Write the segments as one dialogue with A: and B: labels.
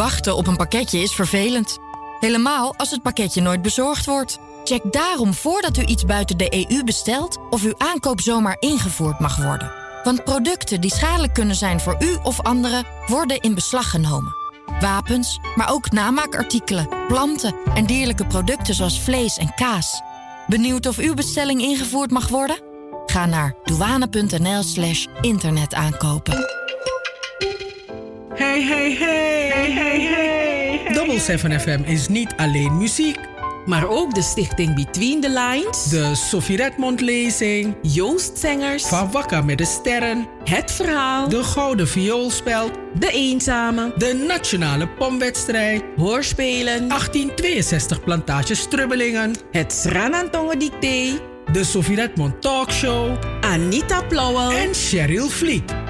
A: Wachten op een pakketje is vervelend. Helemaal als het pakketje nooit bezorgd wordt. Check daarom voordat u iets buiten de EU bestelt of uw aankoop zomaar ingevoerd mag worden. Want producten die schadelijk kunnen zijn voor u of anderen worden in beslag genomen. Wapens, maar ook namaakartikelen, planten en dierlijke producten zoals vlees en kaas. Benieuwd of uw bestelling ingevoerd mag worden? Ga naar douane.nl/slash internetaankopen.
B: Hey, hey, hey, hey, hey, hey. Double 7 FM is niet alleen muziek.
C: Maar ook de stichting Between the Lines.
B: De Sophie Redmond lezing.
C: Joost Zengers.
B: Van Wakka met de Sterren.
C: Het Verhaal.
B: De Gouden Vioolspeld.
C: De Eenzame.
B: De Nationale Pomwedstrijd.
C: Hoorspelen.
B: 1862 Plantage Strubbelingen.
C: Het Sranantongen Dicté.
B: De Sophie Redmond Talkshow.
C: Anita Plauwel.
B: En Cheryl Vliet.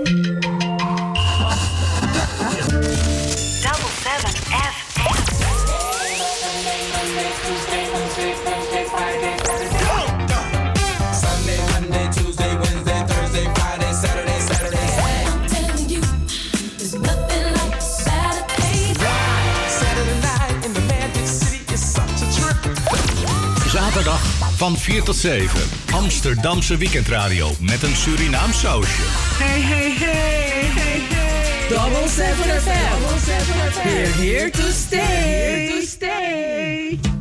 D: Van 4 tot 7. Amsterdamse weekendradio met een Surinaam sausje.
B: Hey, hey, hey, hey, hey.
C: Double 7 FM. We're here to stay. Here to stay.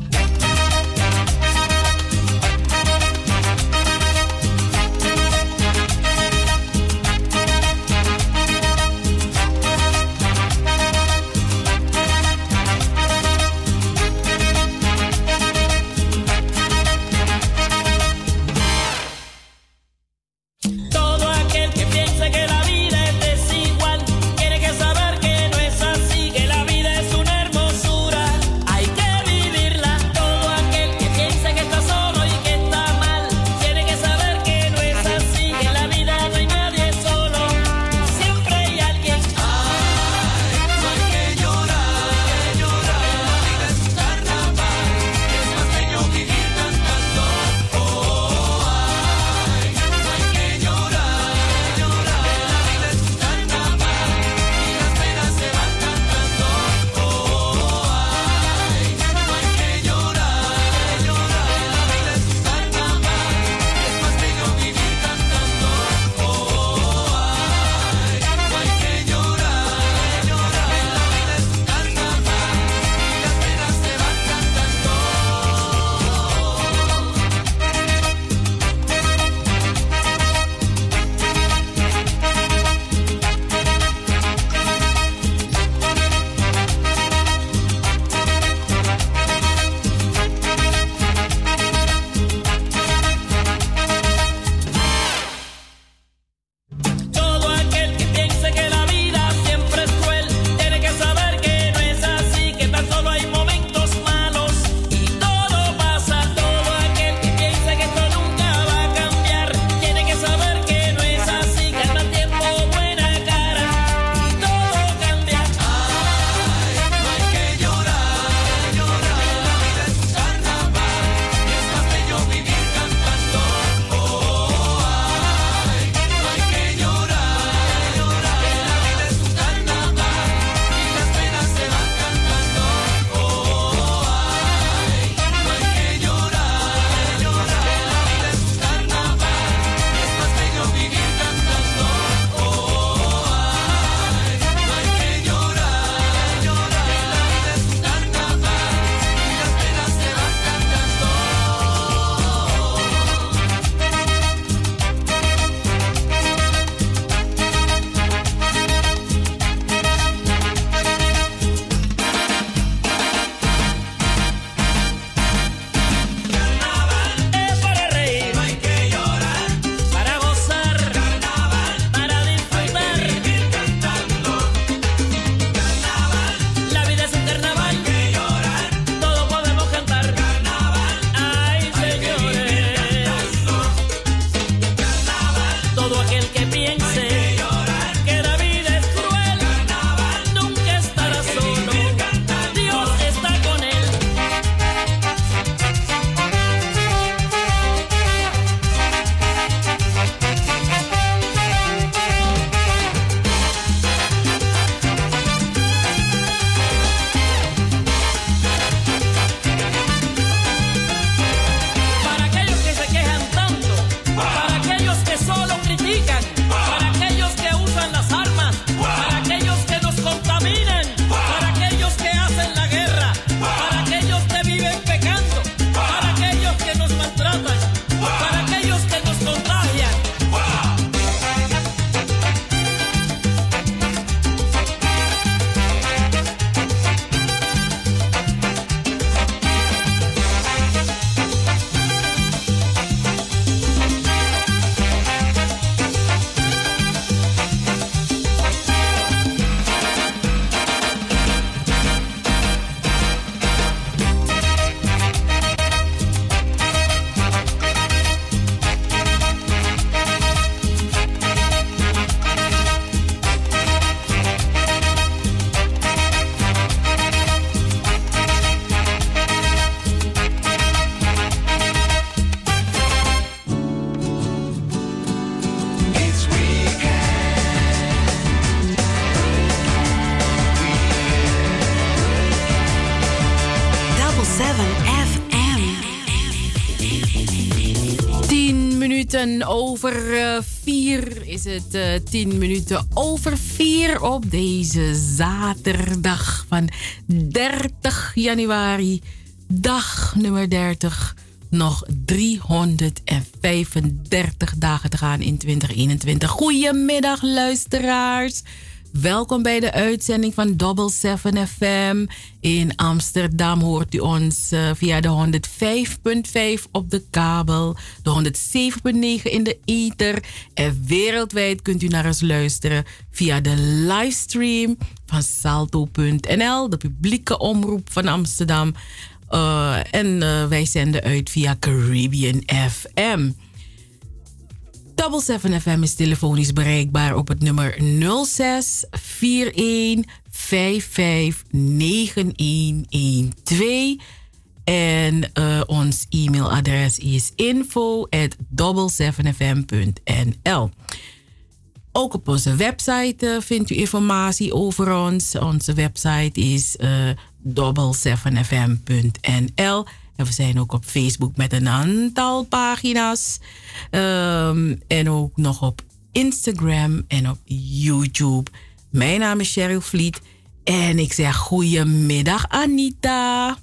C: Over 4 is het uh, 10 minuten over 4 op deze zaterdag van 30 januari. Dag nummer 30. Nog 335 dagen te gaan in 2021. Goedemiddag luisteraars. Welkom bij de uitzending van Double 7 FM. In Amsterdam hoort u ons uh, via de 105.5 op de kabel, de 107.9 in de ether. En wereldwijd kunt u naar ons luisteren via de livestream van salto.nl, de publieke omroep van Amsterdam. Uh, en uh, wij zenden uit via Caribbean FM. Double 7 FM is telefonisch bereikbaar op het nummer 06 41 55 9112. En uh, ons e-mailadres is info at 7fm.nl. Ook op onze website uh, vindt u informatie over ons. Onze website is uh, 7fm.nl. En we zijn ook op Facebook met een aantal pagina's. Um, en ook nog op Instagram en op YouTube. Mijn naam is Cheryl Vliet. En ik zeg goedemiddag Anita.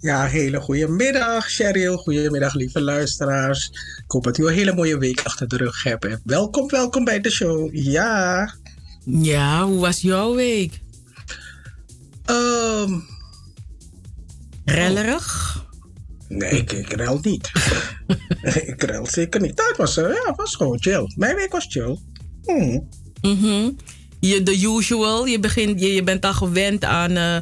B: Ja, hele goede middag, Cheryl. Goedemiddag, lieve luisteraars. Ik hoop dat u een hele mooie week achter de rug hebt. welkom, welkom bij de show. Ja.
C: Ja, hoe was jouw week?
B: Um,
C: Rellerig?
B: Nee, ik, ik rel niet. ik rel zeker niet. Dat was, uh, ja, was gewoon chill. Mijn week was chill. Mm.
C: Mm je, the usual. Je, begint, je, je bent al gewend aan uh,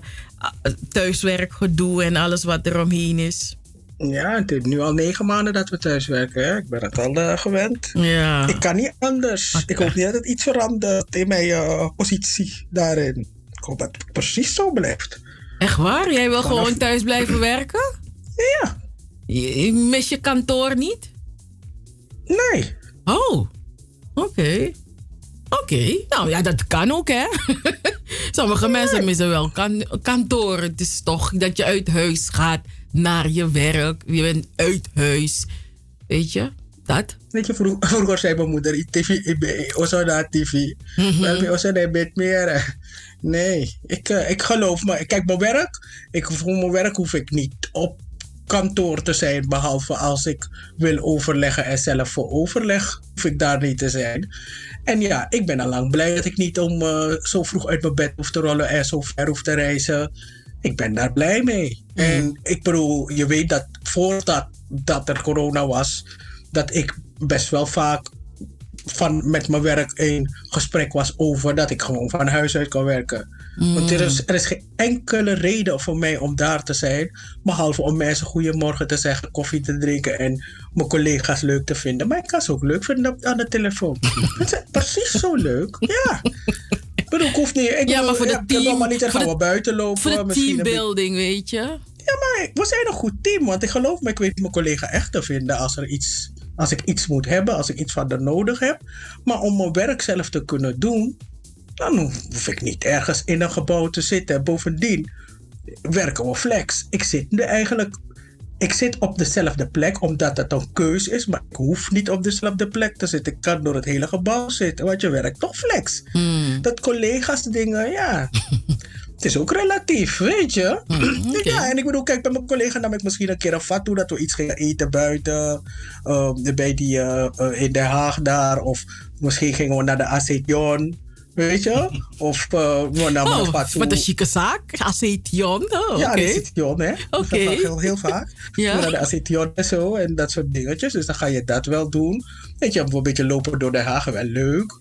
C: thuiswerkgedoe en alles wat er omheen is.
B: Ja, het is nu al negen maanden dat we thuiswerken. Hè? Ik ben het al uh, gewend.
C: Ja.
B: Ik kan niet anders. Ik hoop niet dat het iets verandert in mijn uh, positie daarin. Ik hoop dat het precies zo blijft.
C: Echt waar? Jij wil gewoon thuis blijven werken?
B: Ja.
C: Je, mis je kantoor niet?
B: Nee.
C: Oh, oké. Okay. Oké, okay. nou ja, dat kan ook, hè? Sommige nee. mensen missen wel kan, kantoor. Het is toch dat je uit huis gaat naar je werk. Je bent uit huis. Weet je, dat.
B: Weet je, vroeger, vroeger zei mijn moeder, TV, ik ben naar TV. Ik ben niet meer. Nee, ik, uh, ik geloof me. Kijk, mijn werk, ik, voor mijn werk hoef ik niet op kantoor te zijn, behalve als ik wil overleggen en zelf voor overleg hoef ik daar niet te zijn. En ja, ik ben al lang blij dat ik niet om uh, zo vroeg uit mijn bed hoef te rollen en zo ver hoef te reizen. Ik ben daar blij mee. Mm. En ik bedoel, je weet dat voordat dat er corona was, dat ik best wel vaak van met mijn werk een gesprek was over dat ik gewoon van huis uit kan werken. Mm. Want er is, er is geen enkele reden voor mij om daar te zijn, behalve om mensen goedemorgen te zeggen, koffie te drinken en mijn collega's leuk te vinden. Maar ik kan ze ook leuk vinden aan de telefoon. Het is precies zo leuk. Ja. Ik bedoel, ik hoef niet. Ik
C: ja, maar voor
B: ja,
C: de team.
B: maar niet er gaan we buiten lopen.
C: Voor de teambuilding, weet je.
B: Ja, maar we zijn een goed team. Want ik geloof me, ik weet mijn collega echt te vinden als er iets als ik iets moet hebben, als ik iets van er nodig heb. Maar om mijn werk zelf te kunnen doen, dan hoef ik niet ergens in een gebouw te zitten. Bovendien werken we flex. Ik zit nu eigenlijk. Ik zit op dezelfde plek omdat het een keus is, maar ik hoef niet op dezelfde plek te zitten. Ik kan door het hele gebouw zitten, want je werkt toch flex.
C: Hmm.
B: Dat collega's dingen, ja. Het is ook relatief, weet je.
C: Hmm, okay.
B: Ja, en ik bedoel, kijk, bij mijn collega nam ik misschien een keer een vat toe dat we iets gingen eten buiten. Uh, bij die uh, uh, in Den Haag daar. Of misschien gingen we naar de Acetion. Weet je? Of we namen
C: oh,
B: een vat toe.
C: Wat een chique zaak. Acetion. Oh,
B: ja. Acetion, hè.
C: Oké. Okay.
B: Dat heel, heel vaak.
C: ja.
B: Naar de Acetion en zo. En dat soort dingetjes. Dus dan ga je dat wel doen. Weet je, een beetje lopen door Den Haag. Wel leuk.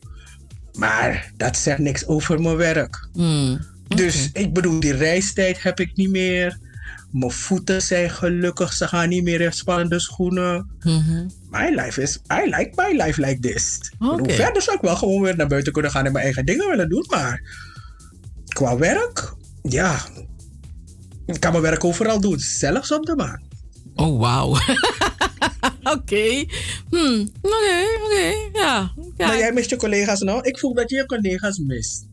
B: Maar dat zegt niks over mijn werk.
C: Mm.
B: Dus ik bedoel, die reistijd heb ik niet meer. Mijn voeten zijn gelukkig, ze gaan niet meer in spannende schoenen.
C: Mm-hmm.
B: My life is, I like my life like this.
C: Okay.
B: Bedoel, verder zou ik wel gewoon weer naar buiten kunnen gaan en mijn eigen dingen willen doen. Maar qua werk, ja, ik kan mijn werk overal doen, zelfs op de maan.
C: Oh, wauw. Oké. Hmm. Oké, oké. Ja.
B: Maar jij mist je collega's nou? Ik voel dat je je collega's mist.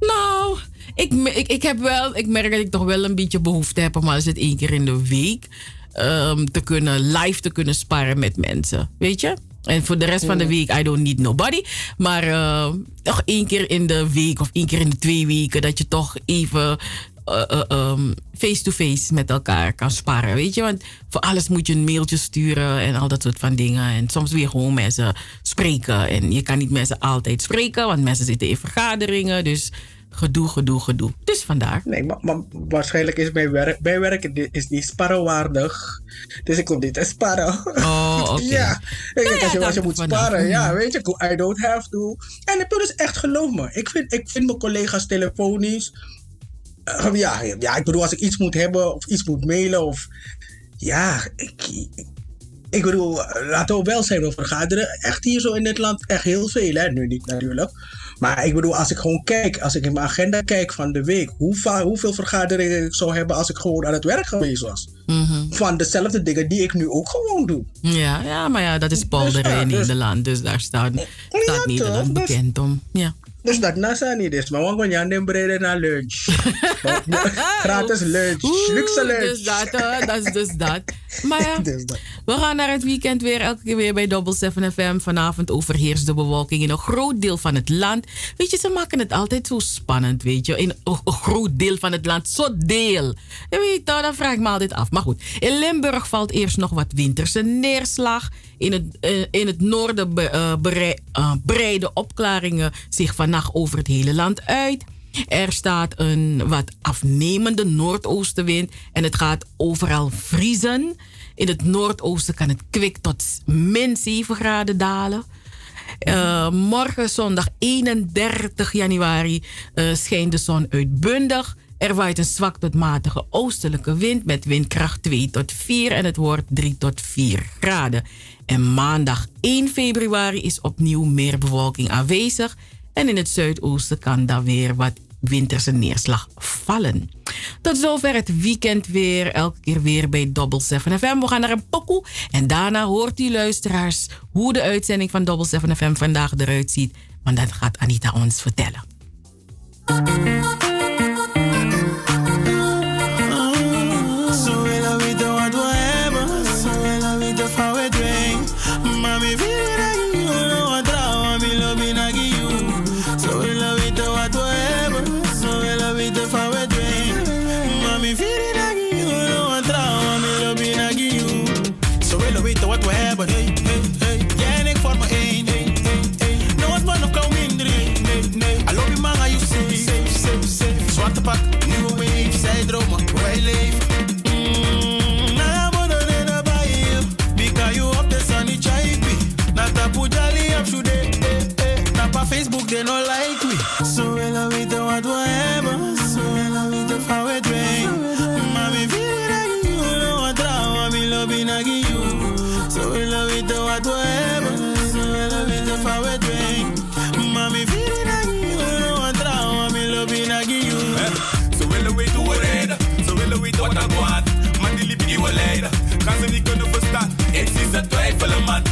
C: Nou, ik, ik, ik, heb wel, ik merk dat ik toch wel een beetje behoefte heb om al is het één keer in de week ehm, te kunnen live te kunnen sparren met mensen. Weet je? En voor de rest van de week, I don't need nobody. Maar uh, toch één keer in de week of één keer in de twee weken dat je toch even face-to-face uh, -face met elkaar kan sparren. Weet je, want voor alles moet je een mailtje sturen en al dat soort van dingen. En soms weer gewoon mensen spreken. En je kan niet mensen altijd spreken, want mensen zitten in vergaderingen. Dus gedoe, gedoe, gedoe. Dus vandaar.
B: Nee, maar, maar waarschijnlijk is mijn werk, mijn werk is niet sparrenwaardig. Dus ik kom niet te sparren.
C: Oh, oké.
B: ja. Nou als, je, als je moet sparren, ja, weet je, I don't have to. En ik dus echt, geloof me, ik vind, ik vind mijn collega's telefonisch. Uh, ja, ja, ik bedoel, als ik iets moet hebben of iets moet mailen of. Ja, ik, ik bedoel, laten we wel zijn, we vergaderen echt hier zo in dit land echt heel veel, hè? Nu niet natuurlijk. Maar ik bedoel, als ik gewoon kijk, als ik in mijn agenda kijk van de week, hoe hoeveel vergaderingen ik zou hebben als ik gewoon aan het werk geweest was.
C: Mhm.
B: Van dezelfde dingen die ik nu ook gewoon doe.
C: Ja, ja maar ja, dat is polderij in dus- Nederland. Dus daar staat, staat Nederland dus- bekend om. Ja.
B: Dus dat nasa niet is. Maar we gaan dan breden naar lunch. Gratis lunch. Luxe lunch.
C: Dus dat, dat is dus dat. Maar ja, we gaan naar het weekend weer. Elke keer weer bij Double 7 FM. Vanavond overheerst de bewolking in een groot deel van het land. Weet je, ze maken het altijd zo spannend, weet je. In een, groot deel van het land. Zo deel. Je weet, nou, dan vraag ik me altijd af. Maar goed, in Limburg valt eerst nog wat winterse neerslag. In het, uh, in het noorden berei, uh, breiden opklaringen zich vannacht over het hele land uit. Er staat een wat afnemende noordoostenwind en het gaat overal vriezen. In het noordoosten kan het kwik tot min 7 graden dalen. Morgen zondag 31 januari schijnt de zon uitbundig. Er waait een zwak tot matige oostelijke wind met windkracht 2 tot 4 en het wordt 3 tot 4 graden. En maandag 1 februari is opnieuw meer bewolking aanwezig. En in het zuidoosten kan dan weer wat winterse neerslag vallen. Tot zover het weekend weer. Elke keer weer bij Double 7 FM. We gaan naar een pokoe. En daarna hoort u luisteraars hoe de uitzending van Double 7 FM vandaag eruit ziet. Want dat gaat Anita ons vertellen.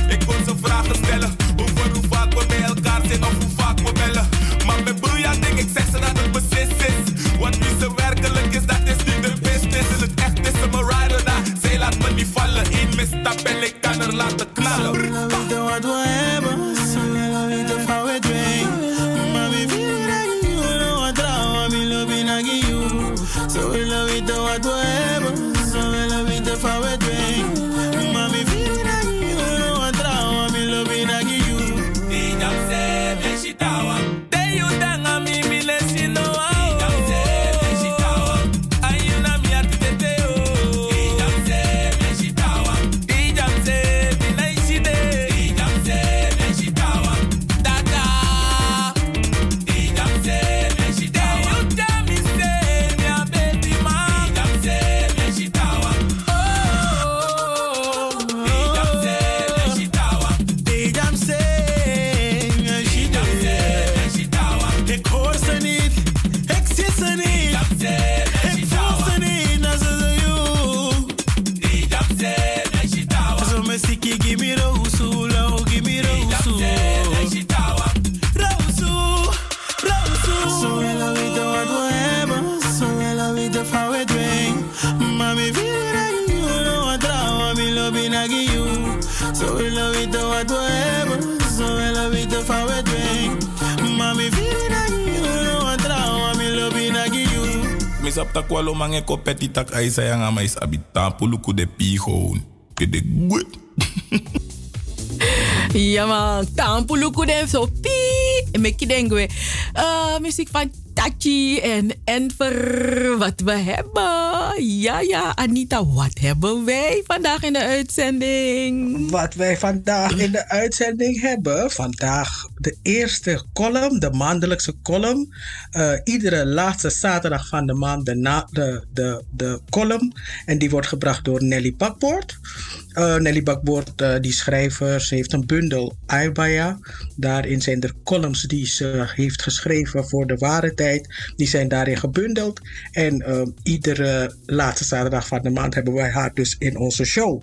E: Ik wil ze vragen stellen. Over hoe vaak we bij elkaar zijn of hoe vaak we bellen. Maar met broeia ding, ik zeg ze dat het beslist is. Want niet zo werkelijk is, dat is niet de business. In het echt is ze mijn rider daar. Zij laat me niet vallen. Eén misstap en ik kan er laten knallen. Sabrina weten wat we hebben. Sabrina weten van we twee. Maar wie vinden dat je nu wat trouwen? Wie lopen
F: naar je? Sabrina weten wat we hebben. Sabrina weten van we twee. Mange ko peti tak ay sayang ama is abitan puluku de pi gewoon. De goed.
C: Ja man, tampuluku den zo pie. En ik denk we, uh, muziek van Tachi en Enver, wat we hebben. Ja, ja, Anita, wat hebben wij vandaag in de uitzending?
B: Wat wij vandaag in de uitzending hebben, vandaag de eerste column, de maandelijkse column. Uh, iedere laatste zaterdag van de maand de, na, de, de, de column. En die wordt gebracht door Nelly Bakboord. Uh, Nelly Bakboord, uh, die schrijver, ze heeft een bundel Aibaya. Daarin zijn er columns die ze heeft geschreven voor de ware tijd. Die zijn daarin gebundeld. En uh, iedere laatste zaterdag van de maand hebben wij haar dus in onze show.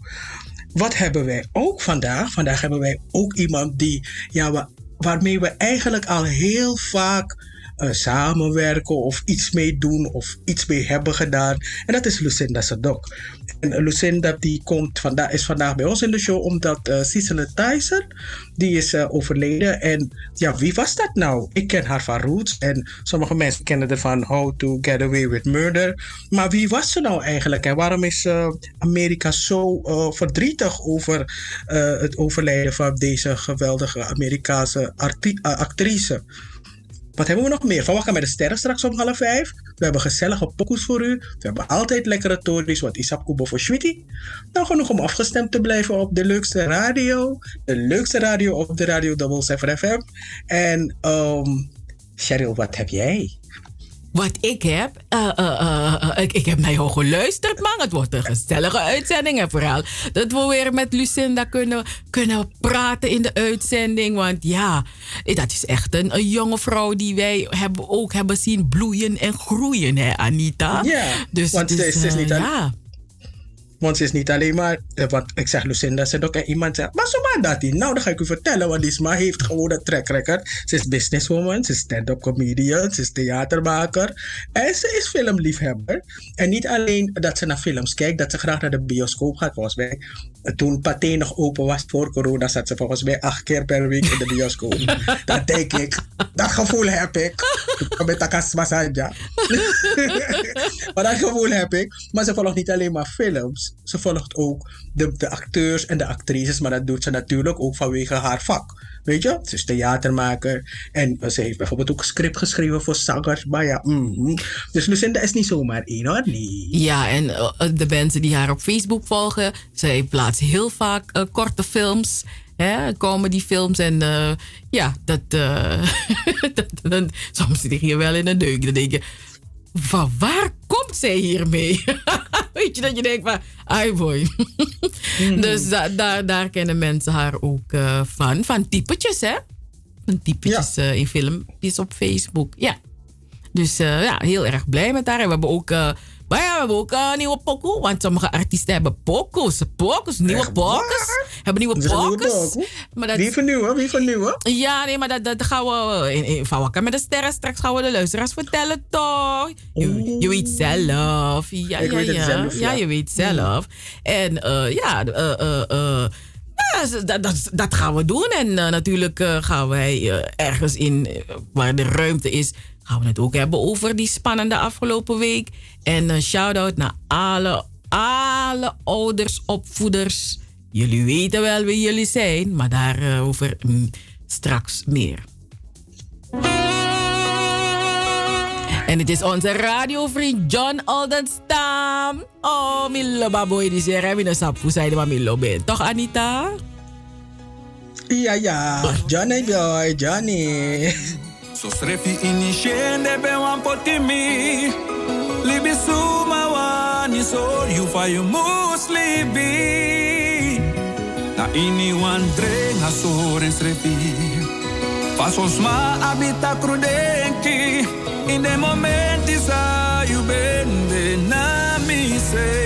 B: Wat hebben wij ook vandaag? Vandaag hebben wij ook iemand die, ja, waarmee we eigenlijk al heel vaak uh, samenwerken of iets mee doen of iets mee hebben gedaan. En dat is Lucinda Sadok. En Lucinda die komt vandaag, is vandaag bij ons in de show omdat uh, Cicely Tyson, die is overleden. En ja, wie was dat nou? Ik ken haar van Roots en sommige mensen kennen er van How to Get Away with Murder. Maar wie was ze nou eigenlijk en waarom is Amerika zo verdrietig over het overlijden van deze geweldige Amerikaanse actrice? Wat hebben we nog meer? Van Wakker met de Sterren straks om half vijf. We hebben gezellige pokoes voor u. We hebben altijd lekkere tories, wat Isap Kubo voor Schwitty. Nou, genoeg om afgestemd te blijven op de leukste radio. De leukste radio op de Radio Double 7 FM. En, um, Cheryl, wat heb jij?
C: Wat ik heb, uh, uh, ik, ik heb naar jou geluisterd, man. Het wordt een gezellige uitzending. En vooral dat we weer met Lucinda kunnen, kunnen praten in de uitzending. Want ja, dat is echt een, een jonge vrouw die wij hebben, ook hebben zien bloeien en groeien, hè, Anita?
B: Ja, dus, want dus, het is, niet ja. Want ze is niet alleen maar, eh, want ik zeg Lucinda, ze ook iemand zegt, maar zo maar dat die. Nou, dan ga ik u vertellen, want Isma heeft gewoon een track record. Ze is businesswoman, ze is stand-up comedian, ze is theatermaker en ze is filmliefhebber. En niet alleen dat ze naar films kijkt, dat ze graag naar de bioscoop gaat, volgens mij. Toen Pathé nog open was voor corona, zat ze volgens mij acht keer per week in de bioscoop. dat denk ik. Dat gevoel heb ik. Met Takas Masanja. maar dat gevoel heb ik. Maar ze volgt niet alleen maar films ze volgt ook de, acteurs en de actrices, maar dat doet ze natuurlijk ook vanwege haar vak. Weet je, ze is theatermaker en ze heeft bijvoorbeeld ook script geschreven voor zangers. Maar ja, mm dus Lucinda is niet zomaar één hoor. Nee.
C: Ja, en uh, de mensen die haar op Facebook volgen, zij plaatst heel vaak uh, korte films. Hè, comedyfilms en uh, ja, dat, soms zit hier wel in een deuk. Dan denk je, van waar komt zij hiermee? Weet je dat je denkt van, ai boy. Mhm. Dus da, daar, daar kennen mensen haar ook uh, van. Van typetjes, hè? Van typetjes ja. uh, in filmpjes op Facebook. Ja. Dus uh, ja, heel erg blij met haar. En we hebben ook maar ja, we hebben ook een nieuwe pokoe. Want sommige artiesten hebben pokoes. Pokoes, nieuwe pokoes. Hebben nieuwe pokoes.
B: Wie vernieuwen? Wie vernieuwen?
C: Ja, nee, maar dat, dat gaan we in, in Van Wakker met de Sterren. Straks gaan we de luisteraars vertellen, toch? Je, je weet zelf. Ja,
B: Ik
C: ja,
B: weet
C: ja.
B: Zelf, ja.
C: ja. je weet zelf. En uh, ja, uh, uh, dat, dat, dat, gaan we doen. En natuurlijk gaan wij ergens in waar de ruimte is gaan we het ook hebben over die spannende afgelopen week. En een shout-out naar alle, alle ouders, opvoeders. Jullie weten wel wie jullie zijn, maar daarover mm, straks meer. En het is onze radiovriend John Aldenstam. Oh, Milo baboy, die zegt, we sap voor zijde maar Milo ben. Toch, Anita?
B: Ja, ja. Johnny boy, Johnny.
E: So srefi initiende be wan potimi Libi suma wani so you fa you must libi Na ini wan drenga so ren srefi Fasos ma abita crudenki In de momenti sa you bende na mi sei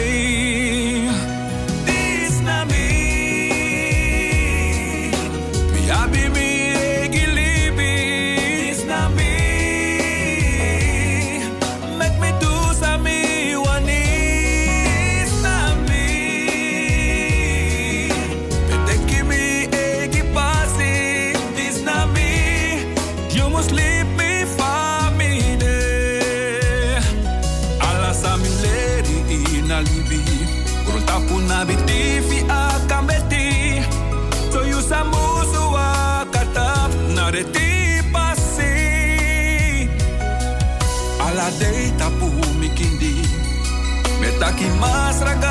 E: más tragar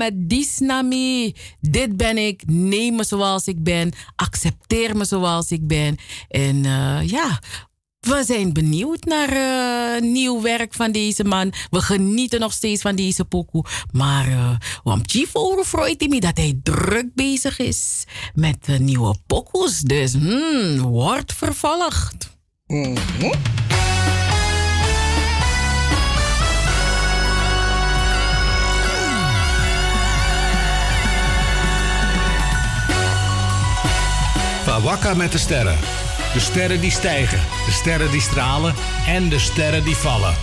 E: met Disnami. Dit ben ik. Neem me zoals ik ben. Accepteer me zoals ik ben. En eh, ja, we zijn benieuwd naar eh, nieuw werk van deze man. We genieten nog steeds van deze pokoe. Maar uh, want Chief overvreut me dat hij druk bezig is met eh, nieuwe pokoes. Dus hmm, wordt vervolgd.
D: Wakka met de sterren. De sterren die stijgen, de sterren die stralen en de sterren die vallen.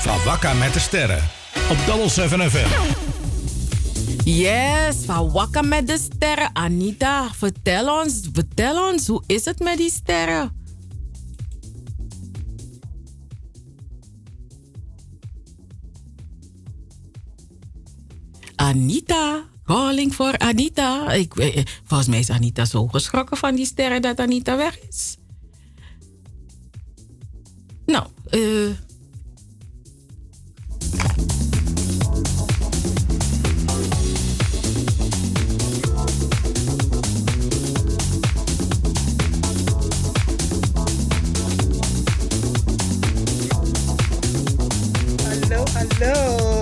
D: Van Wakka met de sterren. Op Double 7 FM.
E: Yes, van Wakka met de sterren. Anita, vertel ons, vertel ons, hoe is het met die sterren? Anita, calling voor Anita. Ik, eh, volgens mij is Anita zo geschrokken van die sterren dat Anita weg is. Nou, eh.
B: Hallo, hallo.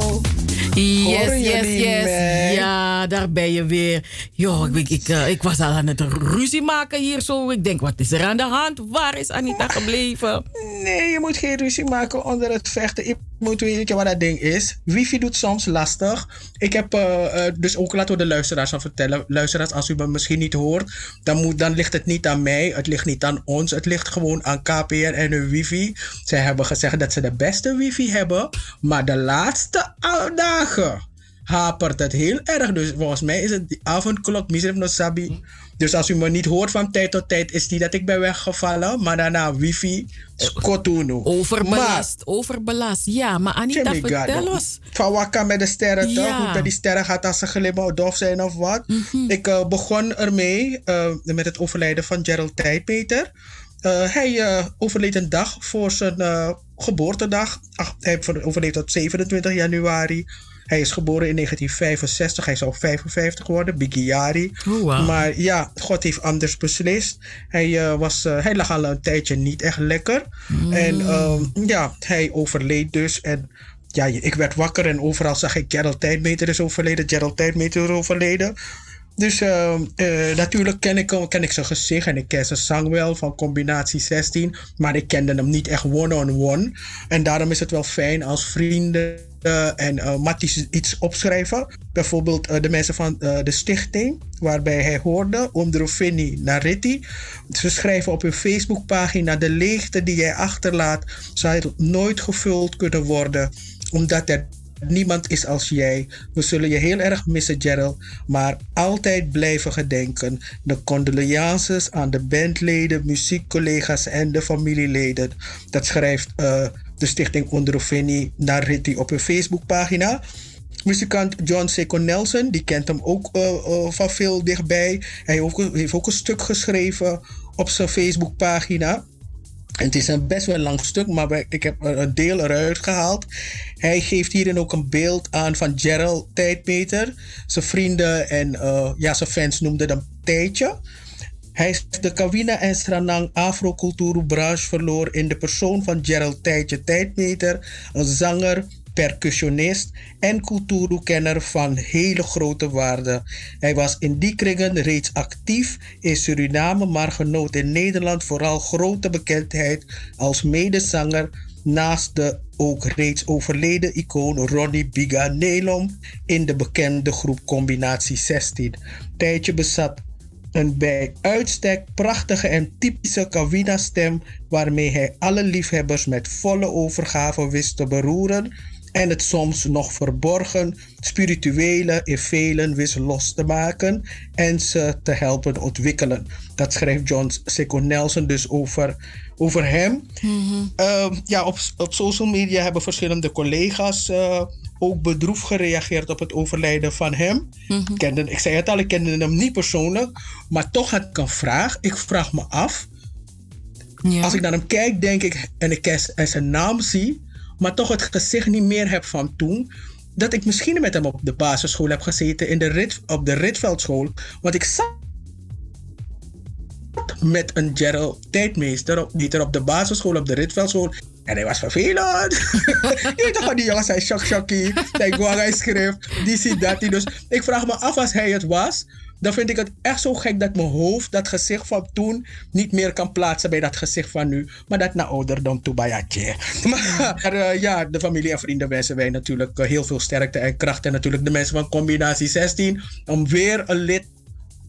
E: Yes, yes, yes.
B: mij?
E: Ja, daar ben je weer. Jo, ik, ik, eh, ik was al aan het ruzie maken hier zo. Ik denk, wat is er aan de hand? Waar is Anita gebleven?
B: Nee, je moet geen ruzie maken onder het vechten. Ik moet weet je wat dat ding is? Wifi doet soms lastig. Ik heb, uh, uh, dus ook laten we de luisteraars aan vertellen. Luisteraars, als u me misschien niet hoort, dan, moet, dan ligt het niet aan mij. Het ligt niet aan ons. Het ligt gewoon aan KPR en hun wifi. Zij hebben gezegd dat ze de beste wifi hebben. Maar de laatste dagen hapert het heel erg. Dus volgens mij is het die avondklok, Misref no Sabi. Dus als u me niet hoort van tijd tot tijd, is die dat ik ben weggevallen. Maar daarna wifi, skotuno.
C: Overbelast, maar, overbelast. Ja, maar Anita, vertel ons.
B: Van wat met de sterren, ja. toch? Hoe dat die sterren gaat als ze glimmen dof zijn of wat. Mm -hmm. Ik uh, begon ermee uh, met het overlijden van Gerald Tijdpeter. Uh, hij overleed een dag voor zijn geboortedag. Ach, hij overleed op 27 januari. Hij is geboren in 1965. Hij zou 55 worden, Bigiari.
C: Oh, wow.
B: Maar ja, God heeft anders beslist. Hij, uh, was, uh, hij lag al een tijdje niet echt lekker. Mm. En uh, ja, hij overleed dus. En ja, ik werd wakker en overal zag ik Gerald Tijdmeter is overleden. Gerald Tijdmeter is overleden. Dus uh, uh, natuurlijk ken ik, ken ik zijn gezicht en ik ken zijn zang wel van combinatie 16. Maar ik kende hem niet echt one-on-one. -on -one. En daarom is het wel fijn als vrienden uh, en uh, iets opschrijven. Bijvoorbeeld uh, de mensen van de stichting, waarbij hij hoorde, Omdrofini Nariti. Ze schrijven op hun Facebookpagina: De leegte die jij achterlaat, zal nooit gevuld kunnen worden, omdat er niemand is als jij. We zullen je heel erg missen, Gerald, maar altijd blijven gedenken. De condolences aan de bandleden, muziekcollega's en de familieleden. Dat schrijft de stichting Ondrofeni Nariti op hun Facebookpagina. Muzikant John Seco Nelson, die kent hem ook uh, van veel dichtbij. Hij heeft ook een stuk geschreven op zijn Facebookpagina. Het is een best wel lang stuk, maar ik heb een deel eruit gehaald. Hij geeft hierin ook een beeld aan van Gerald Tijdmeter. Zijn vrienden en uh, ja, zijn fans noemden hem Tijdje. Hij is de Kawina en Sranang Afrocultuurbranche verloor in de persoon van Gerald Tijdje Tijdmeter, een zanger, percussionist en cultuurkenner van hele grote waarde. Hij was in die kringen reeds actief in Suriname, maar genoot in Nederland vooral grote bekendheid als medezanger naast de ook reeds overleden icoon Ronnie Biga Nelom in de bekende groep Combinatie 16. Tijdje bezat een bij uitstek prachtige en typische Kawina-stem waarmee hij alle liefhebbers met volle overgave wist te beroeren en het soms nog verborgen spirituele in velen wist los te maken en ze te helpen ontwikkelen. Dat schrijft John Seco Nelson dus over, over hem.
C: Mm-hmm.
B: Uh, ja, op, op social media hebben verschillende collega's uh, ook bedroefd gereageerd op het overlijden van hem. Kende, ik zei het al, ik kende hem niet persoonlijk, maar toch had ik een vraag. Ik vraag me af.
C: Ja.
B: Als ik naar hem kijk, denk ik, en ik en zijn naam zie, maar toch het gezicht niet meer heb van toen. Dat ik misschien met hem op de basisschool heb gezeten, in de Rit, op de Ritveldschool. Want ik zat met een Gerald tijdmeester, op, niet er op de basisschool, op de Ritveldschool. En hij was vervelend. je toch, die jongens zijn shock shockie. Hij hij schreef, die ziet dat. Dus ik vraag me af als hij het was dan vind ik het echt zo gek dat mijn hoofd dat gezicht van toen niet meer kan plaatsen bij dat gezicht van nu. Maar dat naar ouderdom toe bijatje. Maar uh, ja, de familie en vrienden wensen wij natuurlijk uh, heel veel sterkte en kracht. En natuurlijk de mensen van combinatie 16 om weer een lid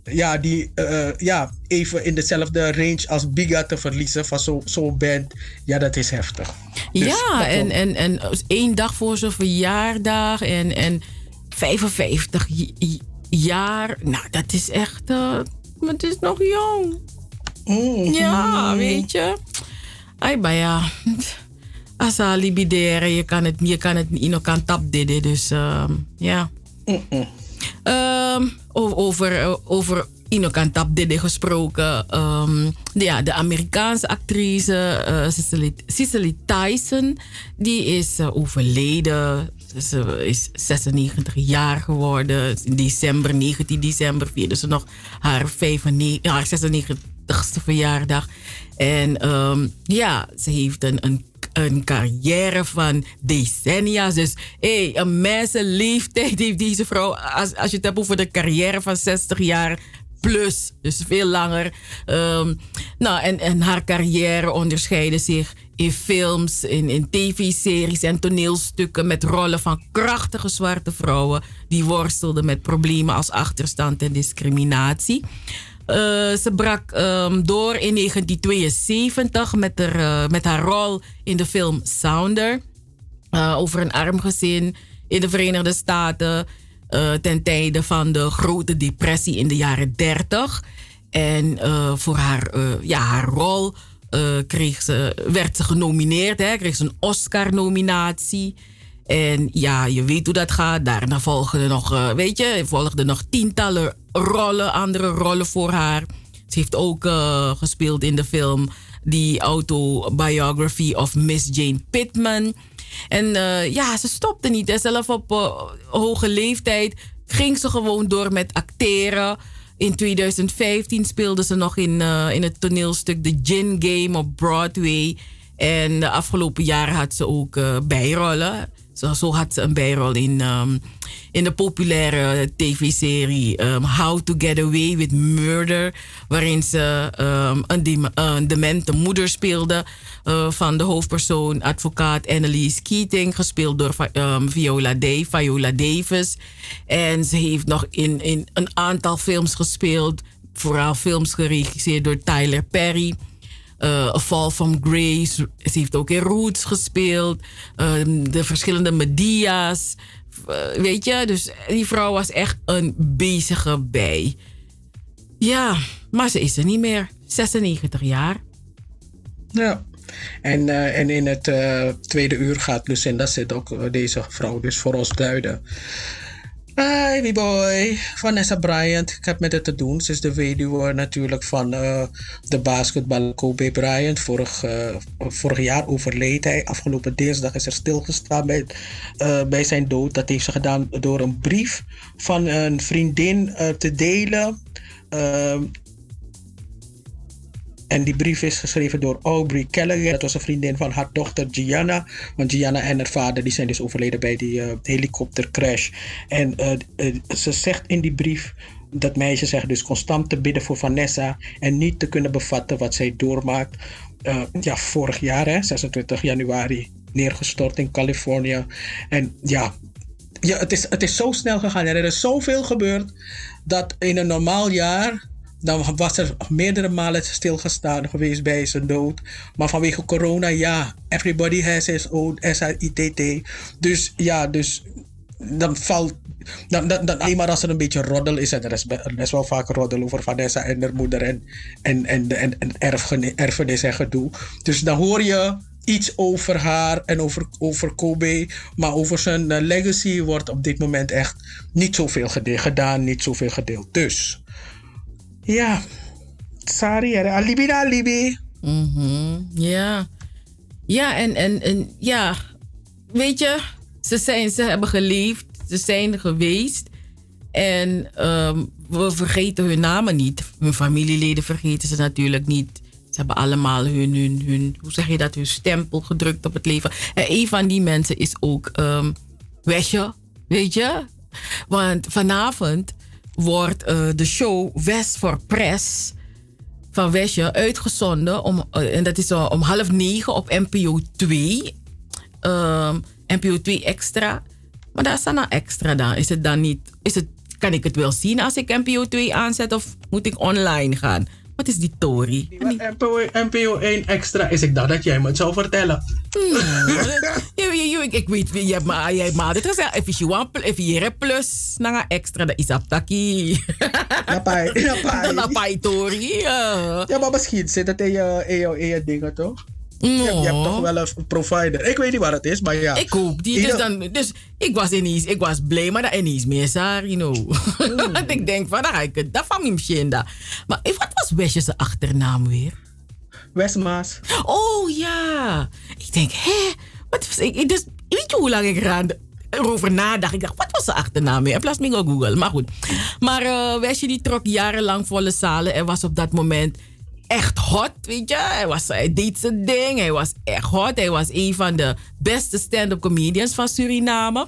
B: ja, die uh, ja, even in dezelfde range als Biga te verliezen van zo'n zo band. Ja, dat is heftig.
C: Dus ja, en, en, en één dag voor zijn verjaardag en, en 55 jaar. Nou, dat is echt. Uh, het is nog jong.
B: Mm.
C: Ja, weet je. Ai, maar ja. Asa libideren, je kan het, je kan het niet kan tap dit, dus uh, ja.
B: Mm -mm.
C: Um, over, over Inokan Tap Dede gesproken. Um, de, ja, de Amerikaanse actrice uh, Cicely, Cicely, Tyson, die is uh, overleden. Ze is 96 jaar geworden. In december, 19 december, vierde ze nog haar, 95, haar 96ste verjaardag. En um, ja, ze heeft een, een een carrière van decennia. Dus hey, een mensenleeftijd heeft deze vrouw. Als, als je het hebt over de carrière van 60 jaar. plus, dus veel langer. Ehm, nou, en, en haar carrière onderscheidde zich in films, in, in tv-series en toneelstukken met rollen van krachtige zwarte vrouwen die worstelden met problemen als achterstand en discriminatie. Eh, ze brak ehm, door in 1972 met haar, eh, met haar rol in de film Sounder. Uh, over een arm gezin in de Verenigde Staten. ten tijde van de grote depressie in de jaren 30. En voor haar, ja, haar rol kreeg werd ze genomineerd. Hè, kreeg ze een Oscar-nominatie. En ja, je weet hoe dat gaat. Daarna volgden nog, uh, weet je, volgden nog tientallen rollen, andere rollen voor haar. Ze heeft ook uh, gespeeld in de film The Autobiography of Miss Jane Pittman. En uh, ja, ze stopte niet. En zelf op hoge leeftijd ging ze gewoon door met acteren. In 2015 speelde ze nog in, in het toneelstuk The Gin Game op Broadway. En de afgelopen jaren had ze ook bijrollen. Zo, had ze een bijrol in, um, in de populaire tv-serie um, How to Get Away with Murder. Waarin ze um, een, een demente moeder speelde. Uh, van de hoofdpersoon, advocaat Annelies Keating. Gespeeld door Viola, Viola Davis. En ze heeft nog in, in een aantal films gespeeld. Vooral films geregisseerd door Tyler Perry. Uh, A Fall from Grace. Ze heeft ook in Roots gespeeld. Uh, de verschillende Media's. Uh, weet je, dus die vrouw was echt een bezige bij. Ja, maar ze is er niet meer. 96 jaar.
B: Ja. En, uh, en in het tweede uur gaat Lucinda zit ook deze vrouw dus voor ons duiden. Hi, boy. Vanessa Bryant. Ik heb met het te doen. Ze is de weduwe natuurlijk van uh, de basketbal Kobe Bryant. Vorig, uh, vorig jaar overleed hij. Afgelopen dinsdag is er stilgestaan bij, uh, bij zijn dood. Dat heeft ze gedaan door een brief van een vriendin te delen. En die brief is geschreven door Aubrey Gallagher. Dat was een vriendin van haar dochter Gianna. Want Gianna en haar vader die zijn dus overleden bij die uh, helikoptercrash. En uh, uh, ze zegt in die brief dat meisje zegt dus constant te bidden voor Vanessa. En niet te kunnen bevatten wat zij doormaakt. ja, vorig jaar, hè, 26 januari, neergestort in Californië. En ja, ja het, is, het is zo snel gegaan. Er is zoveel gebeurd dat in een normaal jaar dan was er meerdere malen stilgestaan geweest bij zijn dood. Maar vanwege corona, ja, everybody has his own SITT. Dus ja, dus dan valt. Dan, dan, dan, alleen maar als er een beetje roddel is, en er is wel vaak roddel over Vanessa en haar moeder en, en, en, en, en erfenis en gedoe. Dus dan hoor je iets over haar en over, over Kobe. Maar over zijn legacy wordt op dit moment echt niet zoveel gedaan, niet zoveel gedeeld. Dus ja, sorry, alibi na alibi.
C: Ja. Ja, en, en, en ja, weet je, ze, zijn, ze hebben geleefd, ze zijn geweest. En um, we vergeten hun namen niet. Hun familieleden vergeten ze natuurlijk niet. Ze hebben allemaal hun, hun, hun hoe zeg je dat, hun stempel gedrukt op het leven. En een van die mensen is ook um, Wesje, weet je? Want vanavond wordt uh, de show West voor Press van Westje uitgezonden. Om, uh, en dat is uh, om half negen op NPO 2. NPO 2 extra. Maar daar staat nou extra dan. Is het dan niet. Is het, kan ik het wel zien als ik NPO 2 aanzet of moet ik online gaan? Wat is die Tory?
B: NPO 1 extra is. Ik dacht dat jij me het zou vertellen.
C: Hmm. ik weet, je hebt maar, je hebt maar altijd gezegd, if you want, if hebt plus, dan extra, dat is aptaki.
B: Napai, napai.
C: Napai Tory.
B: Ja, maar misschien zit het in je, in je, in je dingen, toch? No. Je, je, hebt toch wel een provider. Ik weet niet waar het is, maar ja.
C: Ik ook. Die, dus, dan, dus ik was ineens, ik was blij, maar dat ineens meer saar, you know. Mm. ik denk van, dan ga ik het, dat van mijn Maar wat was Wesjes achternaam weer?
B: Westmaas.
C: Oh ja. Ik denk, hè? Wat was ik? Dus, weet je hoe lang ik erover nadacht. Ik dacht, wat was zijn achternaam weer? In plaats van Google. Maar goed. Maar uh, Wesje die trok jarenlang volle zalen en was op dat moment echt hot, weet je. Hij, was, hij deed zijn ding, hij was echt hot. Hij was een van de beste stand-up comedians van Suriname.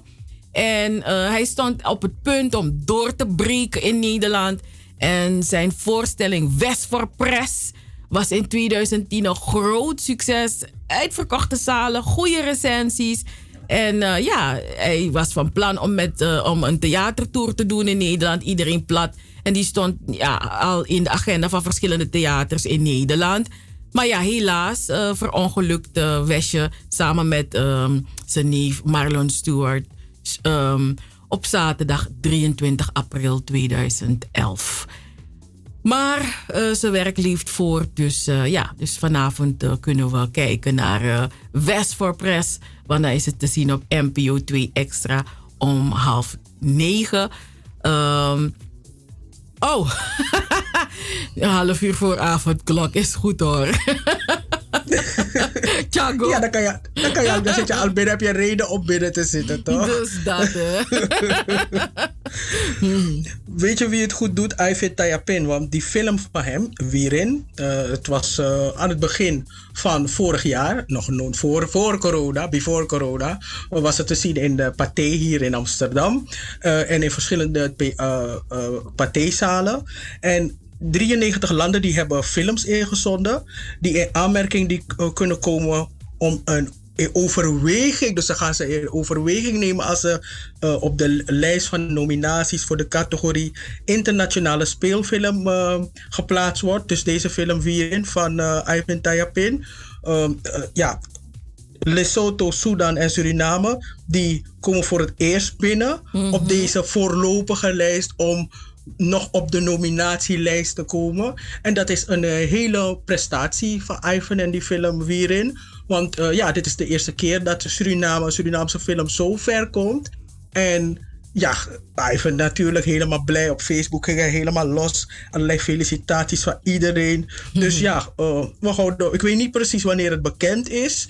C: En uh, hij stond op het punt om door te breken in Nederland. En zijn voorstelling West voor Press was in 2010 een groot succes. Uitverkochte zalen, goede recensies. En eh, ja, hij was van plan om, met, uh, om een theatertour te doen in Nederland. Iedereen plat. En die stond ja, al in de agenda van verschillende theaters in Nederland. Maar ja, helaas uh, verongelukte Wesje samen met um, zijn neef Marlon Stewart um, op zaterdag 23 april 2011. Maar uh, ze werk liefd voor. Dus uh, ja, dus vanavond kunnen we kijken naar West for Press. Want dan is het te zien op NPO 2 Extra om half negen. Um, oh, half uur voor avondklok is goed hoor.
B: Thiago. Ja, dan kan je, dan kan je, dan zit je al binnen, heb je reden om binnen te zitten, toch?
C: Dus dat, hè.
B: Weet je wie het goed doet? Ivan Tayapin. Want die film van hem, Wierin, uh, het was uh, aan het begin van vorig jaar, nog voor, voor corona, before corona, was het te zien in de Pathé hier in Amsterdam. Uh, en in verschillende uh, pathé-zalen. En 93 landen die hebben films ingezonden die in aanmerking die, uh, kunnen komen om een in overweging, dus ze gaan ze in overweging nemen als ze uh, op de lijst van nominaties voor de categorie internationale speelfilm uh, geplaatst wordt. Dus deze film Wierin van Ivan Tayapin. Um, ja, Lesotho, Sudan en Suriname, die komen voor het eerst binnen mm -hmm. op deze voorlopige lijst om nog op de nominatielijst te komen. En dat is een uh, hele prestatie van Ivan en die film Wierin. Want uh, ja, dit is de eerste keer dat Suriname, een Surinaamse film zo ver komt. En ja, Ivan natuurlijk helemaal blij. Op Facebook ging hij helemaal los. Allerlei felicitaties van iedereen. Dus ja, uh, we houden, ik weet niet precies wanneer het bekend is.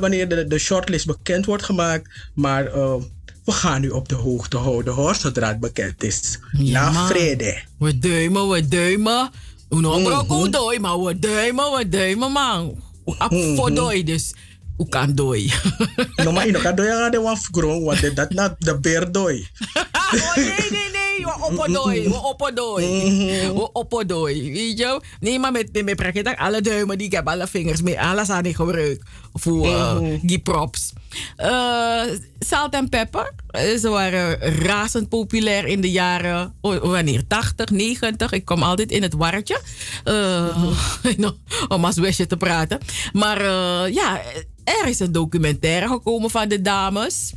B: wanneer de, de shortlist bekend wordt gemaakt. Maar we gaan u op de hoogte houden hoor, zodra het bekend is. Ja, Na vrede.
C: We duimen, we duimen. Uno ook mm -hmm. maar we duimen, we duimen man. Voor dooi dus. Hoe kan dooi?
B: no, maar je kan dooi aan de waf grond, want dat na de beer dooi.
C: oh, nee, nee, nee. We oppodooi. We oppodooi. We oppodooi. Weet je? Nee, maar met, met, met alle duimen die ik heb, alle vingers, mee, alles aan ik gebruik. Voor uh, die props. Uh, salt en peper. Ze waren razend populair in de jaren, wanneer? 80, 90. Ik kom altijd in het warretje. Uh, om als westje te praten. Maar uh, ja, er is een documentaire gekomen van de dames.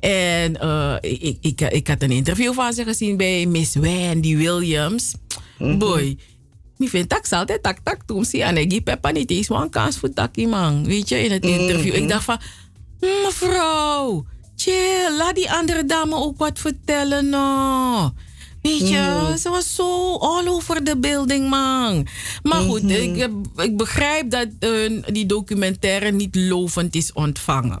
C: En ik, ik, ik had een interview van ze gezien bij Miss Wendy Williams. -hmm. Boy, ik vind dat altijd tak tak toen zie en ik heb niet eens een kans voor takkie man. Weet je, in het interview. Mm -hmm. Ik dacht van, mevrouw, chill, laat die andere dame ook wat vertellen nou. Weet je, mm. ze was zo all over the building, man. Maar goed, mm -hmm. ik, ik, begrijp dat uh, die documentaire niet lovend is ontvangen.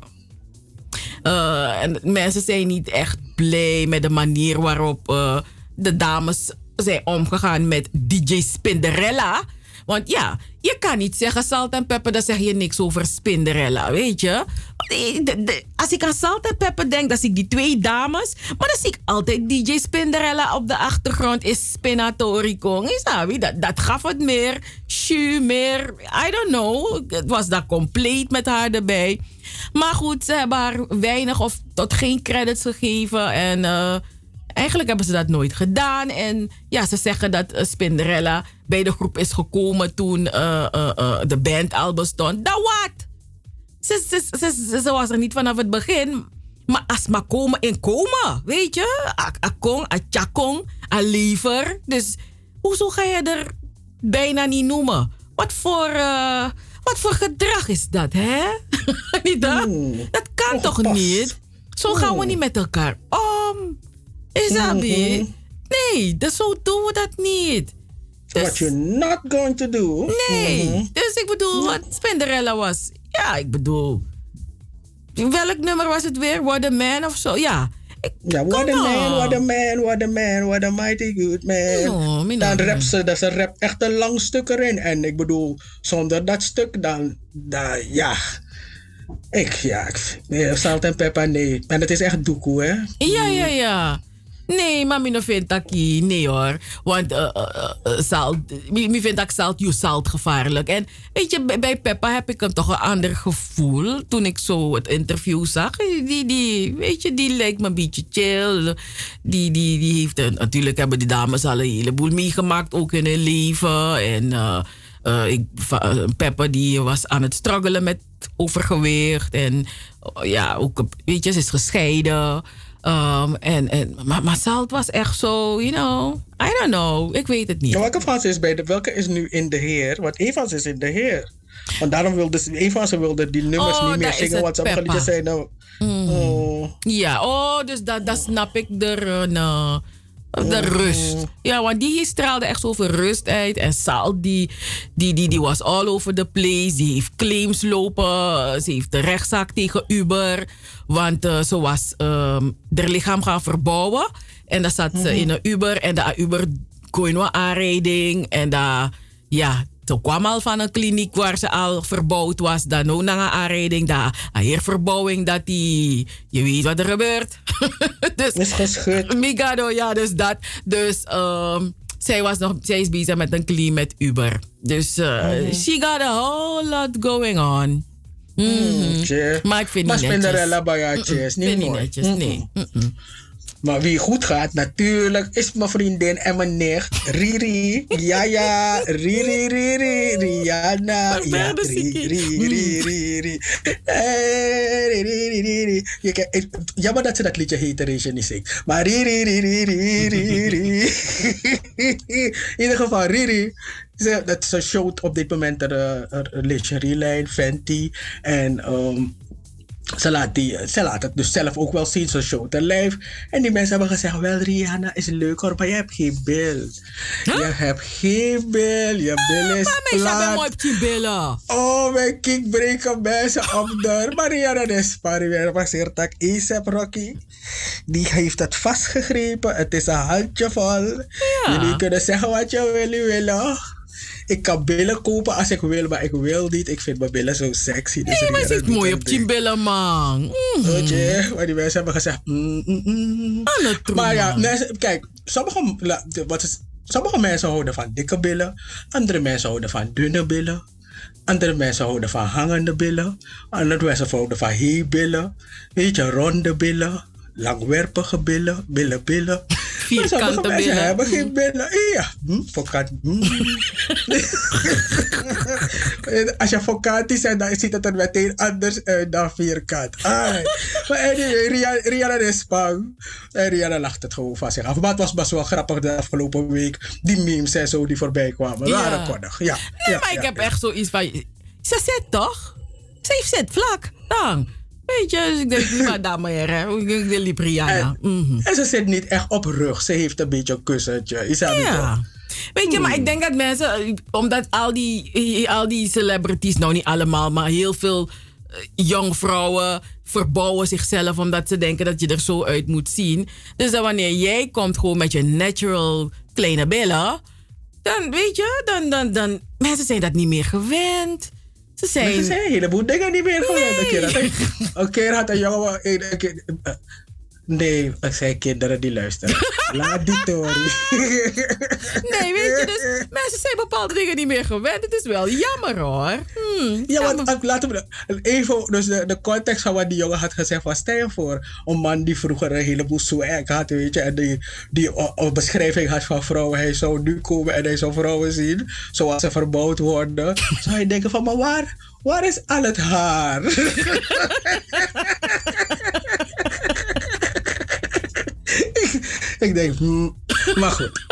C: Uh, en mensen zijn niet echt blij met de manier waarop uh, de dames zijn omgegaan met DJ Spinderella. Want ja, je kan niet zeggen salt en pepper, dan zeg je niks over Spinderella, weet je. De, als ik aan salt en pepper denk, dan zie ik die twee dames. Maar dan zie ik altijd DJ Spinderella op de achtergrond is Spinatori Kong. Is dat, dat gaf het meer, shu, meer, I don't know. Het was daar compleet met haar erbij. Maar goed, ze hebben haar weinig of tot geen credits gegeven. En uh, eigenlijk hebben ze dat nooit gedaan. En ja, ze zeggen dat uh, Spinderella bij de groep is gekomen toen uh, de band al bestond. Dat wat? Ze, ze, ze, ze, was er niet vanaf het begin. Maar als maar komen en komen, weet je? Akong, Achakong, Aliver. Dus hoezo ga je er bijna niet noemen? Wat voor, wat voor gedrag is dat, hè? niet dat? dat kan toch niet? Zo gaan we niet met elkaar om. Isabi? Nee, dat, zo doen we dat niet.
B: Dus, What you're not going to do.
C: Nee, mm -hmm. dus ik bedoel, wat Spinderella was. Ja, ik bedoel. Welk nummer was het weer? What a Man of zo? Ja.
B: Ja, what a man, what a man, what a man, what a mighty good man. Dan rap ze, dat ze rap echt een lang stuk erin. En ik bedoel, zonder dat stuk dan, dan ja. Ik, ja, ik, nee, Salt en Pepper, nee. En het is echt doekoe, hè?
C: Ja, ja, ja. Nee, maar ik vind dat nee hoor. Want uh, uh, uh, ik vind dat zalt, je zalt gevaarlijk. En weet je, bij Peppa heb ik een toch een ander gevoel. Toen ik zo het interview zag. Die, die, weet je, die lijkt me een beetje chill. Die, die, die heeft, een, natuurlijk hebben die dames al een heleboel meegemaakt, ook in hun leven. En uh, ik, Peppa die was aan het struggelen met overgewicht. En ja, ook, weet je, ze is gescheiden. Um, en, en, maar, maar Salt was echt zo, you know, I don't know. Ik weet het niet.
B: welke van ze is bij de, welke is nu in de heer? Want Evans is in de heer. Want daarom wilde Evans wilde die nummers
C: oh,
B: niet meer zingen, want sommige liedjes zijn nou.
C: Mm. Oh. Ja, oh, dus dat, dat snap ik er. Uh, de rust. Ja, want die straalde echt zoveel rust uit. En Sal, die, die, die, die was all over the place. Die heeft claims lopen. Ze heeft de rechtszaak tegen Uber. Want uh, ze was um, haar lichaam gaan verbouwen. En dan zat ze mhm. in een Uber. En de Uber kon een aanrijding. En daar, ja, ze kwam al van een kliniek waar ze al verbouwd was. Dan ook naar een aanrijding. Daar een verbouwing dat die... Je weet wat er gebeurt.
B: dus, is.
C: Migado, ja, dus dat. Dus um, zij, was nog, zij is bezig met een clean met Uber. Dus uh, mm. she got a whole lot going on. Mm. Mm, maar ik vind
B: maar
C: niet netjes. Niet netjes, nee.
B: Maar wie goed gaat, natuurlijk, is mijn vriendin en mijn nicht, Riri. Ja, ja, Riri, Riri, Rihanna. Ja, Riri, Riri, Riri. Riri, Riri. Jammer dat ze dat liedje Hateration niet zingt. Maar Riri, Riri, Riri, Riri. In ieder geval, Riri. Dat ze showt op dit moment de lingerie-lijn, Fenty. En... Um, ze laat, die, ze laat het dus zelf ook wel zien, zo show te live. En die mensen hebben gezegd, wel Rihanna is leuk hoor, maar je hebt geen bil. Huh? Je hebt geen bil, je bil is
C: Maar mensen hebben mooi op billen.
B: Oh, mijn kick breken mensen op de... Maar Rihanna is was hier tak ASAP Rocky. Die heeft het vastgegrepen, het is een handje vol. Ja. Jullie kunnen zeggen wat je willen willen. Ik kan billen kopen als ik wil, maar ik wil niet. Ik vind mijn billen zo sexy.
C: Dus nee, maar het zit mooi op je billen, man.
B: Mm. Weet je, maar die mensen hebben gezegd... Mm, mm, mm. maar ja, mensen, kijk, sommige, wat is, sommige mensen houden van dikke billen. Andere mensen houden van dunne billen. Andere mensen houden van hangende billen. Andere mensen houden van billen. Weet je, ronde billen langwerpige billen, billen, billen.
C: Vierkante billen. Ze
B: hebben geen billen. Ja, hm, focati. Hm. Als je focati bent, dan ziet het er meteen anders uit dan vierkant. Ai. Maar anyway, Rihanna is bang. En Rihanna lacht het gewoon van zich af. Maar het was best wel grappig de afgelopen week. Die memes en zo die voorbij kwamen. Ja. Waren. Ja.
C: Nee, ja, maar ik heb echt zoiets van... Ze zit toch? Ze zit vlak. Dan. Weet je, dus ik denk, prima dame hè. Ik wil Libriana.
B: En, mm -hmm. en ze zit niet echt op rug. Ze heeft een beetje een kussentje. Is dat ja.
C: Weet je, maar ik denk dat mensen, omdat al die, al die celebrities, nou niet allemaal, maar heel veel uh, vrouwen verbouwen zichzelf omdat ze denken dat je er zo uit moet zien. Dus dat wanneer jij komt gewoon met je natural kleine billen, dan weet je, dan, dan, dan, mensen zijn dat niet meer gewend. Ze zijn...
B: Ze zijn een heleboel dingen niet meer gewend. Nee. Een, keer een keer had een jongen... Nee, ik zei kinderen die luisteren. Laat die tory.
C: nee, weet je, dus mensen zijn bepaalde dingen niet meer gewend. Het is wel jammer hoor. Hmm,
B: ja, want laten we even, dus de, de context van wat die jongen had gezegd was: stel je voor, een man die vroeger een heleboel swag had, weet je, en die, die een beschrijving had van vrouwen. Hij zou nu komen en hij zou vrouwen zien zoals ze verbouwd worden. zou je denken: van, maar waar, waar is al het haar? ik denk, hmm, maar goed.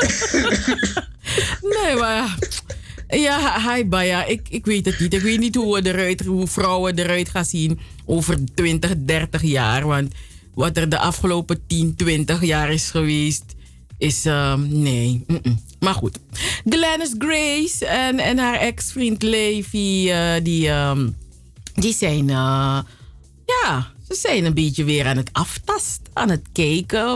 C: nee, maar ja, hi Baya. Ik, ik weet het niet. Ik weet niet hoe, eruit, hoe vrouwen eruit gaan zien over 20, 30 jaar. Want wat er de afgelopen 10, 20 jaar is geweest, is um, nee. Mm -mm. Maar goed. Glennis Grace en, en haar ex-vriend Levi, uh, die, um, die zijn, uh, ja, ze zijn een beetje weer aan het aftasten, aan het kijken.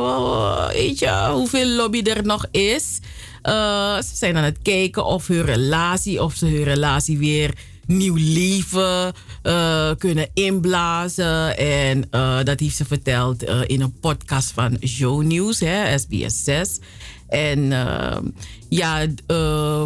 C: Weet je, hoeveel lobby er nog is. Uh, ze zijn aan het kijken of hun relatie, of ze hun relatie weer nieuw leven eh, kunnen inblazen. En eh, dat heeft ze verteld eh, in een podcast van Show News, hè, SBS 6. En ehm, ja, eh,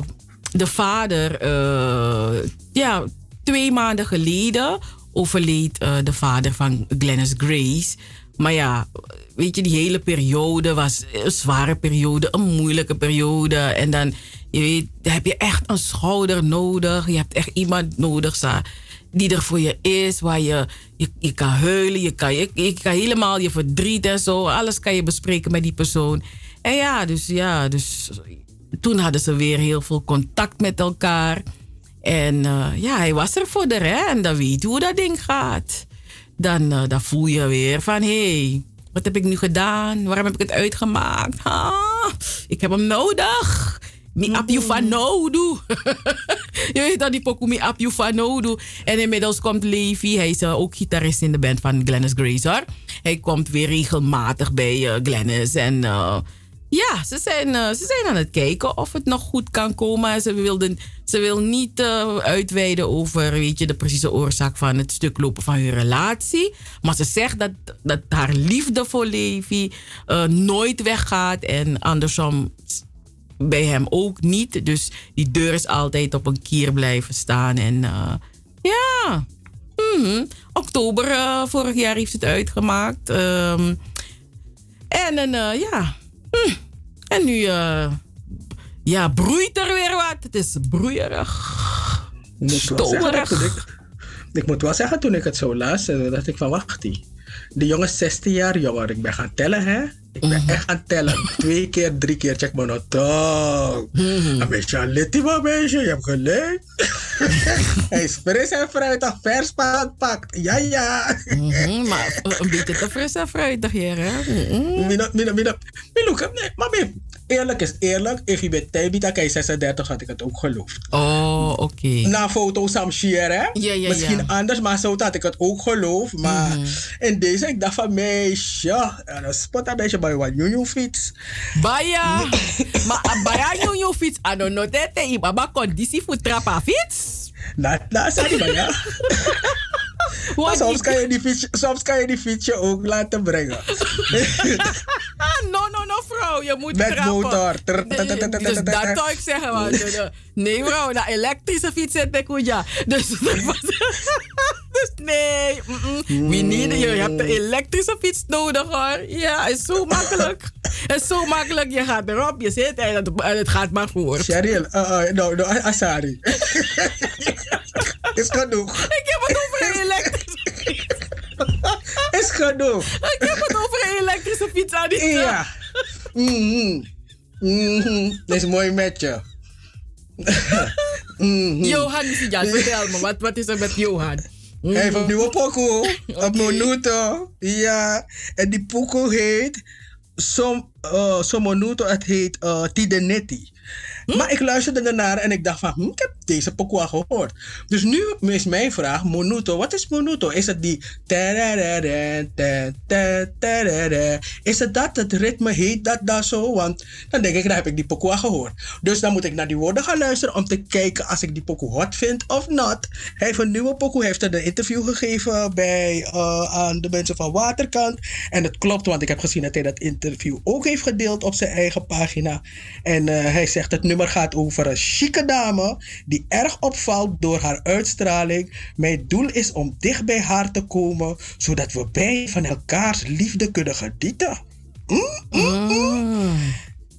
C: de vader, eh, ja, twee maanden geleden overleed eh, de vader van Glennis Grace. Maar ja, weet je, die hele periode was een zware periode, een moeilijke periode. En dan, je weet, heb je echt een schouder nodig. Je hebt echt iemand nodig sa, die er voor je is, waar je, je, je kan huilen, je kan, je, je kan helemaal je verdriet en zo, alles kan je bespreken met die persoon. En ja, dus ja, dus toen hadden ze weer heel veel contact met elkaar. En eh, ja, hij was er voor de hè? En dan weet je hoe dat ding gaat. Dan, eh, dan voel je weer van, hé, hey, wat heb ik nu gedaan? Waarom heb ik het uitgemaakt? Ik heb hem nodig. Mi ap you van nodu. je weet dat die pokoe mi ap you van nodu. En inmiddels komt Levi. Hij is eh, ook gitarist in de band van Glennis Grace hoor. Hij komt weer regelmatig bij eh, Glennis. En ja, ze zijn, eh, ze zijn aan het kijken of het nog goed kan komen. Ze, wilden, ze wil niet eh, uitweiden over weet je, de precieze oorzaak van het stuk lopen van hun relatie. Maar ze zegt dat, dat haar liefde voor Levi eh, nooit weggaat. En andersom bij hem ook niet. Dus die deur is altijd op een kier blijven staan. En ja, mhm. oktober vorig jaar heeft het uitgemaakt. Ehm, en een, ja. Hm. En nu eh, ja, broeit er weer wat. Het is broeierig. Stomerig.
B: ik moet wel zeggen, toen ik het zo las, eh, dacht ik van wacht die. De jongen is 16 jaar jonger. Ik ben gaan tellen, hè? Ik ben echt gaan tellen. Twee keer, drie keer. Check me nou toch. Een beetje aan litty, maar meisje. Je hebt gelijk. Hij is fris en fruitig. Vers pakt. Ja, ja.
C: Mhm, maar een beetje te fris en fruitig hier, hè?
B: Mina, mina, mina. Miluka, nee, maar Mim, eerlijk is eerlijk. Bent Tibita, kijk 36, had ik het ook geloofd.
C: Oh, oké.
B: Na foto Samshir, hè?
C: Ja, ja,
B: Misschien
C: ja.
B: anders, maar zo had ik het ook geloofd. Maar in deze, ik dacht van meisje, en een spot een beetje bij wat nieuw fiets.
C: Baya, maar baya nu je fiets, ano no tete, i baba conditie voor trappa fiets.
B: Zei maar ja. Maar
C: Want
B: soms kan, je die fiets, soms kan je die fietsje ook laten brengen.
C: Ah, no, no, no, vrouw, je moet
B: Met
C: trappen.
B: motor.
C: Dus dat zou ik zeggen, man. Nee, vrouw, dat elektrische fiets zet ik goed, ja. Dus, dus nee, we need, je hebt een elektrische fiets nodig, hoor. Ja, is zo makkelijk. is zo makkelijk, je gaat erop, je zit en het, gaat maar voort.
B: Cheryl, uh, no, no, Asari. Is genoeg.
C: Ik heb het over een elektrische fiets.
B: Is genoeg.
C: Ik heb het over een elektrische fiets, Anita.
B: Ja. Mhm. Mhm. Dat is mooi met je. Mhm.
C: Johan, ja, vertel me, wat, wat is er met Johan?
B: Hij heeft een nieuwe pokoe. Op Monuto. Ja. En die pokoe heet... Som, uh, Somonuto, het heet uh, Tidenetti. Maar ik luisterde ernaar en ik dacht van, hm, ik heb deze pokoe al gehoord. Dus nu is mijn vraag, Monuto, wat is Monuto? Is het die... Is het dat, het ritme heet dat daar zo? Want dan denk ik, dan heb ik die pokoe al gehoord. Dus dan moet ik naar die woorden gaan luisteren om te kijken als ik die pokoe hot vind of not. Hij heeft een nieuwe pokoe, heeft er een interview gegeven bij, uh, aan de mensen van Waterkant. En het klopt, want ik heb gezien dat hij dat interview ook heeft gedeeld op zijn eigen pagina. En uh, hij zegt het nummer gaat over een chique dame die erg opvalt door haar uitstraling. Mijn doel is om dicht bij haar te komen, zodat we beiden van elkaars liefde kunnen genieten. Mm, mm, mm.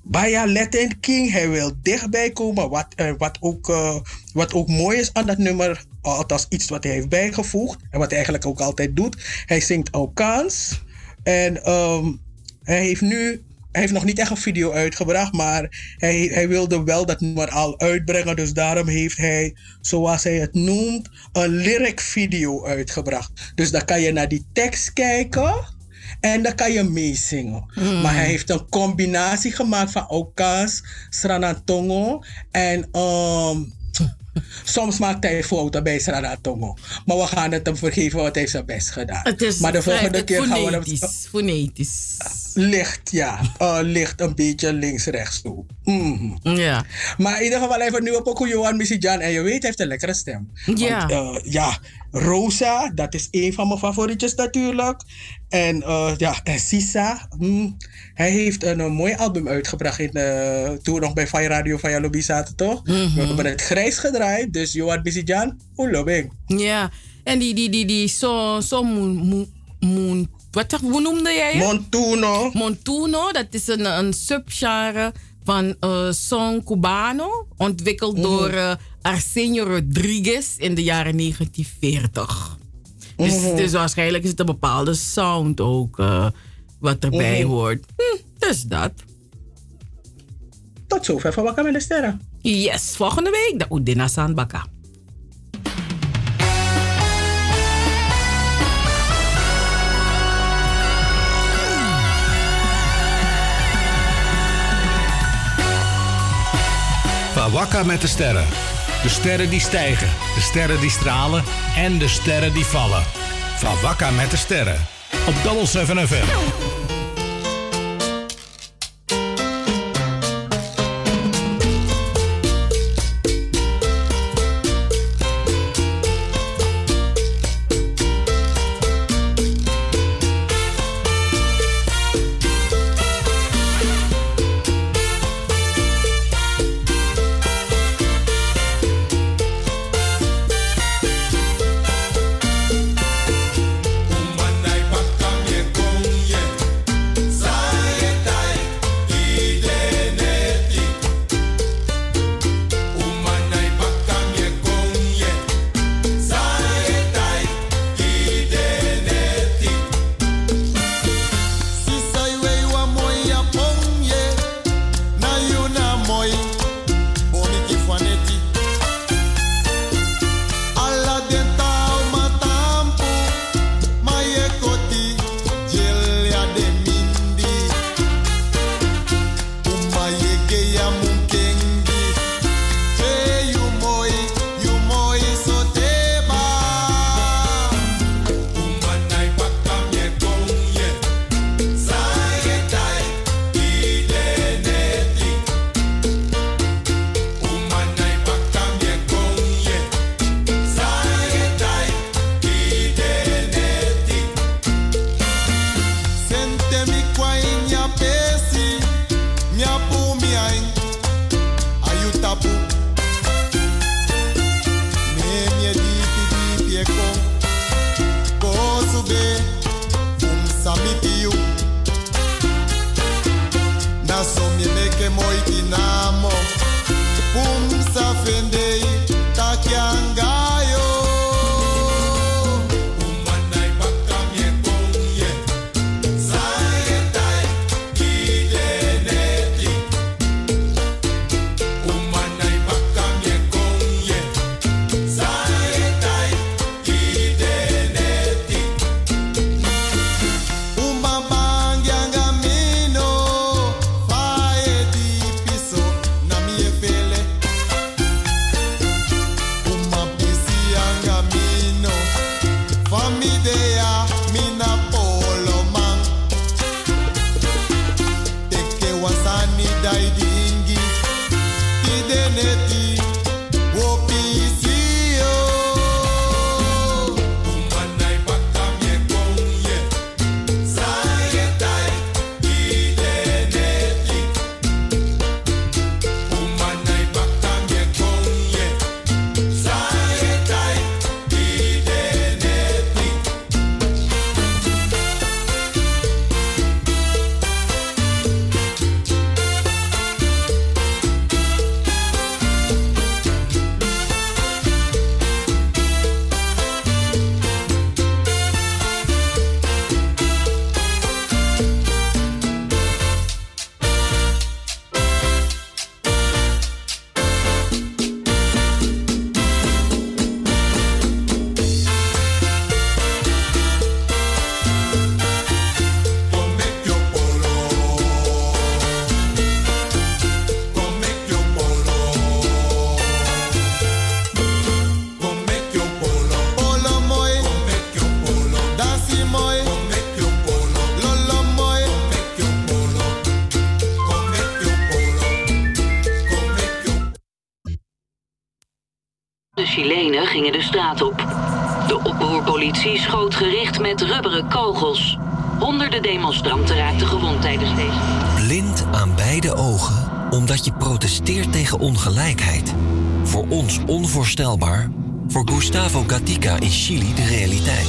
B: Baya Latin King, hij wil dichtbij komen. Wat, uh, wat, ook, uh, wat ook mooi is aan dat nummer, althans iets wat hij heeft bijgevoegd en wat hij eigenlijk ook altijd doet. Hij zingt Alkaans en um, hij heeft nu hij heeft nog niet echt een video uitgebracht, maar hij, hij wilde wel dat nummer al uitbrengen. Dus daarom heeft hij, zoals hij het noemt, een lyric video uitgebracht. Dus dan kan je naar die tekst kijken en dan kan je meezingen. Mm. Maar hij heeft een combinatie gemaakt van Okas, Sranatongo en um, Soms maakt hij fouten bij Sranatongo. Maar we gaan het hem vergeven, want hij heeft zijn best gedaan.
C: Het is
B: maar de volgende keer gaan we
C: hem... Fonetisch.
B: Licht, ja. Uh, licht een beetje links-rechts toe. Mhm.
C: Ja.
B: Maar in ieder geval even nieuwe pokoe Johan Missy-Jan. En je weet, hij heeft een lekkere stem.
C: Ja.
B: Want, eh, ja, Rosa, dat is een van mijn favorietjes natuurlijk. En eh, ja, en Sisa. hmm, hij heeft een, eh, mooi album uitgebracht in, eh, toen we nog bij Fire Radio Fire Lobby zaten, toch?
C: Mhm.
B: We hebben het grijs gedraaid. Dus Johan Missy-Jan, hoe lobbying?
C: Ja. En die, die, die, die, zo, zo moon, wat, hoe noemde jij het?
B: Montuno.
C: Montuno, dat is een, een subgenre van eh son cubano, ontwikkeld door eh, Arsenio Rodriguez in de jaren 1940. Dus,
B: Mhm.
C: dus waarschijnlijk is het een bepaalde sound ook eh, wat erbij
B: Mhm.
C: hoort. Hm, dus dat.
B: Tot zover van de Sterren.
C: Yes, volgende week de Udina Sandbaka.
G: Wakka met de sterren. De sterren die stijgen, de sterren die stralen en de sterren die vallen. Van Wakka met de sterren. Op Double 7 FM.
H: Oproerpolitie schoot gericht met rubberen kogels. Honderden demonstranten raakten gewond tijdens deze.
I: Blind aan beide ogen omdat je protesteert tegen ongelijkheid. Voor ons onvoorstelbaar, voor Gustavo Gatica in Chili de realiteit.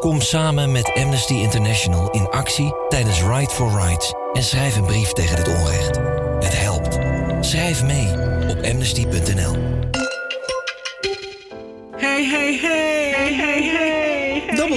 I: Kom samen met Amnesty International in actie tijdens Right for Rights en schrijf een brief tegen dit onrecht. Het helpt. Schrijf mee op amnesty.nl.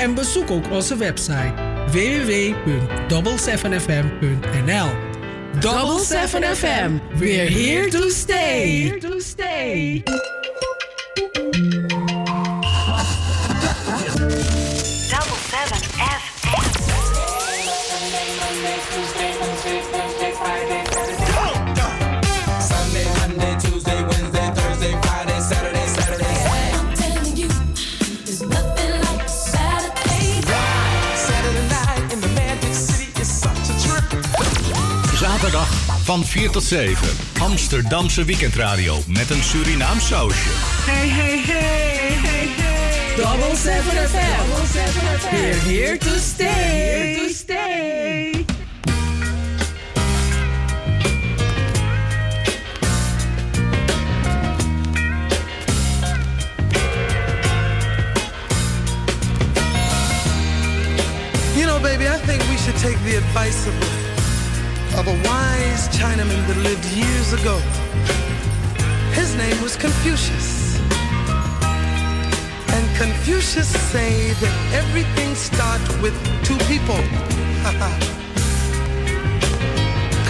J: En bezoek ook onze website www.double7fm.nl
C: Double 7 FM. We're here to stay.
K: Here to stay.
G: Van 4 tot 7. Amsterdamse weekendradio met een Surinaam sausje.
K: Hey, hey, hey, hey, hey.
C: Double 7 FM.
K: Double 7 FM.
C: We're here to stay.
K: Here to stay.
L: You know, baby, I think we should take the advice of Chinaman that lived years ago. His name was Confucius. And Confucius say that everything starts with two people.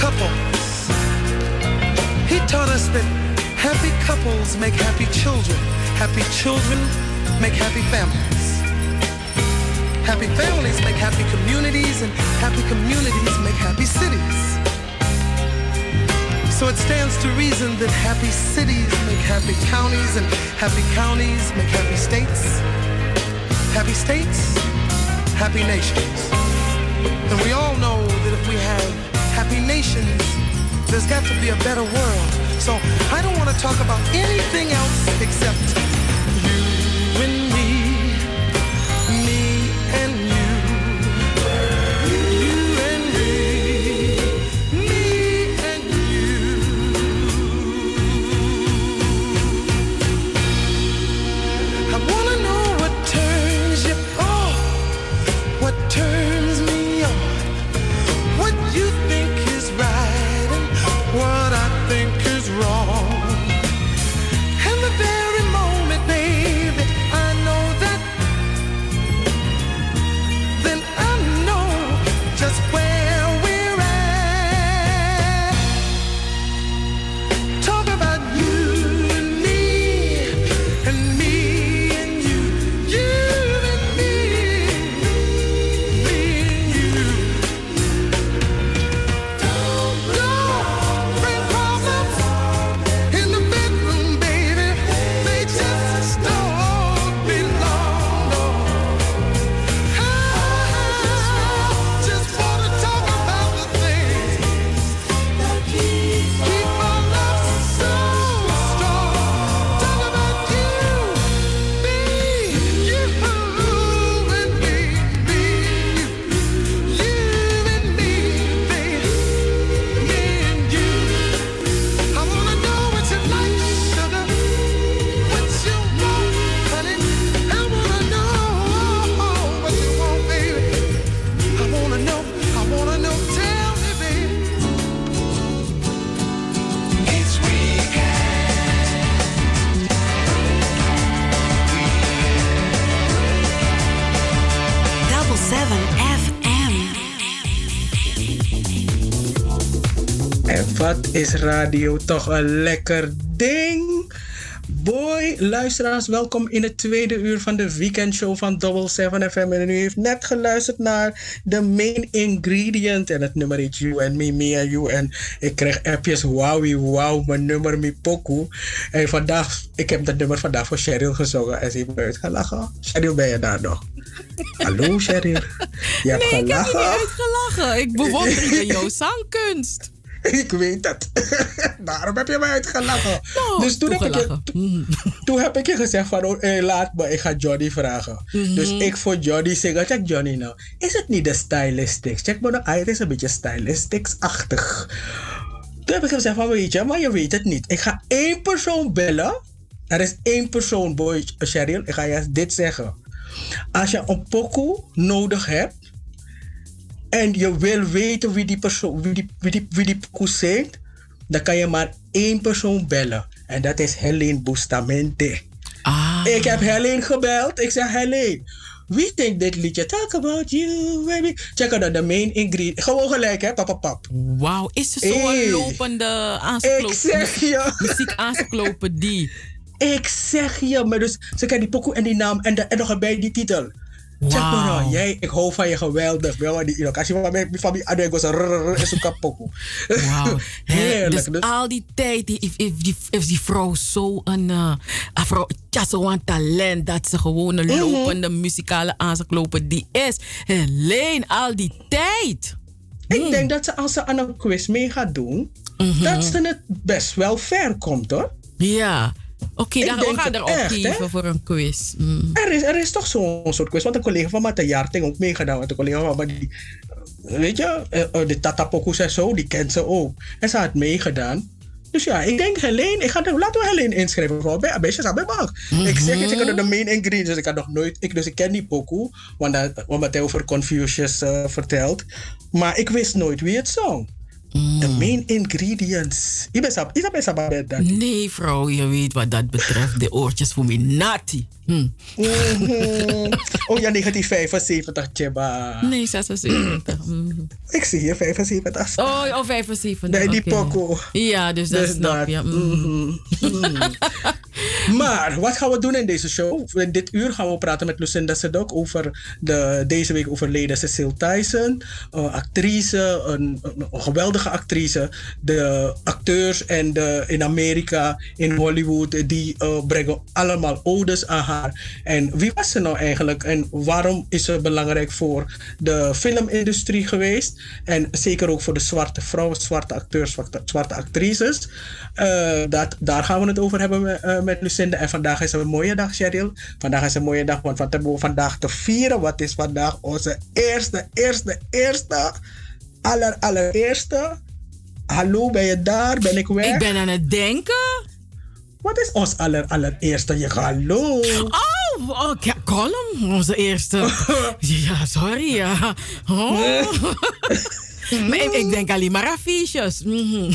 L: couples. He taught us that happy couples make happy children. Happy children make happy families. Happy families make happy communities, and happy communities make happy cities. So it stands to reason that happy cities make happy counties, and happy counties make happy states. Happy states, happy nations. And we all know that if we have happy nations, there's got to be a better world. So I don't want to talk about anything else except is
B: radio toch een lekker ding? Boy, luisteraars, welkom in het tweede uur van de weekendshow van Double 7 FM. En u heeft net geluisterd naar de main ingredient. En het nummer heet You and Me, Me and You. En ik kreeg appjes, wowie, wow, mijn nummer, mi poku. En vandaag, ik heb dat nummer vandaag voor Cheryl gezongen. En ze heeft me uitgelachen. Cheryl, ben je daar nog? Hallo Cheryl. Je hebt
C: nee, ik heb niet uitgelachen. Ik bewonder jouw zangkunst.
B: Ik weet het. Daarom heb je mij uitgelachen.
C: Nou,
B: dus toen heb, ik je,
C: toegelachen.
B: toen, heb ik je gezegd van, oh, eh, laat me, ik ga Johnny vragen.
C: Mhm.
B: Dus ik voor Johnny zeggen, check Johnny nou. Is het niet de stylistics? Check me nou, ah, het is een beetje stylistics-achtig. Toen heb ik gezegd van, weet je, maar je weet het niet. Ik ga één persoon bellen. Er is één persoon, boy, Cheryl. Ik ga je dit zeggen. Als je een pokoe nodig hebt, en je wil weten wie die persoon, wie die, wie die, wie die pokoe zingt, dan kan je maar één persoon bellen. En dat is Helene Bustamante.
C: Ah.
B: Ik heb Helene gebeld. Ik zeg Helene, wie zingt dit liedje? Talk about you, baby. Check out de main ingredient. Gewoon gelijk, hè, papa pap.
C: Wauw, is ze zo'n
B: Hey.
C: lopende
B: Ik
C: aansteklopen?
B: zeg je.
C: Muziek aansteklopen die.
B: Ik zeg je, maar dus ze kan die pokoe en die naam en, de, en nog bij die titel. Maar
C: Wauw.
B: nou, jij, ik hou van je geweldig. Wel, die, als je van van mij, adem, ik was een is.
C: Wauw. Dus
B: Dus,
C: al die tijd, die, if, die, die vrouw zo een, eh, vrouw, ja, zo'n talent, dat ze gewoon een
B: Mhm.
C: lopende muzikale aansteklopen die is. Helene, al die tijd.
B: Ik denk dat ze als ze aan een quiz mee gaat doen, dat ze het best wel ver komt hoor.
C: Ja. Oké,
B: Ik
C: dan we gaan
B: het
C: erop
B: echt,
C: geven
B: hè?
C: voor een quiz. Mm.
B: Er is, er is toch zo'n soort quiz. Want een collega van mij, Jarting, ook meegedaan. Want een collega van mij, die, weet je, eh, eh, de Tata Pokus en zo, die kent ze ook. En ze had meegedaan. Dus ja, ik denk Helene, ik ga, laten we Helene inschrijven voor bij Sabe Bank. Ik zeg het, ik had de main ingredients, dus ik had nog nooit, ik, dus ik ken die pokoe, want dat, wat hij over Confucius eh, vertelt. Maar ik wist nooit wie het zong. De main ingredients.
C: Nee, vrouw, je weet wat dat betreft. De oortjes voor me nati. Hm.
B: Mhm. Oh ja, 1975, Tjeba.
C: Nee, 76. Mhm.
B: Ik zie hier 75.
C: Oh, oh 75.
B: Nee, die
C: oké.
B: pokoe.
C: Ja, dus dat
B: Dus
C: snap
B: dat,
C: je.
B: Maar wat gaan we doen in deze show? In dit uur gaan we praten met Lucinda Sedok over de deze week overleden Cecile Tyson. Een actrice, een, een- een geweldige actrice. De acteurs en de, in Amerika, in Hollywood, die brengen allemaal odes aan haar. En wie was ze nou eigenlijk? En waarom is ze belangrijk voor de filmindustrie geweest? En zeker ook voor de zwarte vrouwen, zwarte acteurs, zwarte, actrices. Eh, dat, daar gaan we het over hebben met, eh, met Lucinda. En vandaag is een mooie dag, Cheryl. Vandaag is een mooie dag, want wat hebben we vandaag te vieren? Wat is vandaag onze eerste, eerste, eerste, aller, allereerste? Hallo, ben je daar? Ben ik weg?
C: Ik ben aan het denken.
B: Wat is ons aller, allereerste? Je hallo.
C: Oh, oh ja, column, onze eerste. ja, sorry. Ja. Oh. maar ik, ik denk alleen maar affiches. Mhm.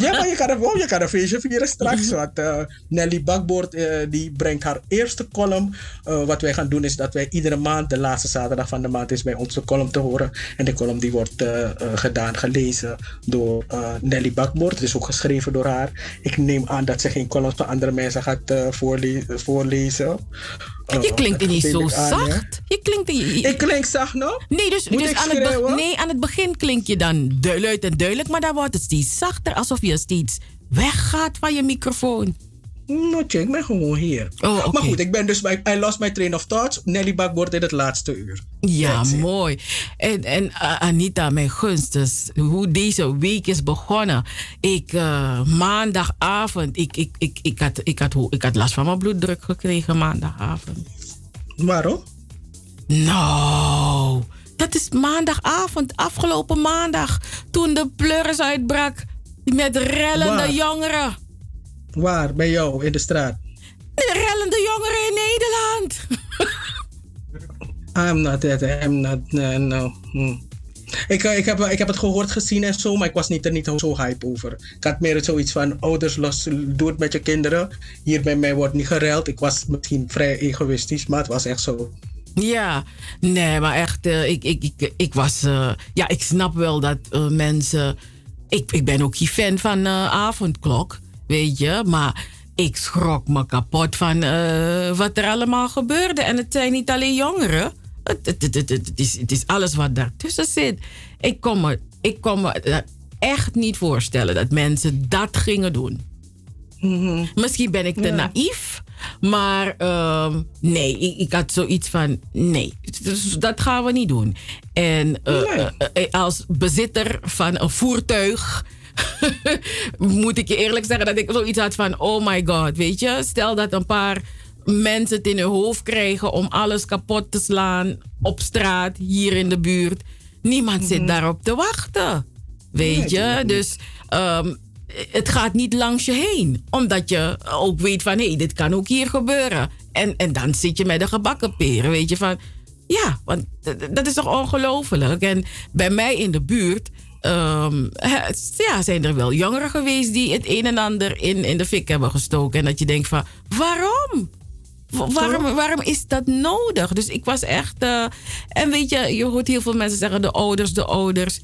B: Ja, maar je kan, er, je kan een feestje vieren straks. Want eh, Nelly Bakboord eh, die brengt haar eerste column. Eh, wat wij gaan doen is dat wij iedere maand, de laatste zaterdag van de maand, is bij onze column te horen. En de column die wordt gedaan, gelezen door Nelly Bakboord. Het is ook geschreven door haar. Ik neem aan dat ze geen columns van andere mensen gaat voorle- voorlezen. Eh,
C: Je klinkt niet zo
B: aan,
C: zacht. Je klinkt...
B: Ik klink zacht nog?
C: Nee, dus,
B: Moet
C: dus aan, het be- nee, aan het begin klink je dan du- luid en duidelijk, maar dan wordt het steeds zachter, alsof je steeds weggaat van je microfoon.
B: Ik ben gewoon hier.
C: Oh.
B: Maar goed, ik ben dus bij I Lost My Train of Thoughts. Nelly Bakboord in het laatste uur.
C: Ja, mooi. En, en uh, Anita, mijn gunst, dus hoe deze week is begonnen. Ik, uh, maandagavond, ik, ik, ik, ik, had, ik, had, ik had last van mijn bloeddruk gekregen maandagavond.
B: Waarom?
C: Nou, dat is maandagavond, afgelopen maandag, toen de pleuris uitbrak met rellende
B: Waar?
C: jongeren.
B: Waar? Bij jou in de straat?
C: De rellende jongeren in Nederland.
B: I'm not that. I'm not. uh, no. Hmm. Ik, eh, ik, heb, ik heb het gehoord, gezien en zo, maar ik was niet er niet zo hype over. Ik had meer zoiets van: ouders, los, doe het met je kinderen. Hier bij mij wordt niet gereld. Ik was misschien vrij egoïstisch, maar het was echt zo.
C: Ja, nee, maar echt, eh, ik, ik, ik, ik was. eh, ja, ik snap wel dat eh, mensen. Ik, ik ben ook geen fan van eh, avondklok, weet je. Maar ik schrok me kapot van eh, wat er allemaal gebeurde. En het zijn niet alleen jongeren. Het, het, het, is, het is alles wat daartussen zit. Ik kon me, ik kon me echt niet voorstellen dat mensen dat gingen doen. Misschien ben ik te
B: Ja.
C: naïef. Maar ehm, nee, ik, ik had zoiets van: nee, dus dat gaan we niet doen. En
B: Nee.
C: eh, eh, als bezitter van een voertuig. moet ik je eerlijk zeggen dat ik zoiets had van: oh my god, weet je, stel dat een paar mensen het in hun hoofd krijgen om alles kapot te slaan op straat hier in de buurt. Niemand zit daarop te wachten. Weet
B: Nee,
C: je? Dus ehm, het gaat niet langs je heen. Omdat je ook weet van, hé, hey, dit kan ook hier gebeuren. En, en dan zit je met de gebakken peren, weet je van... Ja, want dat is toch ongelooflijk. En bij mij in de buurt ehm, ja, zijn er wel jongeren geweest... die het een en ander in, in de fik hebben gestoken. En dat je denkt van, waarom? Wa- Waarom, waarom is dat nodig? Dus ik was echt... eh, en weet je, je hoort heel veel mensen zeggen... de ouders, de ouders.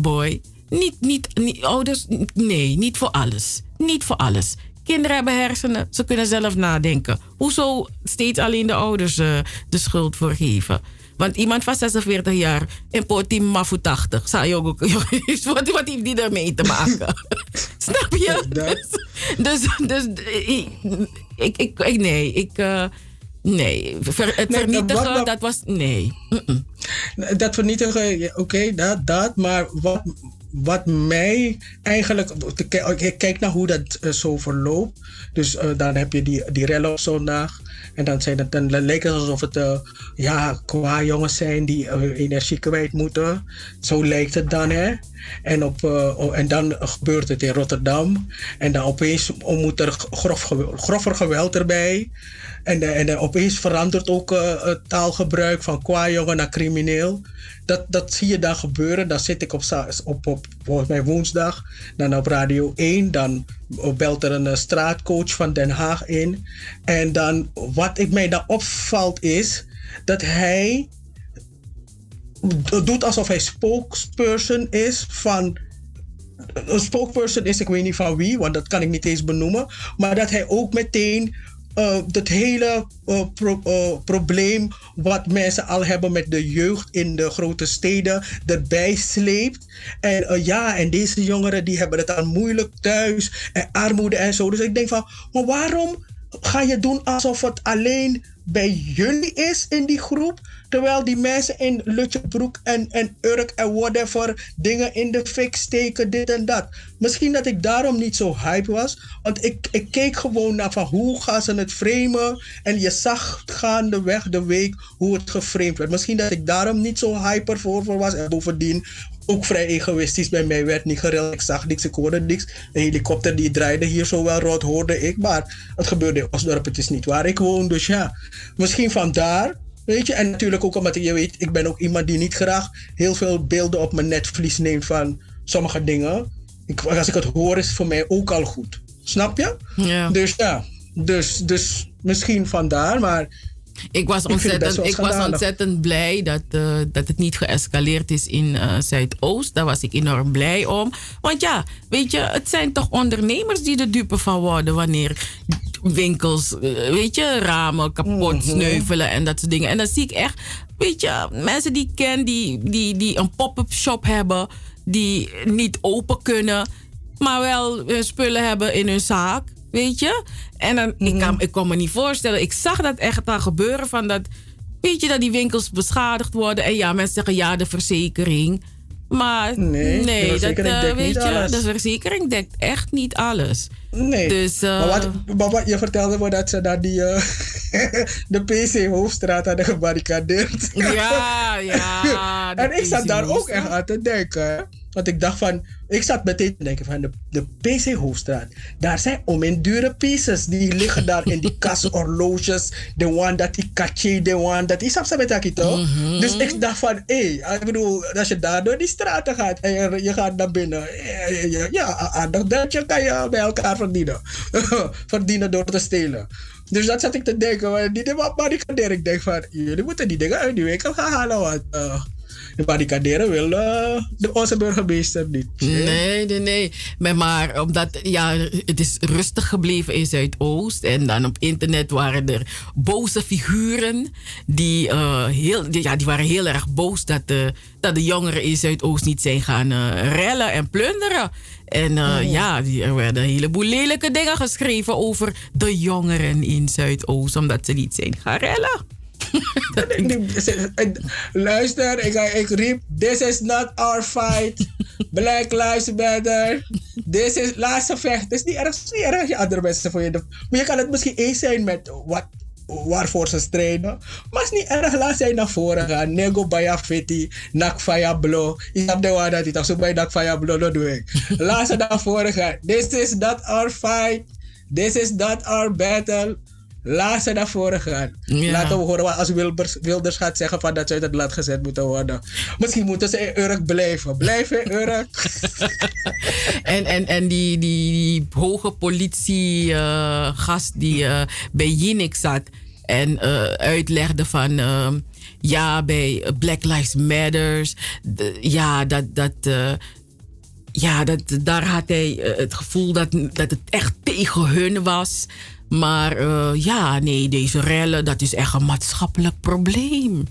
C: Boy, niet, niet, niet, ouders, nee, niet voor alles. Niet voor alles. Kinderen hebben hersenen, ze kunnen zelf nadenken. Hoezo steeds alleen de ouders eh, de schuld voor geven? Want iemand van 46 jaar en Potim Mafu 80, zou je ook, wat, wat heeft die ermee te maken? Snap je? Dus, dus, dus ik, ik, ik, ik- nee, ik, eh, nee, Ver- het
B: Nee,
C: vernietigen,
B: wat-
C: dat was, nee.
B: Dat vernietigen, oké, dat, dat. Maar wat, wat mij eigenlijk. Ik kijk naar hoe dat eh, zo verloopt. Dus eh, dan heb je die, die rellen op zondag. En dan, zijn het, dan lijkt het alsof het eh, ja, qua jongens zijn die eh, energie kwijt moeten. Zo lijkt het dan, hè? En, op, eh, oh, en dan gebeurt het in Rotterdam. En dan opeens moet er grof, grover geweld erbij. En, eh, en opeens verandert ook eh, het taalgebruik van qua jongen naar crimineel. Dat, dat zie je dan gebeuren. Dan zit ik op, op, op volgens mij woensdag. Dan op Radio 1. Dan belt er een straatcoach van Den Haag in. En dan wat ik mij dan opvalt is dat hij doet alsof hij spokesperson is van. Een spokesperson is, ik weet niet van wie, want dat kan ik niet eens benoemen. Maar dat hij ook meteen eh dat hele eh, eh, probleem wat mensen al hebben met de jeugd in de grote steden erbij sleept. En eh, ja, en deze jongeren die hebben het al moeilijk thuis en armoede en zo. Dus ik denk van, maar waarom ga je doen alsof het alleen bij jullie is in die groep? Terwijl die mensen in Lutjebroek en, en Urk en whatever dingen in de fik steken, dit en dat. Misschien dat ik daarom niet zo hype was. Want ik, ik keek gewoon naar van hoe gaan ze het framen. En je zag gaandeweg de week hoe het geframed werd. Misschien dat ik daarom niet zo hyper voor, voor was. En bovendien ook vrij egoïstisch. Bij mij werd niet gereld. Ik zag niks, ik hoorde niks. De helikopter die draaide hier zo wel rot, hoorde ik. Maar het gebeurde in Osdorp. Het is niet waar ik woon. Dus ja, misschien vandaar. Weet je, en natuurlijk ook omdat je weet, ik ben ook iemand die niet graag heel veel beelden op mijn netvlies neemt van sommige dingen. Ik, als ik het hoor, is het voor mij ook al goed. Snap je?
C: Ja.
B: Dus ja, dus, dus misschien vandaar, maar.
C: Ik was, ontzettend, ik was ontzettend blij dat, eh, dat het niet geëscaleerd is in eh, Zuidoost. Daar was ik enorm blij om. Want ja, weet je, het zijn toch ondernemers die er dupe van worden wanneer winkels, eh, weet je, ramen kapot
B: Mhm.
C: sneuvelen en dat soort dingen. En dan zie ik echt, weet je, mensen die ik ken die, die, die een pop-up shop hebben, die niet open kunnen, maar wel spullen hebben in hun zaak. Weet je? En dan, ik, kan, ik kon me niet voorstellen. Ik zag dat echt al gebeuren. Van dat, weet je, dat die winkels beschadigd worden. En ja, mensen zeggen ja, de verzekering. Maar
B: Nee,
C: nee,
B: de
C: dat,
B: verzekering dekt
C: weet
B: niet
C: je, de verzekering dekt echt niet alles.
B: Nee.
C: Dus, eh,
B: maar, wat, maar wat je vertelde me dat ze daar die, eh, de PC Hoofdstraat hadden gebarricadeerd.
C: Ja, ja.
B: en ik zat daar ook echt aan te denken. Want ik dacht van, ik zat meteen te denken van de, de PC Hoofdstraat. Daar zijn om in dure pieces. Die liggen daar in die kashorloges. De one dat die katje, de one dat die snap je met dat toch?
C: Mhm.
B: Dus ik dacht van, hé, hey, ik bedoel, als je daar door die straten gaat en je, je gaat naar binnen. eh, Ja, ja aardig duitje kan je bij elkaar verdienen. verdienen door te stelen. Dus dat zat ik te denken. Maar die dingen barricaderen. Ik denk van, jullie moeten die dingen uit die winkel gaan halen. Want, eh, de barricaderen wil eh, de, onze burgemeester niet.
C: Nee, nee, nee. Maar, maar omdat ja, het is rustig gebleven in Zuidoost. En dan op internet waren er boze figuren. Die, eh, heel, die- ja, die waren heel erg boos dat de, dat de jongeren in Zuidoost niet zijn gaan eh, rellen en plunderen. En eh,
B: Oh.
C: ja, die, er werden een heleboel lelijke dingen geschreven over de jongeren in Zuidoost. Omdat ze niet zijn gaan rellen.
B: Luister, ik, ik riep: This is not our fight. Black Lives Matter. This is laatste vecht. Het is niet erg, niet erg je andere mensen voor je. Maar je kan het misschien eens zijn met wat, waarvoor ze strijden. Maar het is niet erg. Laat zij naar voren gaan. Nego baya fiti. Nak faya blo. Ik heb de waar dat ik zo bij nak faya blo. Dat doe ik. Laat ze naar voren gaan. This is not our fight. This is not our battle. Laat ze naar voren gaan.
C: Ja.
B: Laten we horen wat als Wilders, Wilders gaat zeggen van dat ze uit het land gezet moeten worden. Misschien moeten ze in Urk blijven. Blijf in Urk.
C: En, en, en die, die, die hoge politiegast die eh, bij Jinek zat en eh, uitlegde van ehm, ja, bij Black Lives Matters, ja, dat. dat eh, ja, dat, daar had hij eh, het gevoel dat, dat het echt tegen hun was. Maar eh, ja, nee, deze rellen, dat is echt een maatschappelijk probleem.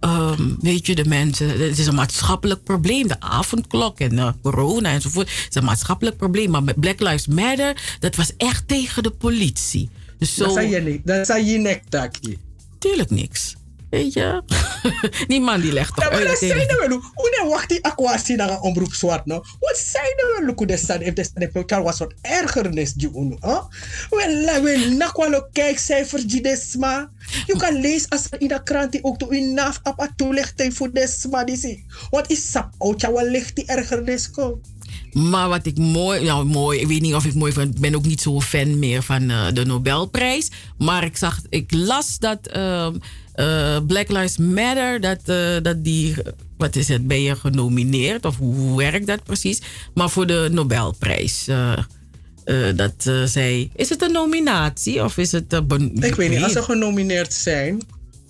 C: Ehm, weet je, de mensen, het is een maatschappelijk probleem. De avondklok en eh, corona enzovoort. Het is een maatschappelijk probleem. Maar met Black Lives Matter, dat was echt tegen de politie. Dus zo,
B: Dat zei je niet. Dat zei je nek takje.
C: tuurlijk niks. Weet je? Die man die legt toch
B: Ja, maar dat
C: uit tegen-
B: zijn er wel. Hoe ne wacht die aquatie naar een omroep zwart nou? Wat zijn er wel? Hoe de staan if de er was wat ergernis die unu, huh? Wel, la wel nakwalo kijkcijfers die desma. Je kan lezen als er in de krant die ook toe in naf op het toelichting voor desma die zie. Wat is sap? Ocha wel ligt die ergernis ko?
C: Maar wat ik mooi, nou mooi, ik weet niet of ik mooi vind. Ik ben ook niet zo'n fan meer van eh, de Nobelprijs. Maar ik zag, ik las dat ehm, eh, Black Lives Matter, dat, eh, dat die, wat is het, ben je genomineerd? Of hoe, hoe werkt dat precies? Maar voor de Nobelprijs. eh, dat zij, is het een nominatie of is het...
B: Ik weet niet, als ze genomineerd zijn,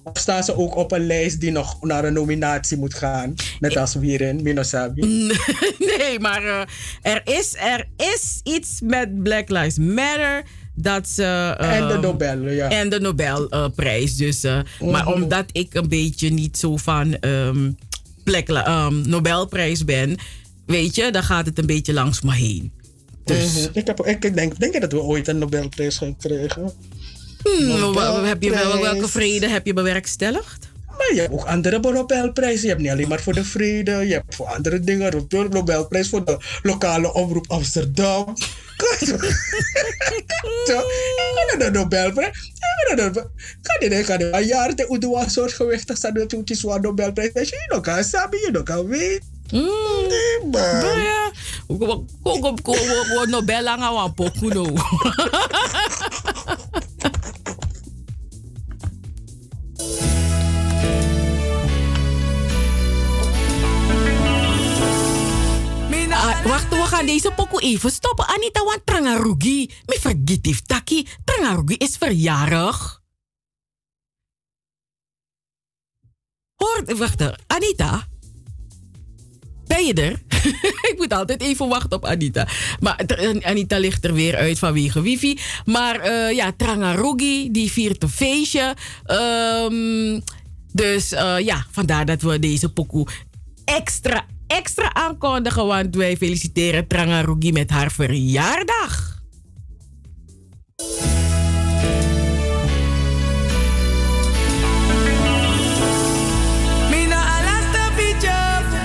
B: of staan ze ook op een lijst die nog naar een nominatie moet gaan? Net als Wieren, Minosabi.
C: nee, maar er, is, er is iets met Black Lives Matter. Dat ze,
B: En de
C: ehm,
B: Nobel, ja.
C: En de Nobelprijs. dus, eh, Maar
B: Mhm.
C: omdat ik een beetje niet zo van Black, Li- ehm, Nobelprijs ben, weet je, dan gaat het een beetje langs me heen. Dus,
B: Mhm. ik, heb, ik denk, denk je dat we ooit een Nobelprijs gaan krijgen?
C: hmm, heb je wel, welke vrede heb je bewerkstelligd?
B: Maar je hebt ook andere Nobelprijzen. Je hebt niet alleen maar voor de vrede. Je hebt voor andere dingen. Hebt de Nobelprijs voor de lokale omroep Amsterdam. Naar de Nobelprijs. Kan je denken, kan je een jaar te doen een soort gewichtig staan dat je een Nobelprijs. Als je nog kan sabi, je nog kan weten. Nee, man.
C: Nou ja, ko- ko- ko- ko- ko- Nobel lang aan poku wacht, we gaan deze pokoe even stoppen. Anita, want Trangarugi. Me taki. Trangarugi is verjarig. Hoor, wacht, Anita. Ben je er? ik moet altijd even wachten op Anita. Maar Anita ligt er weer uit vanwege wifi. Maar eh, ja, Trangarugi, die viert een feestje. Ehm, dus eh, ja, vandaar dat we deze pokoe extra, extra aankondigen. Want wij feliciteren Trangarugi met haar verjaardag.
K: Mina alasta picho fu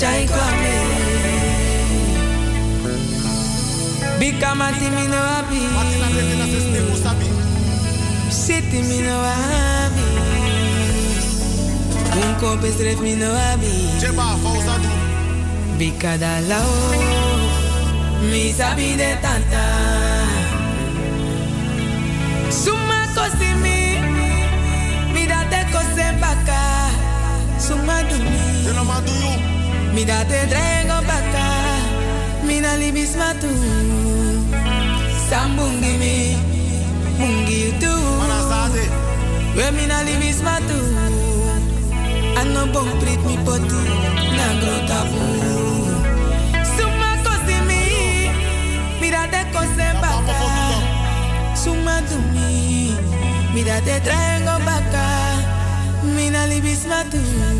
K: chai kwame Bika mati mi no abi Siti mi no abi Unko pesref mi no abi Bika da lao Mi sabi de tanta Suma kosi mi Mi date kose baka Suma dumi Suma dumi.
M: Mi da te drengo baka, mi na libis matu. Sambungi mi, mungi tu. We mina libis matu. Ano bon mi poti, na grota bu. Suma kosi mi, mi te kose baka. Suma tu mi, te baka, mi na.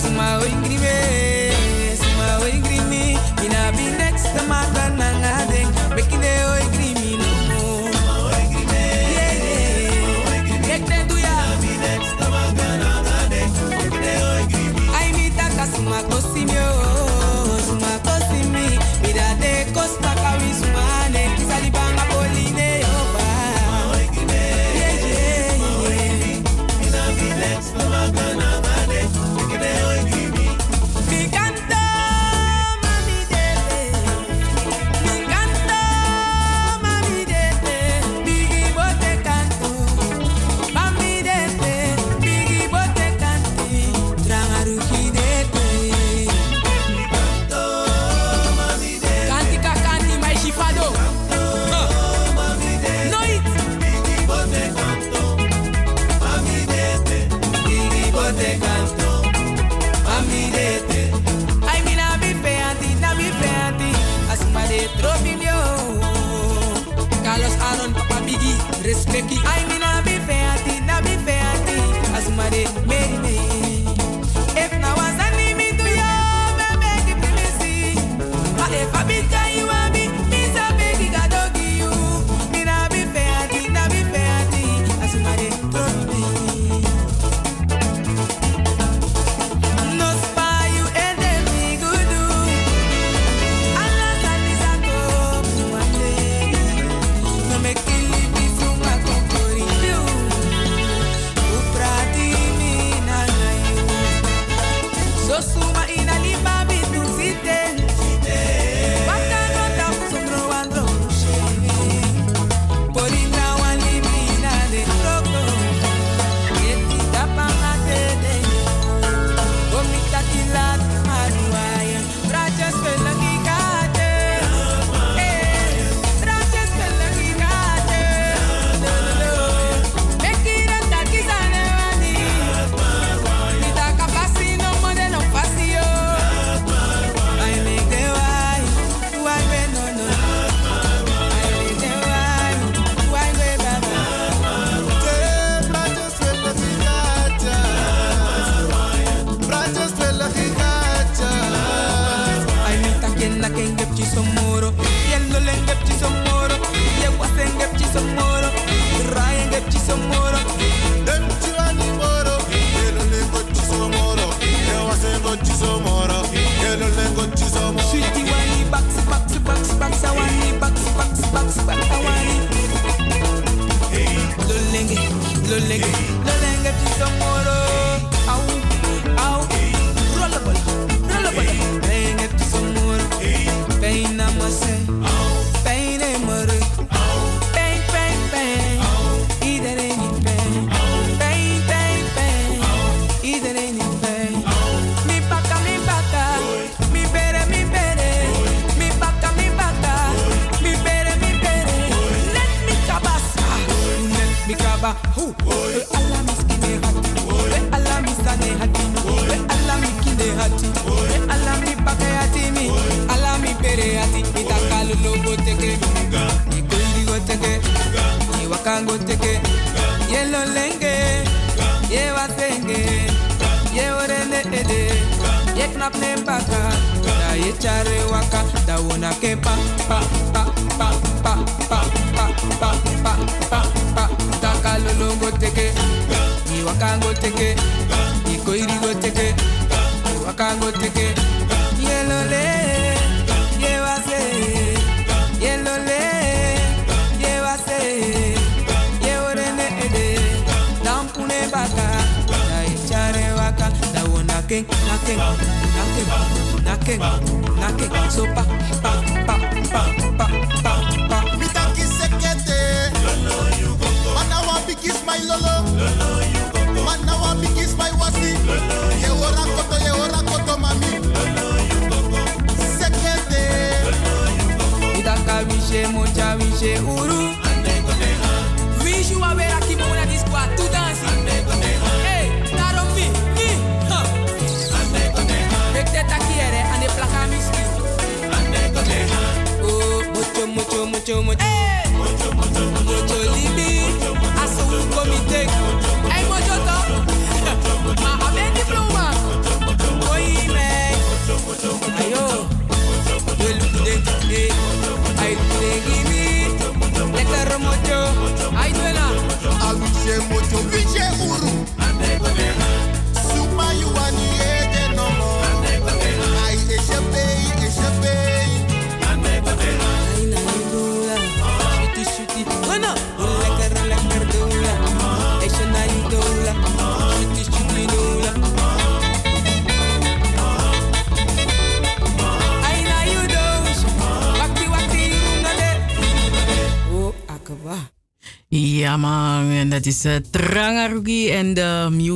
C: mais uma.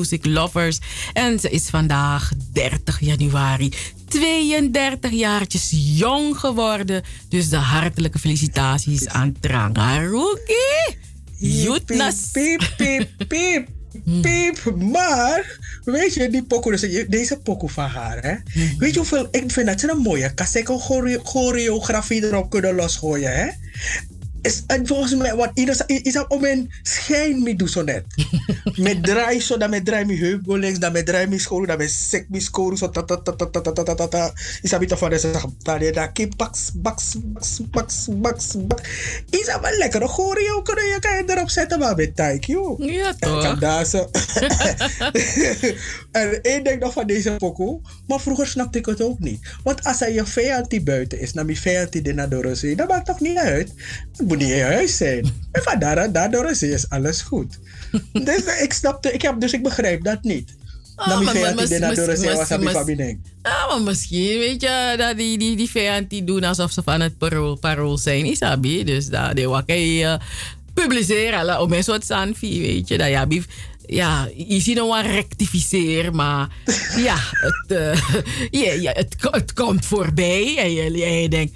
C: Music Lovers. En ze is vandaag 30 januari 32 jaartjes jong geworden. Dus de hartelijke felicitaties aan Trangarugi. Jutnas.
B: Piep, piep, piep. Piep, maar weet je, die pokoe, dus deze pokoe van haar, hè? Weet je hoeveel, ik vind dat ze een mooie kaseko choreografie erop kunnen losgooien, hè? Is, en volgens mij, wat is, is dat om een schijn me doen zo net. Met draai zo, dan met draai me heup go links, dan met draai me school, dan met sek me school, zo ta ta ta ta ta ta ta ta ta ta. Is dat niet van deze dan je daar kip baks baks baks baks baks baks. Is dat wel lekker, choreo kunnen je kan je erop zetten, maar met taik, joh.
C: Ja,
B: En
C: toch?
B: kan dansen. en één ding nog van deze pokoe, maar vroeger snapte ik het ook niet. Want als er je vijand die buiten is, naar mijn vijand die naar Dorosee, dat maakt toch niet uit? Het moet niet in je huis zijn. En vandaar naar Dorosee is alles goed. dus ik snapte, ik heb, dus ik begrijp dat niet.
C: Ah,
B: naar mijn
C: maar- maar-
B: die naar
C: maar-
B: was, naar
C: maar-
B: familie.
C: Ja, maar misschien, weet je, dat die, die, die vijand die doen alsof ze van het parool, parool zijn, Isabi. Dus dat de wakker uh, publiceren, om een soort sanfi, weet je. Dat ja, ja, je ziet nog wel rectificeer, maar ja, het, eh, ja, ja, het, het komt voorbij en je, en je denkt,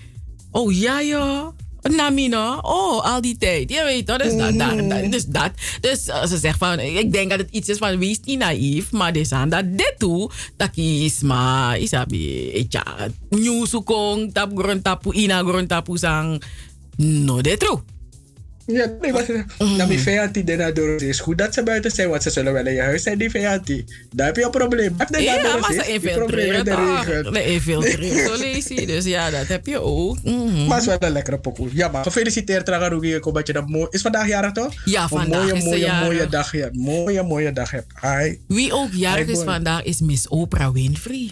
C: oh ja joh. Namino, oh, al die tijd. Je weet toch, dus dat, dat, dat, dus dat. Dus eh, ze zegt van, ik denk dat het iets is van, wees niet naïef, maar dit aan dat dit toe, dat is maar, isabi, ja, nieuwsukong, tap grond tapu, ina grond tapu sang, no de true.
B: Ja, nee, maar ze- vijand die naar Dorosee is goed dat ze buiten zijn, want ze zullen wel in je huis zijn, die die. Daar heb je een probleem. Heb je
C: Ja, maar ze infiltreren
B: in de regen.
C: Nee, infiltreren. Dus ja, dat heb je ook. Mhm.
B: Maar het is wel een lekkere pokoe. Ja, maar gefeliciteerd Tragarugi. Ik hoop dat je dat mooi... Is vandaag jarig toch?
C: Ja,
B: Een
C: vandaag
B: mooie,
C: is
B: mooie,
C: jarig.
B: mooie dag hebt. Mooie, mooie dag hebt.
C: Wie ook jarig is
B: boy.
C: vandaag is Miss Oprah Winfrey.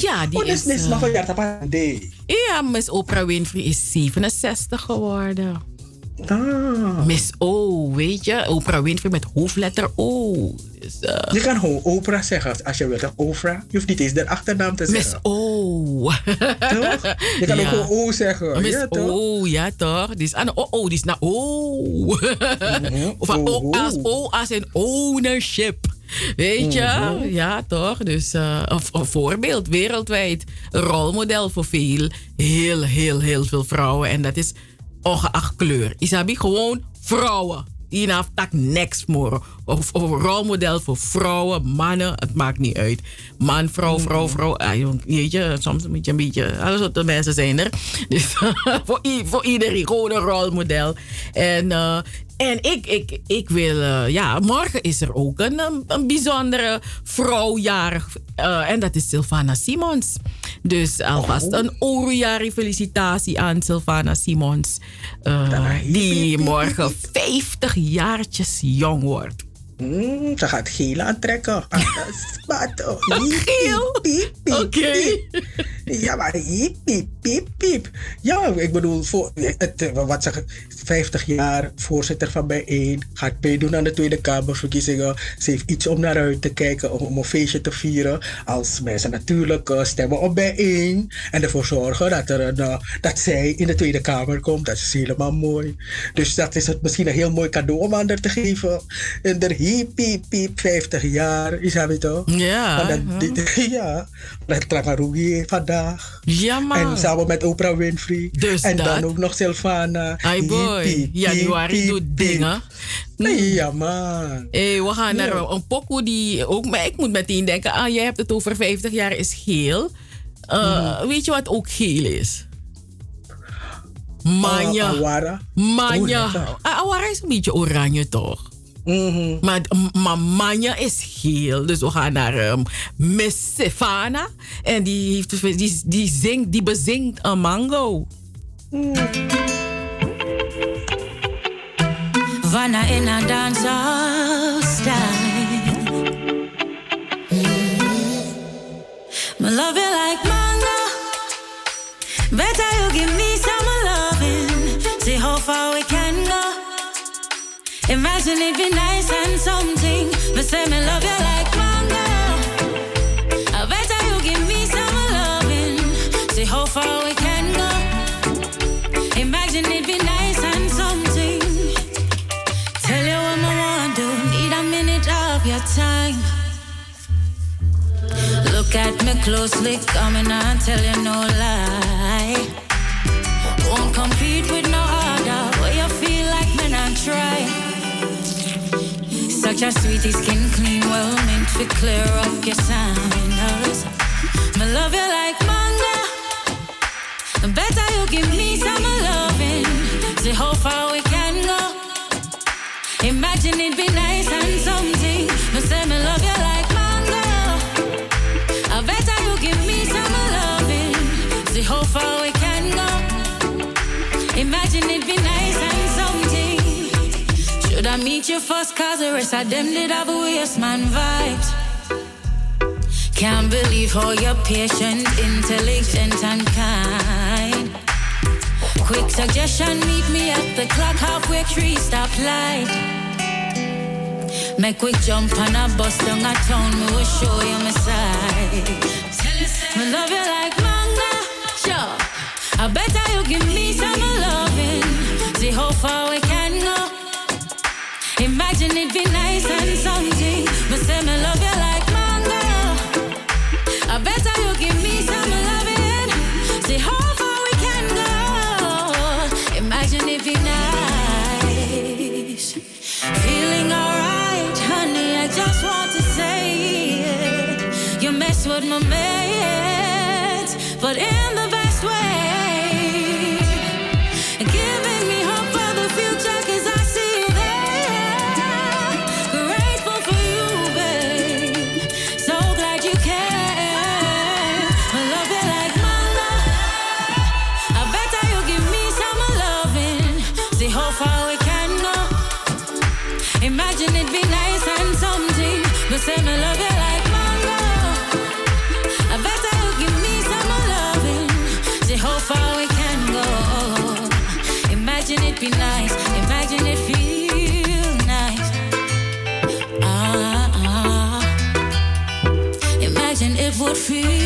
C: Ja, die
B: oh,
C: is...
B: dit is
C: eh,
B: nog een jaar.
C: Ja, Miss Oprah Winfrey is 67 geworden.
B: Ah.
C: Miss O, weet je? Oprah Winfrey met hoofdletter O. Dus, eh,
B: Je kan gewoon Oprah zeggen als je wilt. Oprah. Je hoeft niet eens de achternaam te
C: Miss
B: zeggen.
C: O.
B: Toch? Je kan ook gewoon O zeggen.
C: Miss
B: ja, toch?
C: O, ja toch? Die is aan de O, O, die is naar O. of aan O als O als in ownership. Weet je?
B: Mhm.
C: Ja, toch? Dus eh, een, een voorbeeld wereldwijd. Een rolmodel voor veel, heel, heel, heel veel vrouwen. En dat is ongeacht kleur. Isabi, gewoon vrouwen. Inaf tak niks more. Of, een rolmodel voor vrouwen, mannen, het maakt niet uit. Man, vrouw, vrouw, vrouw. Ah, jong, weet je, soms moet je een beetje. Alle soorten mensen zijn er. Dus voor, voor iedereen gewoon een rolmodel. En, eh, en ik, ik, ik wil, eh, ja, morgen is er ook een, een, bijzondere vrouwjarig. eh, en dat is Sylvana Simons. Dus alvast een oorjari felicitatie aan Sylvana Simons. die morgen 50 jaartjes jong wordt.
B: Mm, ze gaat geel aantrekken. Spat.
C: Geel?
B: Oké. Ja, maar hiep, piep, piep, piep. Ja, ik bedoel, voor, het, eh, wat zeg ik, 50 jaar voorzitter van bijeen. Gaat meedoen aan de Tweede Kamerverkiezingen. Ze heeft iets om naar uit te kijken, om, een feestje te vieren. Als mensen natuurlijk eh, stemmen op bijeen. En ervoor zorgen dat, er een, eh, dat zij in de Tweede Kamer komt. Dat is helemaal mooi. Dus dat is het misschien een heel mooi cadeau om aan haar te geven. En er hiep, piep, piep, 50 jaar. Is dat toch?
C: Ja,
B: dat, dit- ja. Dat Trangarugi vandaag.
C: Ja, man.
B: En samen met Oprah Winfrey.
C: Dus
B: en
C: dat.
B: dan ook nog Sylvana.
C: Hi boy,
B: piep,
C: januari
B: piep,
C: doet
B: piep.
C: dingen.
B: Ja, man.
C: Hey, we gaan naar
B: Ja.
C: een pokoe die ook... Maar ik moet meteen denken, ah, jij hebt het over 50 jaar is geel. Uh,
B: Mhm.
C: Weet je wat ook geel is? Manja.
B: Oh, Awara.
C: Manja.
B: Oh.
C: Ah, Awara is een beetje oranje, toch? Maar, maar Manja is geel. Dus we gaan naar um, Miss Stefana. En die, heeft, die, die, zingt, die bezingt een mango.
N: Vanna in a dancehall style. Mm. Me love Imagine it'd be nice and something. Me say me love you like manga. I better you give me some loving. See how far we can go. Imagine it'd be nice and something. Tell you what I want to need a minute of your time. Look at me closely, coming on, tell you no lie. Won't compete with no Such a sweetie, skin clean, well meant to clear up your signals. Me love you like manga. Better you give me some loving. See how far we can go. Imagine it'd be nice and something. Me say me love you like mango. I better you give me some loving. See how far we can go. Imagine it'd be nice and. Should I meet you first? Cause the rest of them did have a waste man vibes. Can't believe how you're patient, intelligent, and kind. Quick suggestion, meet me at the clock halfway tree stoplight. Make quick jump on a bus down a town, me will show you my side. Me love you like manga, sure. I better you give me some loving. See how far we. Imagine it be nice and something. Me say me love you like manga. I better you give me some loving. See how far we can go. Imagine it be nice. Feeling alright, honey. I just want to say it. You mess with my mate, but in Imagine it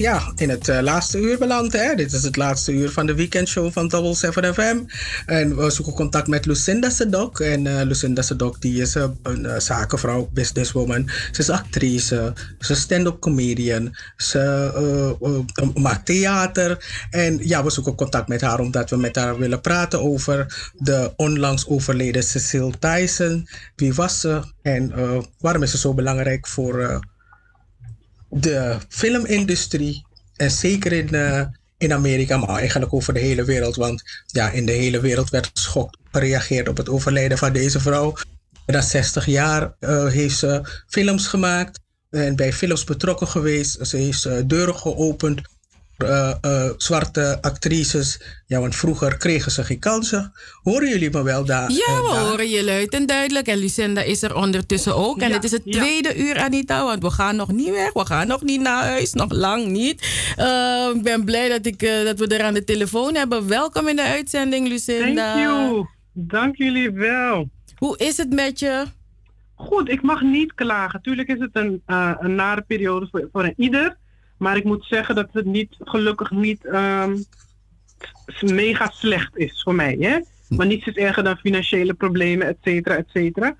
B: Ja, in het eh, laatste uur beland. Hè? Dit is het laatste uur van de weekendshow van Double 7 FM. En we zoeken contact met Lucinda Sedok. En eh, Lucinda Sedok die is eh, een eh, zakenvrouw, businesswoman. Ze is actrice, ze is stand-up comedian. Ze maakt theater. En ja, we zoeken contact met haar omdat we met haar willen praten over de onlangs overleden Cecile Tyson. Wie was ze en waarom is ze zo belangrijk voor... de filmindustrie, en zeker in, eh, in Amerika, maar eigenlijk over de hele wereld. Want ja, in de hele wereld werd geschokt gereageerd op het overlijden van deze vrouw. Na 60 jaar eh, heeft ze films gemaakt en bij films betrokken geweest. Ze heeft eh, deuren geopend eh, eh, zwarte actrices. Ja, want vroeger kregen ze geen kansen. Horen jullie me wel daar?
C: Ja,
B: eh,
C: we
B: daar?
C: horen je luid en duidelijk. En Lucinda is er ondertussen ook. En
B: Ja,
C: het is het
B: ja.
C: tweede uur, Anita. Want we gaan nog niet weg. We gaan nog niet naar huis. Nog lang niet. Eh, ik ben blij dat, ik, dat we er aan de telefoon hebben. Welkom in de uitzending, Lucinda.
O: Thank you. Dank jullie wel.
C: Hoe is het met je?
O: Goed, ik mag niet klagen. Tuurlijk is het een, eh, een nare periode voor, voor een ieder. Maar ik moet zeggen dat het niet, gelukkig niet ehm, mega slecht is voor mij. Hè? Maar niets is erger dan financiële problemen, et cetera, et cetera.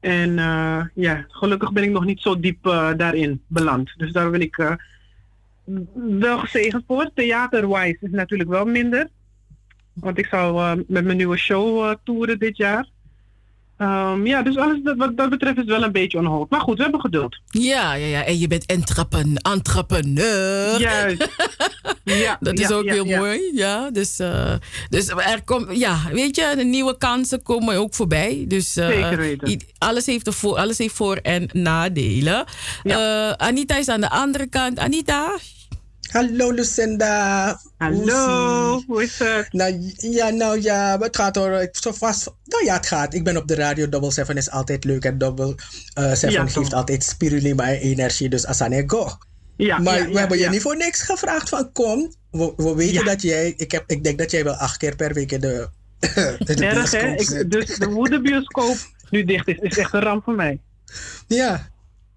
O: En eh, ja, gelukkig ben ik nog niet zo diep eh, daarin beland. Dus daar ben ik eh, wel gezegend voor. Theaterwise is natuurlijk wel minder. Want ik zou met mijn nieuwe show toeren dit jaar. Ehm, ja, dus alles dat, wat dat betreft is wel een beetje on hold. Maar goed, we hebben geduld.
C: Ja, ja, ja. En je bent entrepen, entrepreneur.
O: Juist. Ja,
C: Dat is
O: ja,
C: ook
O: ja,
C: heel
O: ja.
C: mooi. Ja, dus, eh, dus er komt, ja, weet je, de nieuwe kansen komen ook voorbij. Dus eh,
O: Zeker weten.
C: alles heeft, er voor, alles heeft voor- en nadelen. Eh, Anita is aan de andere kant. Anita?
B: Hallo Lucinda.
O: Hallo, hoe is het?
B: Nou, ja, nou ja, het gaat hoor. Ik, zo vast, nou ja, het gaat. Ik ben op de radio. Double Seven is altijd leuk. En Double eh, Seven
O: Ja,
B: geeft
O: altijd
B: altijd spirulima en energie. Dus Asane, go.
O: Ja,
B: maar
O: ja,
B: we
O: ja,
B: hebben je niet voor niks gevraagd van kom. We, we weten dat jij, ik, heb, ik denk dat jij wel acht keer per week in de, in de
O: Erg hè? Ik, dus de woedebioscoop nu dicht is, is echt een ramp voor mij.
B: Ja.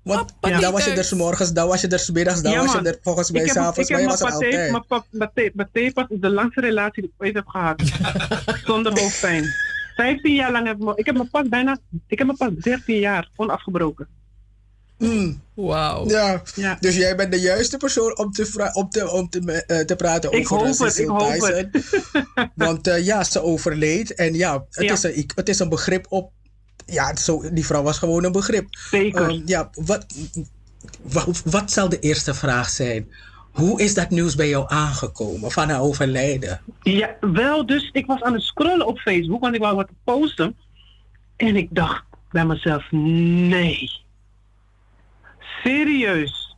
B: Want
O: Ja.
B: dan was je er morgens, dan was je er middags, dan
O: Ja,
B: was je er volgens mij s'avonds,
O: ik
B: maar
O: heb
B: je
O: mijn
B: er altijd.
O: mijn pa- paté, paté pas is de langste relatie die ik ooit heb gehad. Zonder hoofdpijn. 15 jaar lang heb ik, me- ik heb mijn pas bijna, ik heb mijn pas 13 jaar onafgebroken.
B: Mm.
C: Wauw.
B: Ja.
O: Ja.
B: dus jij bent de juiste persoon om te, om te, om te, eh, te praten
O: Ik
B: over
O: hoop het, ik hoop
B: Tyson. Want eh, ja, ze overleed. En ja, het,
O: Ja.
B: Is een, het is een begrip op... Ja, zo, die vrouw was gewoon een begrip.
O: Zeker.
B: Ehm, ja, wat, wat, wat zal de eerste vraag zijn? Hoe is dat nieuws bij jou aangekomen van haar overlijden?
O: Ja, wel, dus ik was aan het scrollen op Facebook, want ik wou wat posten. En ik dacht bij mezelf, nee. Serieus.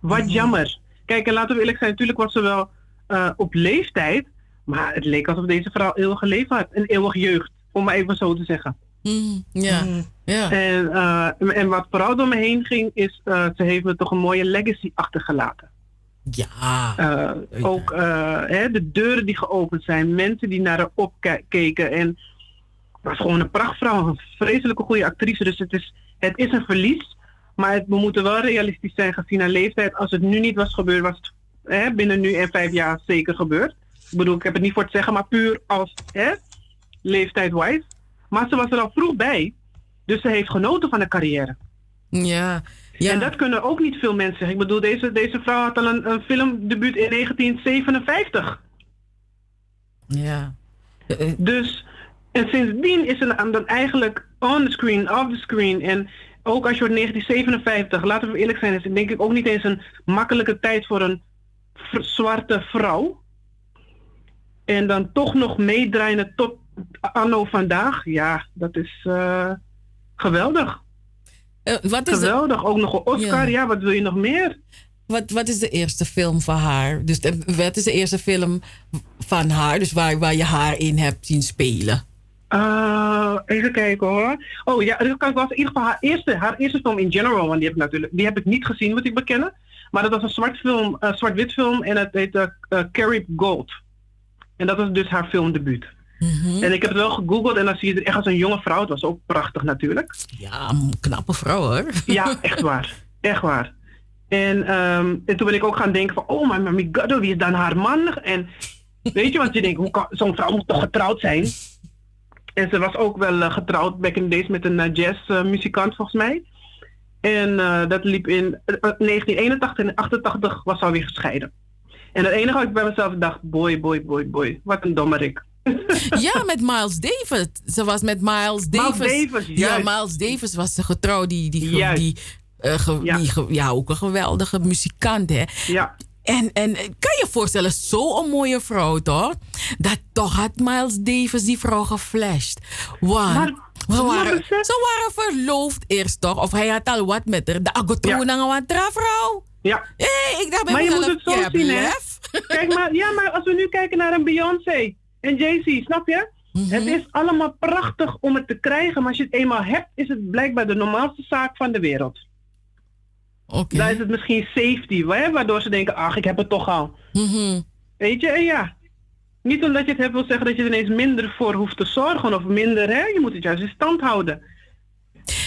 O: Wat jammer. Kijk, en laten we eerlijk zijn, natuurlijk was ze wel eh, op leeftijd. Maar het leek alsof deze vrouw eeuwige leven had. Een eeuwig jeugd, om maar even zo te zeggen.
C: Mm, ja. ja.
O: En, eh, en wat vooral door me heen ging, is uh, ze heeft me toch een mooie legacy achtergelaten.
C: Ja.
O: Uh, ook hè, de deuren die geopend zijn, mensen die naar haar opkeken. En was gewoon een prachtvrouw, een vreselijke goede actrice. Dus het is, het is een verlies. Maar het, we moeten wel realistisch zijn gezien haar leeftijd. Als het nu niet was gebeurd, was het hè, binnen nu en vijf jaar zeker gebeurd. Ik bedoel, ik heb het niet voor te zeggen, maar puur als leeftijd-wise. Maar ze was er al vroeg bij. Dus ze heeft genoten van de carrière.
C: Ja. ja.
O: En dat kunnen ook niet veel mensen zeggen. Ik bedoel, deze, deze vrouw had al een, een filmdebuut in 1957.
C: Ja.
O: Dus, en sindsdien is ze dan eigenlijk on the screen, off the screen. En ook als je wordt 1957, laten we eerlijk zijn, is het denk ik ook niet eens een makkelijke tijd voor een zwarte vrouw. En dan toch nog meedraaien tot anno vandaag. Ja, dat is uh, geweldig.
C: Uh, wat is
O: geweldig.
C: De...
O: Ook nog een Oscar. Ja. ja. wat wil je nog meer?
C: Wat, wat is de eerste film van haar? Dus wat is de eerste film van haar? Dus waar, waar je haar in hebt zien spelen?
O: Uh, even kijken hoor. Oh ja, dat was in ieder geval haar eerste, haar eerste film in general. Want die heb ik natuurlijk die heb ik niet gezien, moet ik bekennen. Maar dat was een zwart film, zwart-wit film en het heette uh, Carrie Gold. En dat was dus haar filmdebuut.
C: Mhm.
O: Mm -hmm. En ik heb het wel gegoogeld en dan zie je er echt als een jonge vrouw. Het was ook prachtig natuurlijk.
C: Ja, knappe vrouw hoor.
O: Ja, echt waar. Echt waar. En, ehm, en toen ben ik ook gaan denken van, oh maar my god, wie is dan haar man? En weet je, want je denkt, zo'n vrouw moet toch getrouwd zijn? En ze was ook wel eh, getrouwd back in the days met een uh, jazzmuzikant volgens mij. En eh, dat liep in eh, eh, 1981 en 88 was ze alweer gescheiden. En het enige wat ik bij mezelf dacht, boy, boy, boy, boy, wat een dommerik.
C: Ja, met Miles Davis. Ze was met Miles Davis.
O: Davis,
C: ja. Miles Davis was ze getrouwd. Die, die, die, eh, ge-
O: Ja.
C: die ge- ja, ook een geweldige muzikant, hè?
O: Ja.
C: En, en kan je je voorstellen, zo'n mooie vrouw, toch? Dat toch had Miles Davis die vrouw geflasht. Want
O: Maar-
C: ze, waren,
O: besef-
C: ze waren verloofd eerst, toch? Of hij had al wat met haar. De agotro ja. wat vrouw.
O: Ja.
C: Hé, ik dacht bij
O: Maar je moet het zo zien, hè? Kijk maar, ja, maar als we nu kijken naar een Beyoncé en Jay-Z, snap je?
C: Mhm.
O: Het is allemaal prachtig om het te krijgen, maar als je het eenmaal hebt, is het blijkbaar de normaalste zaak van de wereld.
C: Oké.
O: Daar is het misschien safety, hè, waardoor ze denken, ach, ik heb het toch al.
C: Mhm.
O: Weet je, en ja. Niet omdat je het hebt wil zeggen dat je er ineens minder voor hoeft te zorgen of minder, hè. Je moet het juist in stand houden.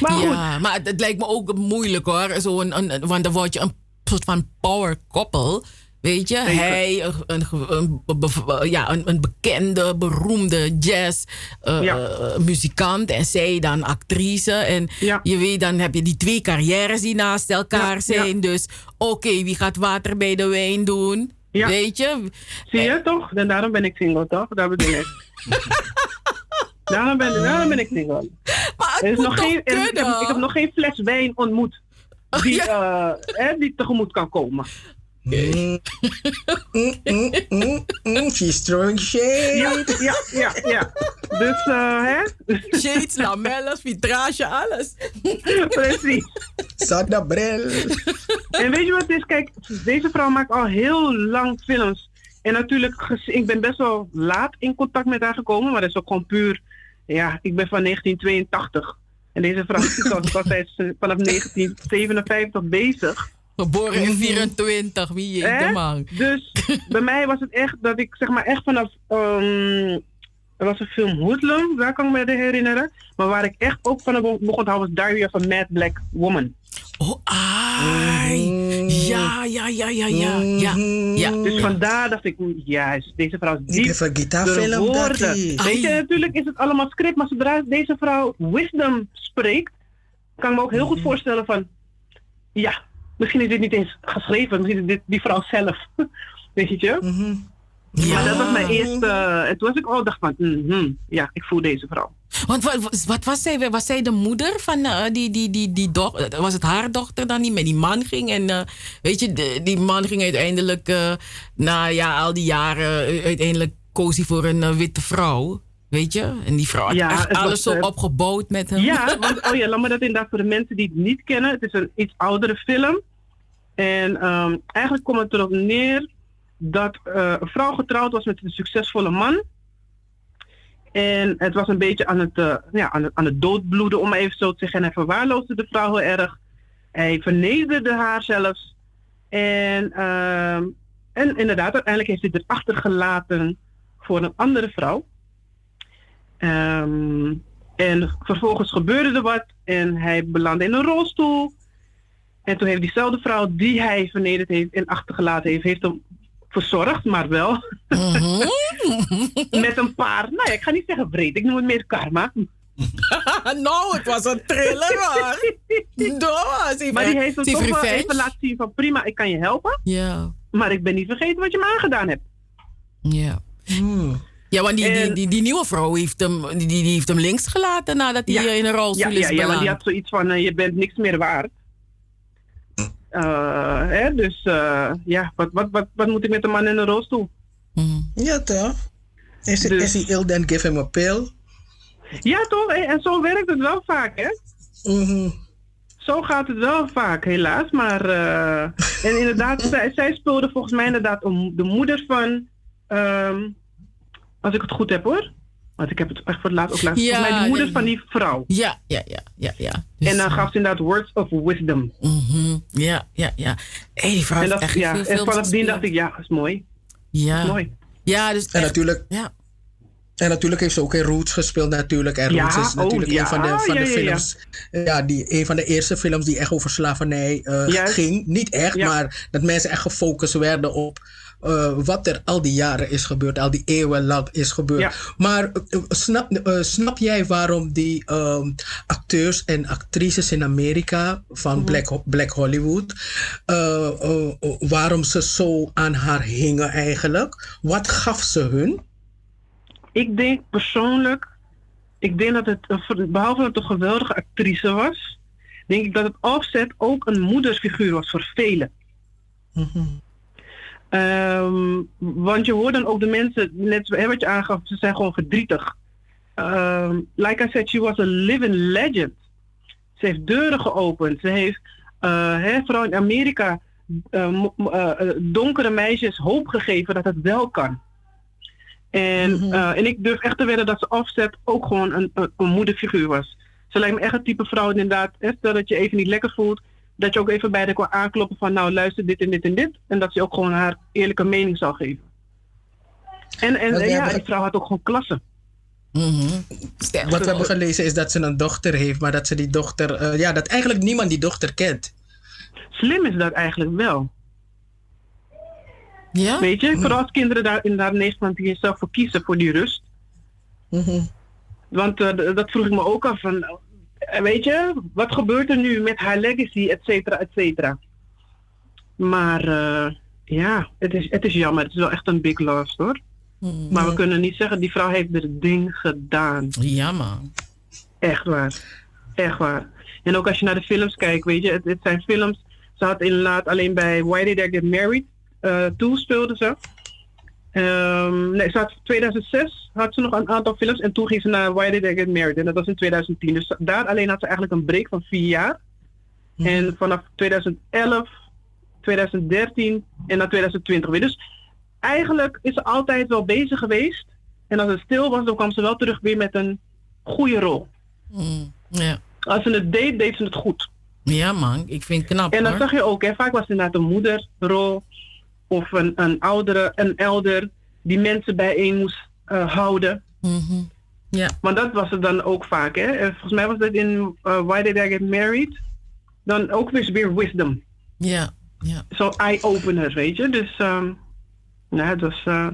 O: Maar goed.
C: Ja, maar het, het lijkt me ook moeilijk hoor. Zo een, een, een- want dan word je een soort van power couple. Weet je,
O: Zeker.
C: hij, een, een, een, be- ja, een, bekende, beroemde jazz eh,
O: Ja.
C: eh, muzikant en zij dan actrice. En
O: Ja.
C: je weet, dan heb je die twee carrières die naast elkaar
O: Ja,
C: zijn. Dus oké, wie gaat water bij de wijn doen? Weet je?
O: Zie je toch? En daarom ben ik single, toch? Dat bedoel ik. daarom, ben, daarom ben ik single.
C: Maar het
O: Er is
C: moet
O: nog
C: toch
O: geen, er- ik, heb,
C: kunnen?
O: ik heb nog geen fles wijn ontmoet die, eh, die tegemoet kan komen.
B: Mm, mm, mm, mm, mm, she's throwing shade.
O: Ja, ja, ja, ja. Dus, eh, hè?
C: Shades, lamelles, vitrage, alles.
O: Precies.
B: Sada bril.
O: En weet je wat het is? Kijk, deze vrouw maakt al heel lang films. En natuurlijk, ik ben best wel laat in contact met haar gekomen, maar dat is ook gewoon puur. Ja, ik ben van 1982. En deze vrouw is al vanaf 1957 bezig.
C: Geboren in 24, wie je de man.
O: Dus bij mij was het echt dat ik zeg maar echt vanaf. ehm, er was een film Hoodlum, daar kan ik me herinneren. Maar waar ik echt ook van begon te houden was Diary of a Mad Black Woman.
C: Oh, ai. Ja, ja, ja, ja, ja. ja, ja.
O: Dus vandaar dacht ik, juist, deze vrouw is diep
B: heb een
O: door
B: gitaarfilm,
O: woorden. Weet je, natuurlijk is het allemaal script, maar zodra deze vrouw wisdom spreekt, kan ik me ook heel goed voorstellen van, ja, misschien is dit niet eens geschreven, misschien is dit die vrouw zelf. Weet je? Maar dat was mijn eerste, en toen was ik al dacht van, mhm, ja, ik voel deze vrouw.
C: Want wat, wat was zij? Was zij de moeder van eh, die, die, die, die dochter? Was het haar dochter dan die met die man ging? En eh, weet je, de- die man ging uiteindelijk, eh, na ja, al die jaren, uiteindelijk koos hij voor een witte vrouw. Weet je? En die vrouw had
O: Ja,
C: echt
O: het was,
C: alles zo opgebouwd met hem.
O: Ja, want, oh ja, laat me dat inderdaad voor de mensen die het niet kennen. Het is een iets oudere film. En ehm, eigenlijk komt het erop neer dat eh, een vrouw getrouwd was met een succesvolle man. En het was een beetje aan het, eh, ja, aan het, aan het doodbloeden, om even zo te zeggen. En hij verwaarloosde de vrouw heel erg. Hij vernederde haar zelfs. En, ehm, en inderdaad, uiteindelijk heeft hij het achtergelaten voor een andere vrouw. Ehm, en vervolgens gebeurde er wat en hij belandde in een rolstoel. En toen heeft diezelfde vrouw die hij vernederd heeft en achtergelaten heeft, heeft hem verzorgd, maar wel met een paar, nou ja, ik ga niet zeggen vreed, ik noem het meer karma.
C: nou, het was een thriller hoor. Ze
O: Maar die heeft hem
C: ze
O: toch wel even laten zien van prima, ik kan je helpen,
C: Ja.
O: maar ik ben niet vergeten wat je me aangedaan hebt.
C: Ja. Ja, want die, die,
O: En-
C: die, die nieuwe vrouw heeft hem, die, die heeft hem links gelaten nadat hij in een rolstoel
O: ja,
C: is
O: ja, ja, want die
C: beland.
O: had zoiets van, eh, je bent niks meer waard. Eh, hè, dus eh, ja, wat, wat, wat, wat moet ik met een man in een rolstoel?
B: Ja, toch? Is,
O: Dus-
B: is he ill, then give him a pill.
O: Ja, toch? En zo werkt het wel vaak, hè?
B: Mhm.
O: Zo gaat het wel vaak, helaas. Maar, eh, en inderdaad, zij, zij speelde volgens mij inderdaad om de moeder van, ehm, als ik het goed heb hoor. Want ik heb het echt voor het laatst ook laten.
C: Ja,
O: volgens mij de moeder
C: ja,
O: van die vrouw.
C: Ja, ja, ja, ja, ja.
O: en dan gaf ze inderdaad words of wisdom.
C: Mhm. Ja, ja, ja. Hey, die vrouw
O: En, dat,
C: echt
O: ja,
C: veel
O: en vanaf die dacht ik, ja, dat is mooi.
C: Ja.
O: Dat is mooi.
C: Ja, dus
B: En natuurlijk,
C: ja.
B: En natuurlijk heeft ze ook in Roots gespeeld natuurlijk. En
O: Ja,
B: Roots is
O: oh,
B: natuurlijk
O: ja,
B: een van de, van
O: ja,
B: de
O: ja, ja.
B: films. Ja, die, een van de eerste films die echt over slavernij eh, ging. Niet echt,
O: Ja.
B: maar dat mensen echt gefocust werden op eh, wat er al die jaren is gebeurd. Al die eeuwen lang is gebeurd.
O: Ja.
B: Maar eh, snap, eh, snap jij waarom die ehm, acteurs en actrices in Amerika van
O: Mhm.
B: Black, Black Hollywood, waarom ze zo aan haar hingen eigenlijk? Wat gaf ze hun?
O: Ik denk persoonlijk, ik denk dat het, behalve dat het een geweldige actrice was, denk ik dat het Offset ook een moedersfiguur was voor velen. Ehm, want je hoort dan ook de mensen, net wat je aangaf, ze zijn gewoon verdrietig. Ehm, like I said, she was a living legend. Ze heeft deuren geopend. Ze heeft, hè, vooral in Amerika, eh, eh, donkere meisjes hoop gegeven dat het wel kan. En, eh, en ik durf echt te wedden dat ze Offset ook gewoon een, een, een moederfiguur was. Ze lijkt me echt het type vrouw inderdaad. hè, Stel dat je even niet lekker voelt. Dat je ook even bij haar kan aankloppen van nou luister dit en dit en dit. En dat ze ook gewoon haar eerlijke mening zal geven. En, en ja,
B: hebben-
O: die vrouw had ook gewoon klasse.
B: Wat we hebben gelezen is dat ze een dochter heeft, maar dat ze die dochter, eh, ja, dat eigenlijk niemand die dochter kent.
O: Slim is dat eigenlijk wel.
C: Ja?
O: Weet je, vooral als kinderen daar in Nederland die zelf voor kiezen voor die rust. Want eh, dat vroeg ik me ook af van, weet je, wat gebeurt er nu met haar legacy, et cetera, et cetera. Maar eh, ja, het is, het is jammer. Het is wel echt een big loss hoor. Maar we kunnen niet zeggen, die vrouw heeft het ding gedaan.
C: Ja man.
O: Echt waar. Echt waar. En ook als je naar de films kijkt, weet je, het, het zijn films. Ze had inderdaad alleen bij Why Did I Get Married eh toen speelde ze. Ehm, nee, ze had 2006 had ze nog een aantal films en toen ging ze naar Why Did I Get Married en dat was in 2010. Dus daar alleen had ze eigenlijk een break van vier jaar. En vanaf 2011, 2013 en naar 2020 weer. Dus eigenlijk is ze altijd wel bezig geweest. En als het stil was, dan kwam ze wel terug weer met een goede rol.
C: Mm, ja.
O: Als ze het deed, deed ze het goed.
C: ja man, ik vind het knap
O: En dat
C: hoor.
O: zag je ook, hè. vaak was het inderdaad een moederrol of een, een oudere, een elder die mensen bijeen moest eh, houden.
C: Mhm. Ja.
O: Want dat was het dan ook vaak. Hè. En volgens mij was dat in eh, Why Did I Get Married dan ook weer, weer wisdom.
C: Ja, ja.
O: Zo eye-opener, weet je. Dus, ehm nou, het was... eh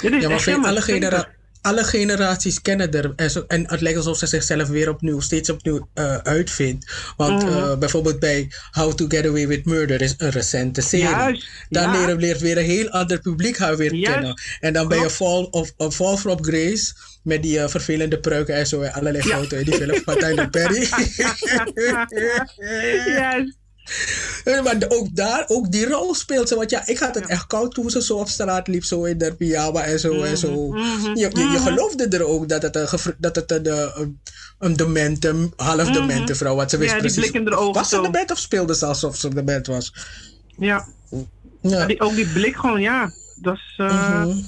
O: dit is
B: Ja, maar
O: echt
B: alle, alle generaties kennen er. En, het lijkt alsof ze zichzelf weer opnieuw, steeds opnieuw eh, uitvindt. Want
O: Mhm.
B: eh, bijvoorbeeld bij How to Get Away with Murder is een recente serie.
O: Juist,
B: Dan
O: ja.
B: leert, weer een heel ander publiek haar weer
O: Juist,
B: kennen. En dan bij je
O: klopt.
B: Fall, of, of Fall from Grace met die eh, vervelende pruiken en zo. En allerlei
O: Ja.
B: in die film van Tyler Perry.
O: Juist.
B: Eh, Maar de- ook daar, ook die rol speelt ze. Want ja, ik had het echt koud toen ze zo op straat liep, zo in de pyjama en zo. En zo.
O: Mhm,
B: Je, je, je geloofde er ook dat het een, dat het een, eh, een, een demente, half
O: Mhm.
B: demente vrouw was. Ze wist
O: Ja, die
B: precies.
O: blik in de ogen
B: was ze dement of speelde ze alsof ze dement was?
O: Ja.
B: Ja.
O: Die, ook die blik gewoon, ja. Dat is... eh,
B: Mhm.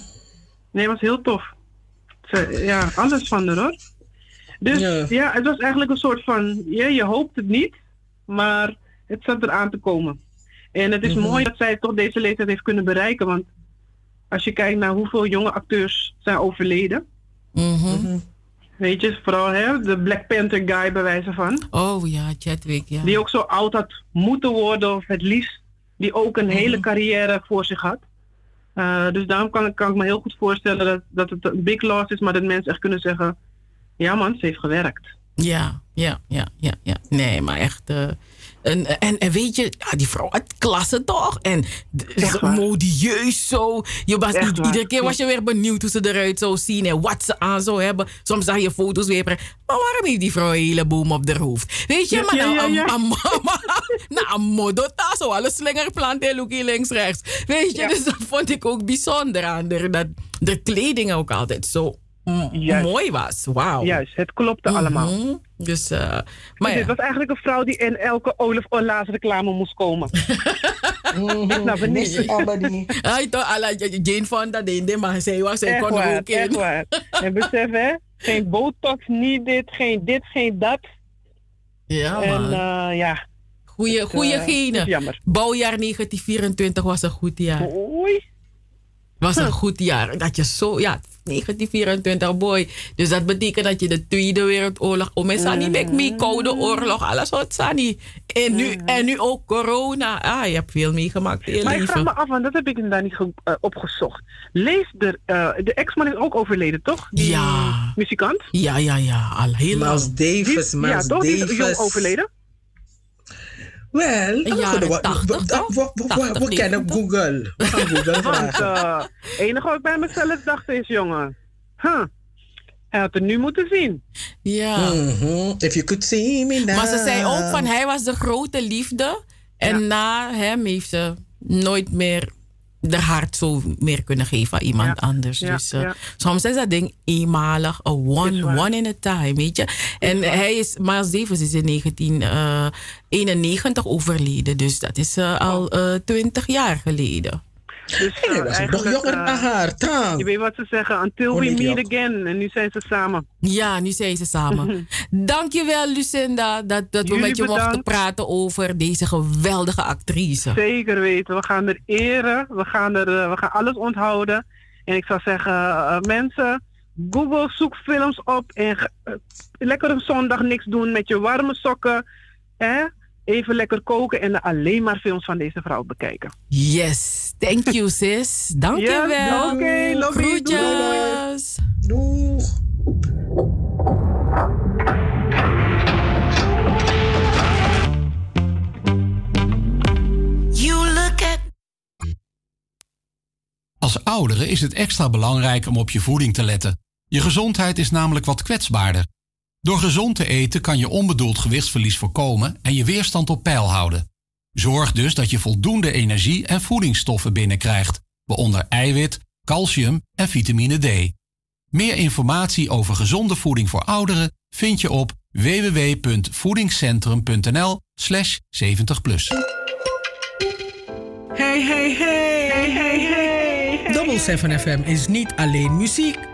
O: Nee, was heel tof. Ze, ja, alles van haar hoor. Dus
B: Ja.
O: ja. het was eigenlijk een soort van... Ja, je hoopt het niet, maar het zat eraan te komen. En het is
B: Mhm.
O: mooi dat zij toch deze leeftijd heeft kunnen bereiken. Want als je kijkt naar hoeveel jonge acteurs zijn overleden...
C: Mhm.
O: Weet je, vooral hè, de Black Panther guy bij wijze van.
C: Oh ja, Chadwick, ja.
O: Die ook zo oud had moeten worden, of het liefst. Die ook een hele carrière voor zich had. Eh, dus daarom kan, ik- kan ik me heel goed voorstellen dat, dat het een big loss is, maar dat mensen echt kunnen zeggen: ja, man, ze heeft gewerkt.
C: Ja, ja, ja, ja, ja. Nee, maar echt. eh, en, en, en weet je, ja, die vrouw had klasse toch? En modieus zo. Je was, iedere keer was je weer benieuwd hoe ze eruit zou zien en wat ze aan zou hebben. Soms zag je foto's weer. Maar waarom heeft die vrouw een hele boom op haar hoofd? Weet je,
O: Ja,
C: maar nou,
O: ja,
C: een- nou, een modota, zo alle slingerplanten en Loekie links rechts. Weet je, dus dat vond ik ook bijzonder aan. Dat de kleding ook altijd zo
O: Juist.
C: mooi was. Wauw.
O: Juist, het klopte allemaal.
C: Mhm. Dus, eh,
O: Maar dit
C: ja.
O: was eigenlijk een vrouw die in elke Olaf Olaas reclame moest komen. Snap het niet.
C: Hij toch, Jane Fonda deed maar zij was,
O: Echt
C: kon er
O: waar,
C: ook in.
O: echt waar. En besef hè, geen botox, niet dit, geen dit, geen dat.
C: Ja,
O: en
C: man.
O: eh, ja.
C: Goeie,
O: Het,
C: goeie
O: eh, het
C: genen.
O: jammer.
C: Bouwjaar 1924 was een goed jaar.
O: Oei.
C: Was een goed jaar. Dat je zo, ja, 1924 boy. Dus dat betekent dat je de Tweede Wereldoorlog, om en Sani, mek me, Koude Oorlog, alles wat Sani. En nu, en nu ook corona. Ah, je hebt veel meegemaakt
O: Maar ik vraag
C: leven.
O: me af, want dat heb ik inderdaad niet eh, opgezocht. Lees de, eh, de ex-man is ook overleden, toch? Die
C: Ja.
O: muzikant?
C: Ja, ja, ja, al heel
P: Miles
C: lang.
P: Davis,
O: Die-
P: Miles
O: ja, toch? Die is jong
P: Davis.
O: overleden?
P: Wel, we- we-
C: 80
P: we-
C: toch?
P: we- we- we-
C: 80,
P: We kennen
C: 90.
P: Google. We gaan Google
O: Want
P: vragen.
O: het enige wat ik bij mezelf dacht is, jongen... Huh, hij had het nu moeten zien.
C: Ja.
P: Mhm. If you could see me now.
C: Maar ze zei ook van hij was de grote liefde. En na hem heeft ze nooit meer de hart zo meer kunnen geven aan iemand anders.
O: Ja,
C: Dus eh,
O: ja.
C: soms is dat ding eenmalig, a one, one in a time, weet je. En hij is, Miles Davis is in 1991 overleden. Dus dat is eh, al eh 20 jaar geleden.
O: Dus,
P: Hey,
O: eh,
P: was nog
O: eigenlijk,
P: jonger
O: eh,
P: dan haar, trouw.
O: Je weet wat ze zeggen, until
P: Oh,
O: we meet again. En nu zijn ze samen.
C: Ja, nu zijn ze samen. Dankjewel, Lucinda, dat, dat we met je mochten praten over deze geweldige actrice.
O: Zeker weten. We gaan er eren. We gaan, er, eh, we gaan alles onthouden. En ik zou zeggen, mensen, Google zoek films op. En lekker een zondag niks doen met je warme sokken. Hè? Even lekker koken en alleen maar films van deze vrouw bekijken.
C: Yes, thank you sis. Dankjewel.
O: Yes, oké, love you.
C: Groetjes.
P: Doeg.
Q: You look at
R: Als ouderen is het extra belangrijk om op je voeding te letten. Je gezondheid is namelijk wat kwetsbaarder. Door gezond te eten kan je onbedoeld gewichtsverlies voorkomen en je weerstand op peil houden. Zorg dus dat je voldoende energie en voedingsstoffen binnenkrijgt, waaronder eiwit, calcium en vitamine D. Meer informatie over gezonde voeding voor ouderen vind je op www.voedingscentrum.nl/slash 70
B: Hey, hey, hey, hey, hey, hey. Double 7 FM is niet alleen muziek.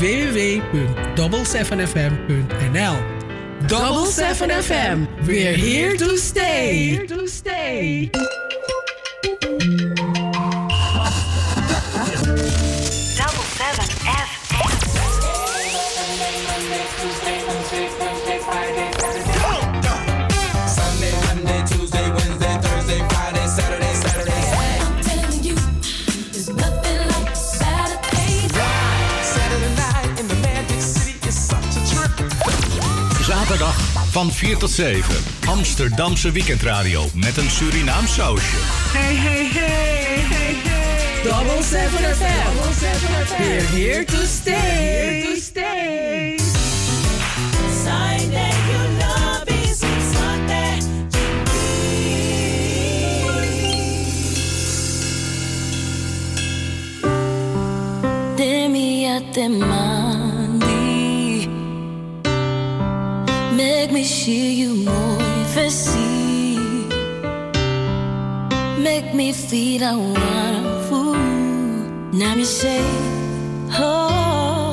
B: www.double7fm.nl
C: Double 7 FM. We're here to stay.
B: Here to stay.
R: Van 4 tot 7. Amsterdamse weekendradio met een Surinaam sausje.
B: Hey, hey, hey, hey, hey.
C: Double 7 FM.
B: We're here to stay.
C: Here to stay.
S: Sunday, you love is.
J: De mia te Make me see you more fancy Make me feel I want food Now me say oh,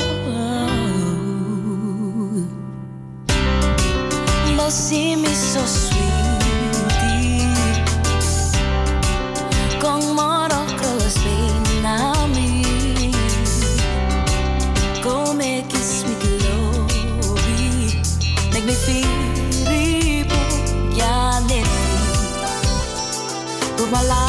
J: But see me so sweetie My life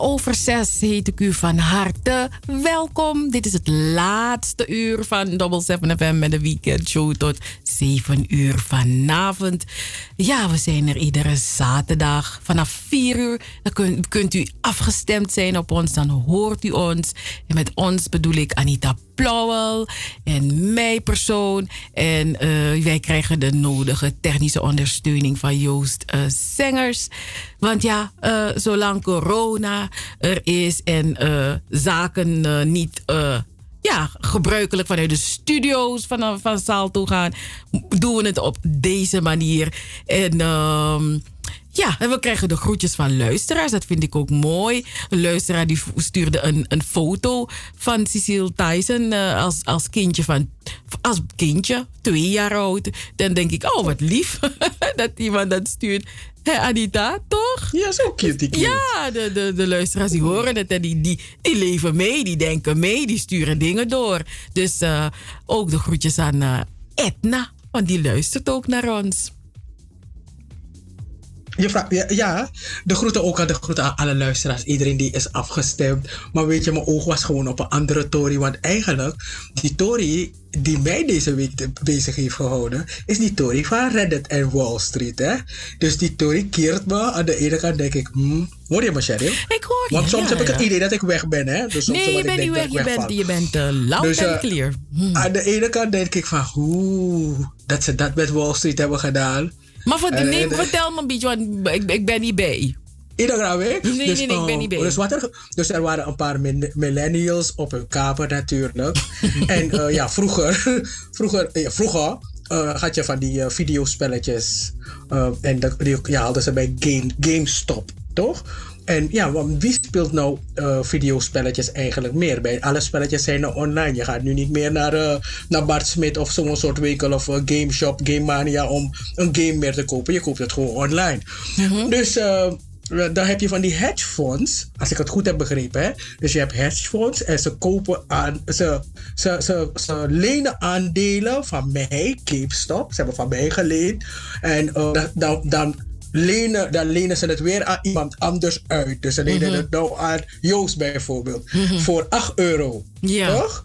C: over zes heet ik u van harte welkom. Dit is het laatste uur van Double 7 FM met de weekendshow tot 7 uur vanavond. Ja, we zijn er iedere zaterdag vanaf 4 uur. Dan kunt, u afgestemd zijn op ons, dan hoort u ons. En met ons bedoel ik Anita Plauwel en mij persoon. En eh, wij krijgen de nodige technische ondersteuning van Joost eh, Zengers. Want ja, eh, zolang corona er is en zaken niet ja, gebruikelijk vanuit de studio's van, van Salto gaan, doen we het op deze manier. En ehm, ja, en we krijgen de groetjes van luisteraars. Dat vind ik ook mooi. Een luisteraar die stuurde een, een foto van Cecile Tyson eh, als, als kindje van als kindje, twee jaar oud. Dan denk ik, oh wat lief dat iemand dat stuurt. Hé Anita, toch?
B: Ja, zo cute, die cute.
C: Ja, de, de, de luisteraars die horen het en die, die, die leven mee, die denken mee, die sturen dingen door. Dus eh, ook de groetjes aan eh, Edna, want die luistert ook naar ons.
B: Je vraagt, ja, ja, de groeten ook aan de groeten aan alle luisteraars. Iedereen die is afgestemd. Maar weet je, mijn oog was gewoon op een andere Tory. Want eigenlijk, die Tory die mij deze week bezig heeft gehouden, is die Tory van Reddit en Wall Street. Hè? Dus die Tory keert me. Aan de ene kant denk ik, hmm, hoor je me, Sheriff?
C: Ik hoor je.
B: Want soms
C: ja,
B: heb ik
C: ja.
B: het idee dat ik weg ben. Hè? Dus soms
C: Nee, je bent niet weg. Je bent, je bent eh, loud
B: Dus,
C: en
B: eh,
C: clear.
B: Aan de ene kant denk ik van, oeh, dat ze dat met Wall Street hebben gedaan.
C: Maar voor, nee,
B: en-
C: vertel me een beetje, want ik, ik ben niet bij.
B: Iedereen weet.
C: Nee, nee, nee, ik ben niet bij.
B: Dus, wat er, dus er waren een paar millennials op hun kamer natuurlijk. en eh, ja, vroeger, vroeger, eh, vroeger eh, had je van die eh, videospelletjes. eh, en dat, die ja, hadden ze bij Game, GameStop, toch? En ja, want wie speelt nou eh, videospelletjes eigenlijk meer? Bij alle spelletjes zijn nou online. Je gaat nu niet meer naar, eh, naar Bart Smit of zo'n soort winkel of uh, Game Shop, Game Mania om een game meer te kopen. Je koopt het gewoon online. Dus eh, dan heb je van die hedge funds, als ik het goed heb begrepen. Hè? Dus je hebt hedge funds en ze kopen aan, ze, ze, ze, ze lenen aandelen van mij, GameStop. Ze hebben van mij geleend. En dan, dan, dan, lenen, dan lenen ze het weer aan iemand anders uit. Dus ze lenen
C: Mhm.
B: het nou aan Joost bijvoorbeeld. Voor 8 euro.
C: Ja.
B: Toch?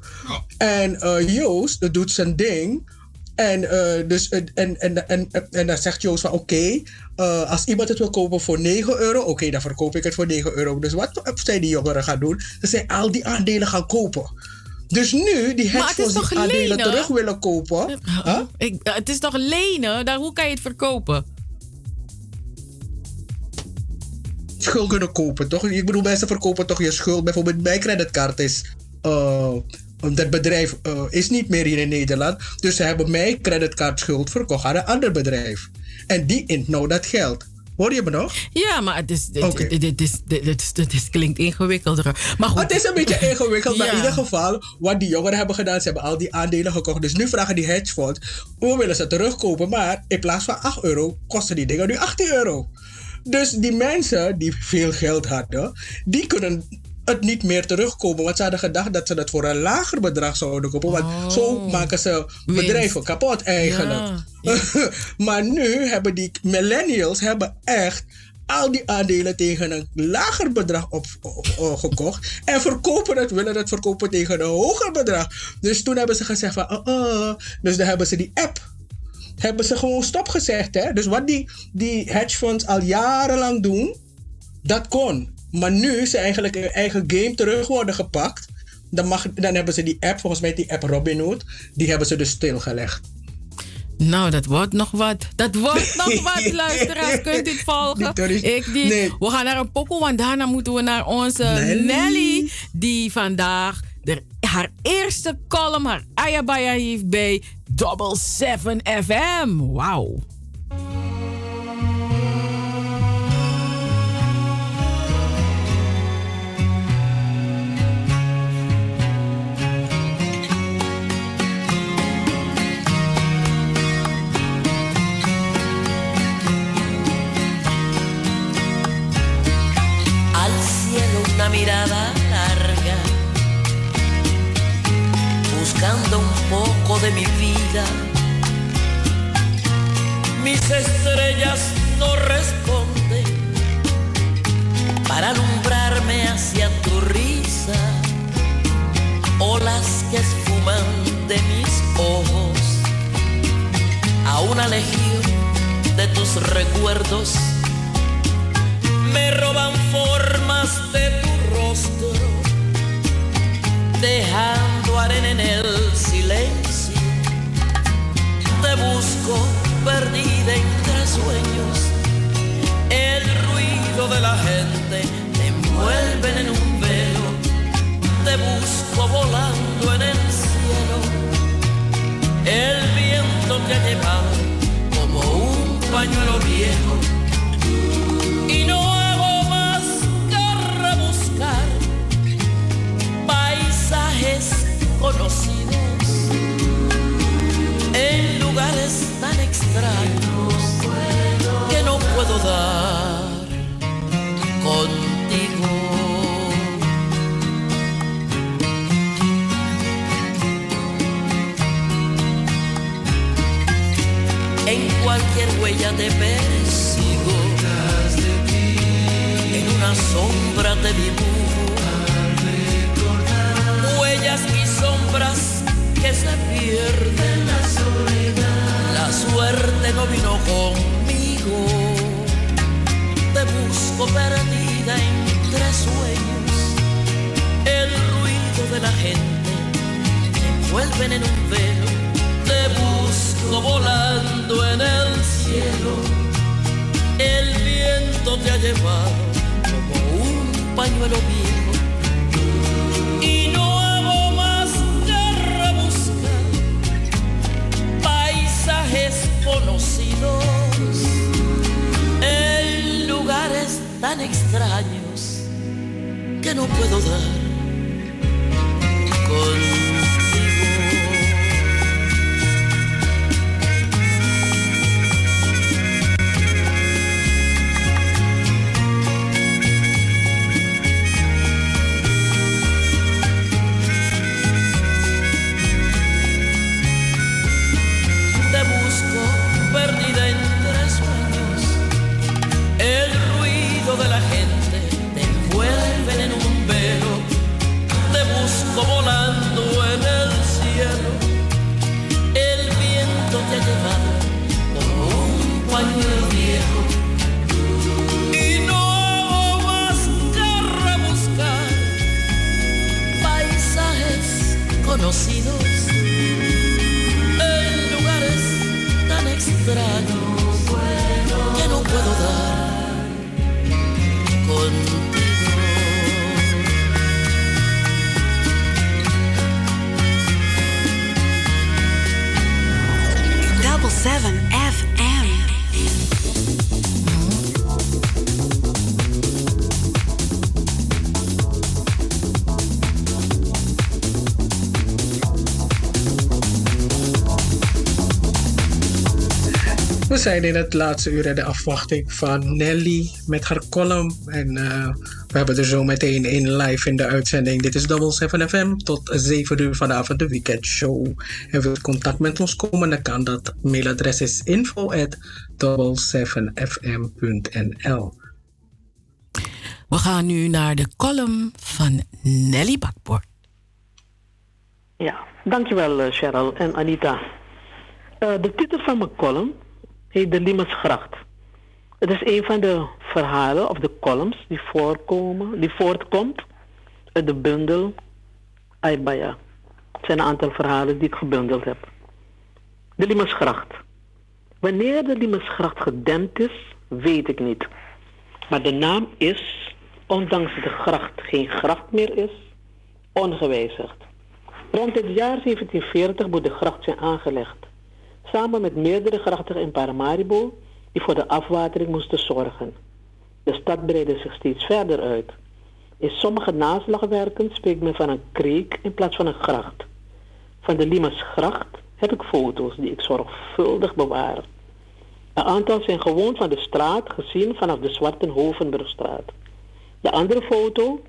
B: En eh, Joost doet zijn ding. En, eh, dus, eh, en, en, en, en, en dan zegt Joost van oké, eh, als iemand het wil kopen voor 9 euro, oké, dan verkoop ik het voor 9 euro. Dus wat zijn die jongeren gaan doen? Dat zij al die aandelen gaan kopen. Dus nu die
C: Maar
B: hedge
C: het is
B: funds die aandelen
C: lenen?
B: terug willen kopen. Huh?
C: Ik, het is toch lenen? Daar, hoe kan je het verkopen?
B: Schuld kunnen kopen, toch? Ik bedoel, mensen verkopen toch je schuld. Bijvoorbeeld mijn creditcard is... eh, dat bedrijf eh, is niet meer hier in Nederland. Dus ze hebben mijn creditcardschuld verkocht aan een ander bedrijf. En die int nou dat geld. Hoor je me nog?
C: Ja, maar het is, dit, dit, dit, is, dit, dit, is- klinkt ingewikkelder. Maar goed.
B: Het is een beetje ingewikkeld, maar in ieder geval, wat die jongeren hebben gedaan, ze hebben al die aandelen gekocht. Dus nu vragen die hedge funds, we willen ze terugkopen, maar in plaats van 8 euro, kosten die dingen nu 18 euro. Dus die mensen die veel geld hadden, die kunnen het niet meer terugkopen. Want ze hadden gedacht dat ze het voor een lager bedrag zouden kopen. Want zo maken ze bedrijven kapot eigenlijk. maar nu hebben die millennials hebben echt al die aandelen tegen een lager bedrag op, gekocht. En verkopen het, willen het verkopen tegen een hoger bedrag. Dus toen hebben ze gezegd van, oh, oh. Dus dan hebben ze die app hebben ze gewoon stopgezegd. Hè? Dus wat die, die hedge funds al jarenlang doen, dat kon. Maar nu is eigenlijk hun eigen game terug worden gepakt. Dan, mag, dan hebben ze die app, volgens mij die app Robinhood, die hebben ze dus stilgelegd.
C: Nou, dat wordt nog wat. Dat wordt nog wat, luisteraars. Kunt u het volgen? Ik die, We gaan naar een pokoe, want daarna moeten we naar onze
B: Nelly.
C: Nelly. die vandaag de, haar eerste column, haar Ayabaya heeft bij Double 7 FM. Wauw.
T: al cielo una mirada larga, buscando un poco de mi vida. Mis estrellas no responden, para alumbrarme hacia tu risa, olas que esfuman de mis ojos, a una legión de tus recuerdos me roban formas de tu rostro, dejando arena en el silencio. Te busco perdida entre sueños, el ruido de la gente te envuelven en un velo. Te busco volando en el cielo, el viento te ha llevado como un pañuelo viejo. Y no hago más que rebuscar paisajes conocidos lugares tan extraños que no puedo dar contigo. En cualquier huella te persigo. En una sombra te dibujo. Huellas y sombras que se pierden suerte no vino conmigo. Te busco perdida entre sueños. El ruido de la gente me envuelven en un velo. Te busco volando en el cielo. El viento te ha llevado como un pañuelo viejo conocidos en lugares tan extraños que no puedo dar contigo. Y no más que rebuscar paisajes conocidos
B: zijn in het laatste uur in de afwachting van Nelly met haar column. En eh, we hebben er zo meteen in live in de uitzending. Dit is Double 7 FM tot 7 uur vanavond de weekendshow. En wilt contact met ons komen, dan kan dat. Mailadres is info at 7fm.nl.
C: We gaan nu naar de column van Nelly Bakbord.
U: Ja, dankjewel eh, Cheryl en Anita. Eh, de titel van mijn column heet De Limesgracht. Het is een van de verhalen of de columns die voorkomen, die voortkomt uit de bundel Aibaya. Het zijn een aantal verhalen die ik gebundeld heb. De Limesgracht. Wanneer de Limesgracht gedempt is, weet ik niet. Maar de naam is, ondanks de gracht geen gracht meer is, ongewijzigd. Rond het jaar 1740 moet de gracht zijn aangelegd. Samen met meerdere grachten in Paramaribo die voor de afwatering moesten zorgen. De stad breidde zich steeds verder uit. In sommige naslagwerken spreekt men van een kreek in plaats van een gracht. Van de Limasgracht heb ik foto's die ik zorgvuldig bewaar. Een aantal zijn gewoon van de straat gezien vanaf de Zwarte Hovenburgstraat. De andere foto,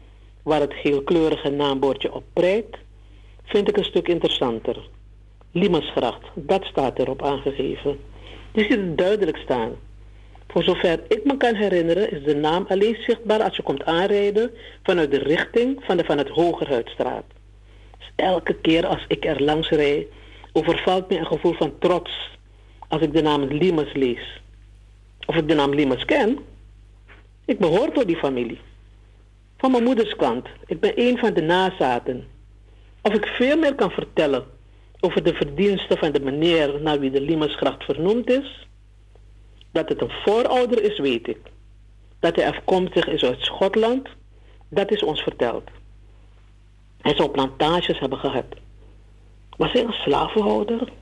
U: waar het geelkleurige naambordje op prijkt, vind ik een stuk interessanter. Limasgracht, dat staat erop aangegeven. Je ziet het duidelijk staan. Voor zover ik me kan herinneren is de naam alleen zichtbaar als je komt aanrijden vanuit de richting van de van het Hogerhuidstraat. Dus elke keer als ik er langs rijd, overvalt me een gevoel van trots als ik de naam Limes lees. Of ik de naam Limes ken, ik behoor tot die familie. Van mijn moeders kant, ik ben een van de nazaten. Of ik veel meer kan vertellen over de verdiensten van de meneer naar wie de Limesgracht vernoemd is, dat het een voorouder is, weet ik. Dat hij afkomstig is uit Schotland, dat is ons verteld. Hij zou plantages hebben gehad. Was hij een slavenhouder?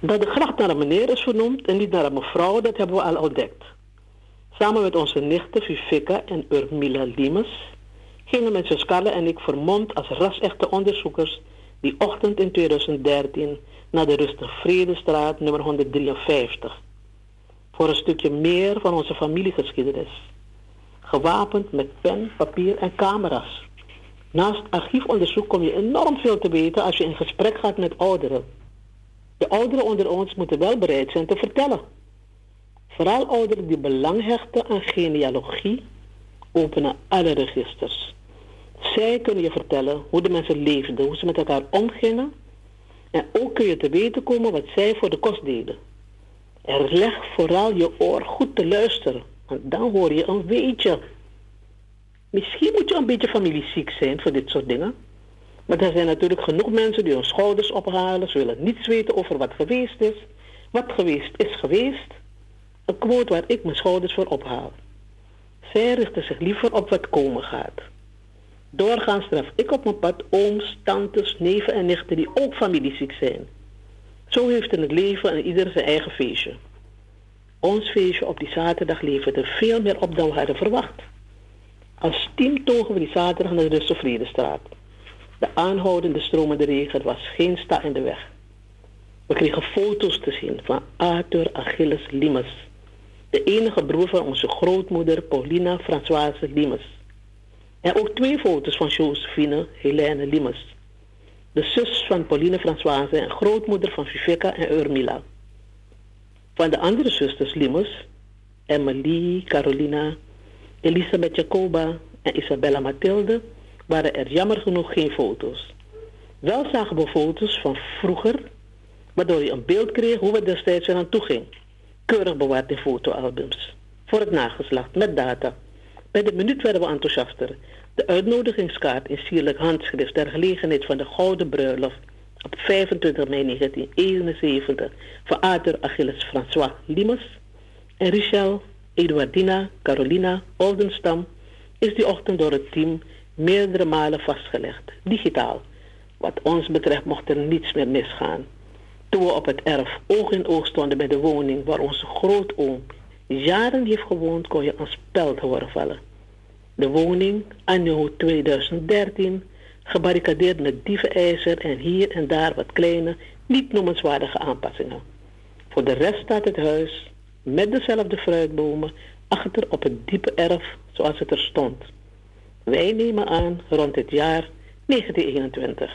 U: Dat de gracht naar een meneer is vernoemd en niet naar een mevrouw, dat hebben we al ontdekt. Samen met onze nichten Viveka en Urmila Limes gingen met Joskalle en ik vermomd als rasechte onderzoekers die ochtend in 2013 naar de Rustig Vredestraat nummer 153. Voor een stukje meer van onze familiegeschiedenis. Gewapend met pen, papier en camera's. Naast archiefonderzoek kom je enorm veel te weten als je in gesprek gaat met ouderen. De ouderen onder ons moeten wel bereid zijn te vertellen. Vooral ouderen die belang hechten aan genealogie openen alle registers. Zij kunnen je vertellen hoe de mensen leefden, hoe ze met elkaar omgingen. En ook kun je te weten komen wat zij voor de kost deden. En leg vooral je oor goed te luisteren, want dan hoor je een weetje. Misschien moet je een beetje familieziek zijn voor dit soort dingen. Maar er zijn natuurlijk genoeg mensen die hun schouders ophalen. Ze willen niets weten over wat geweest is. Wat geweest is geweest. Een quote waar ik mijn schouders voor ophaal. Zij richten zich liever op wat komen gaat. Doorgaans tref ik op mijn pad ooms, tantes, neven en nichten die ook familieziek zijn. Zo heeft in het leven en ieder zijn eigen feestje. Ons feestje op die zaterdag leverde veel meer op dan we hadden verwacht. Als team togen we die zaterdag naar de Vredestraat. De aanhoudende stromende regen was geen sta in de weg. We kregen foto's te zien van Arthur Achilles Limes, de enige broer van onze grootmoeder Paulina Françoise Limes. En ook twee foto's van Josephine Helene Limes, de zus van Pauline Françoise en grootmoeder van Viveka en Urmila. Van de andere zusters Limes, Emily, Carolina, Elisabeth Jacoba en Isabella Mathilde, waren er jammer genoeg geen foto's. Wel zagen we foto's van vroeger, waardoor je een beeld kreeg hoe het destijds eraan toe ging. Keurig bewaard in fotoalbums. Voor het nageslacht, met data. Bij de minuut werden we enthousiaster. De uitnodigingskaart in sierlijk handschrift ter gelegenheid van de Gouden Bruiloft op 25 mei 1971 van Arthur Achilles François Limes en Richel, Eduardina, Carolina, Oldenstam is die ochtend door het team meerdere malen vastgelegd, digitaal. Wat ons betreft mocht er niets meer misgaan. Toen we op het erf oog in oog stonden bij de woning waar onze grootoom jaren heeft gewoond, kon je een speld horen vallen. De woning, anno 2013, gebarricadeerd met dievenijzer en hier en daar wat kleine, niet noemenswaardige aanpassingen. Voor de rest staat het huis met dezelfde fruitbomen achter op het diepe erf zoals het er stond. Wij nemen aan rond het jaar 1921.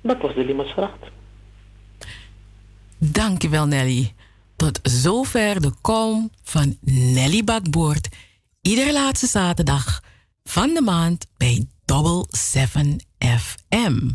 U: Dat was de Limasgracht.
C: Dankjewel Nelly. Tot zover de kom van Nelly Bakboord. Iedere laatste zaterdag van de maand bij Double 7 FM.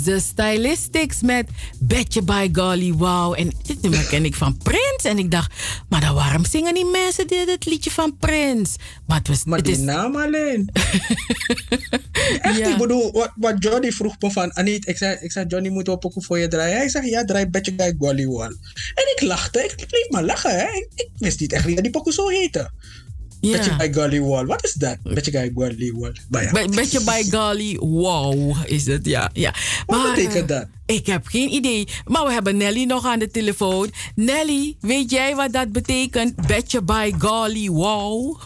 C: De Stylistics met Betje by Golly Wow. En dit nummer ken ik van Prince. En ik dacht, maar dan waarom zingen die mensen dit, het liedje van Prince? Maar het was...
B: Maar
C: het is,
B: naam alleen. Echt, ik bedoel, wat, wat Johnny vroeg me van, Aniet, ik zei, ik zei Johnny, moeten we pokoe voor je draaien? Hij zegt, ja, draai Betje Guy Golly Wall. En ik lachte, ik bleef maar lachen. Hè. Ik, ik wist niet echt dat die pokoe zo heette.
C: Ja.
B: Betje Guy Golly Wall, wat is dat? Betje Guy Golly Wall. Maar ja.
C: Be- Betje by Golly Wow is het, ja. ja.
B: Wat betekent
C: eh,
B: dat?
C: Ik heb geen idee. Maar we hebben Nelly nog aan de telefoon. Nelly, weet jij wat dat betekent? Betje by Golly Wow?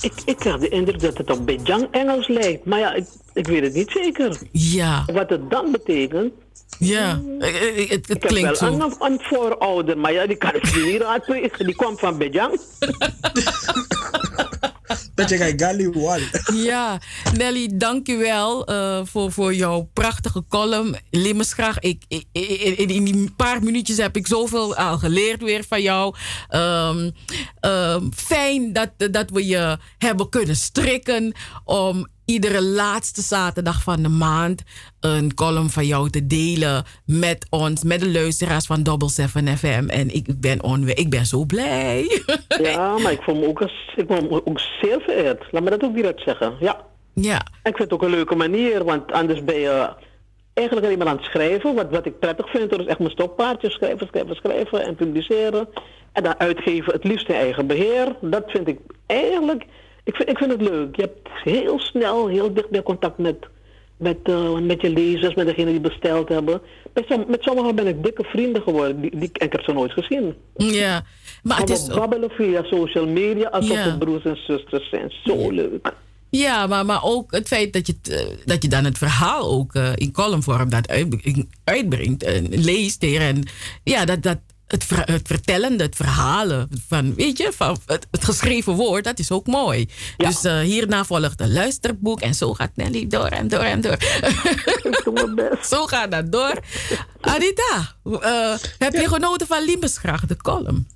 U: Ik, ik krijg de indruk dat het op Bejang Engels lijkt. Maar ja, ik, ik weet het niet zeker.
C: Ja.
U: Wat het dan betekent.
C: Ja, het, het
U: ik heb
C: klinkt
U: wel
C: zo.
U: Een, een voorouder, maar ja, die kan ik niet raadplegen. Die kwam van Bejang.
B: Betje Guy Golly Wall.
C: Ja, Nelly, dankjewel uh, voor, voor jouw prachtige column. Limmesgraag, ik, ik, in, in die paar minuutjes heb ik zoveel al geleerd weer van jou. Um, um, fijn dat, dat we je hebben kunnen strikken om iedere laatste zaterdag van de maand een column van jou te delen met ons, met de luisteraars van Double 7 FM. En ik ben, on, ik ben zo blij.
U: Ja, maar ik voel me ook, als, ik voel me ook zeer vereerd. Laat me dat ook direct zeggen. Ja.
C: Ja.
U: Ik vind het ook een leuke manier, want anders ben je eigenlijk alleen maar aan het schrijven. Wat, wat ik prettig vind, dat is echt mijn stokpaardje. Schrijven, schrijven, schrijven en publiceren. En dan uitgeven, het liefst in eigen beheer. Dat vind ik eigenlijk... Ik vind, ik vind het leuk. Je hebt heel snel, heel dicht bij contact met, met, uh, met je lezers, met degenen die besteld hebben. Met, som, met sommigen ben ik dikke vrienden geworden. Die, die, en ik heb ze nooit gezien.
C: Ja, maar het is...
U: We babbelen via social media alsof ja. we broers en zusters zijn. Zo leuk.
C: Ja, maar, maar ook het feit dat je, t, dat je dan het verhaal ook uh, in columnvorm dat uit, uitbrengt en leest hier. En ja, dat, dat, het, ver, het verhalen van, weet je, van het, het geschreven woord, dat is ook mooi. Ja. Dus uh, hierna volgt een luisterboek en zo gaat Nelly door en door en door. zo gaat dat door. Anita, uh, heb je genoten van Liemesgracht, de column?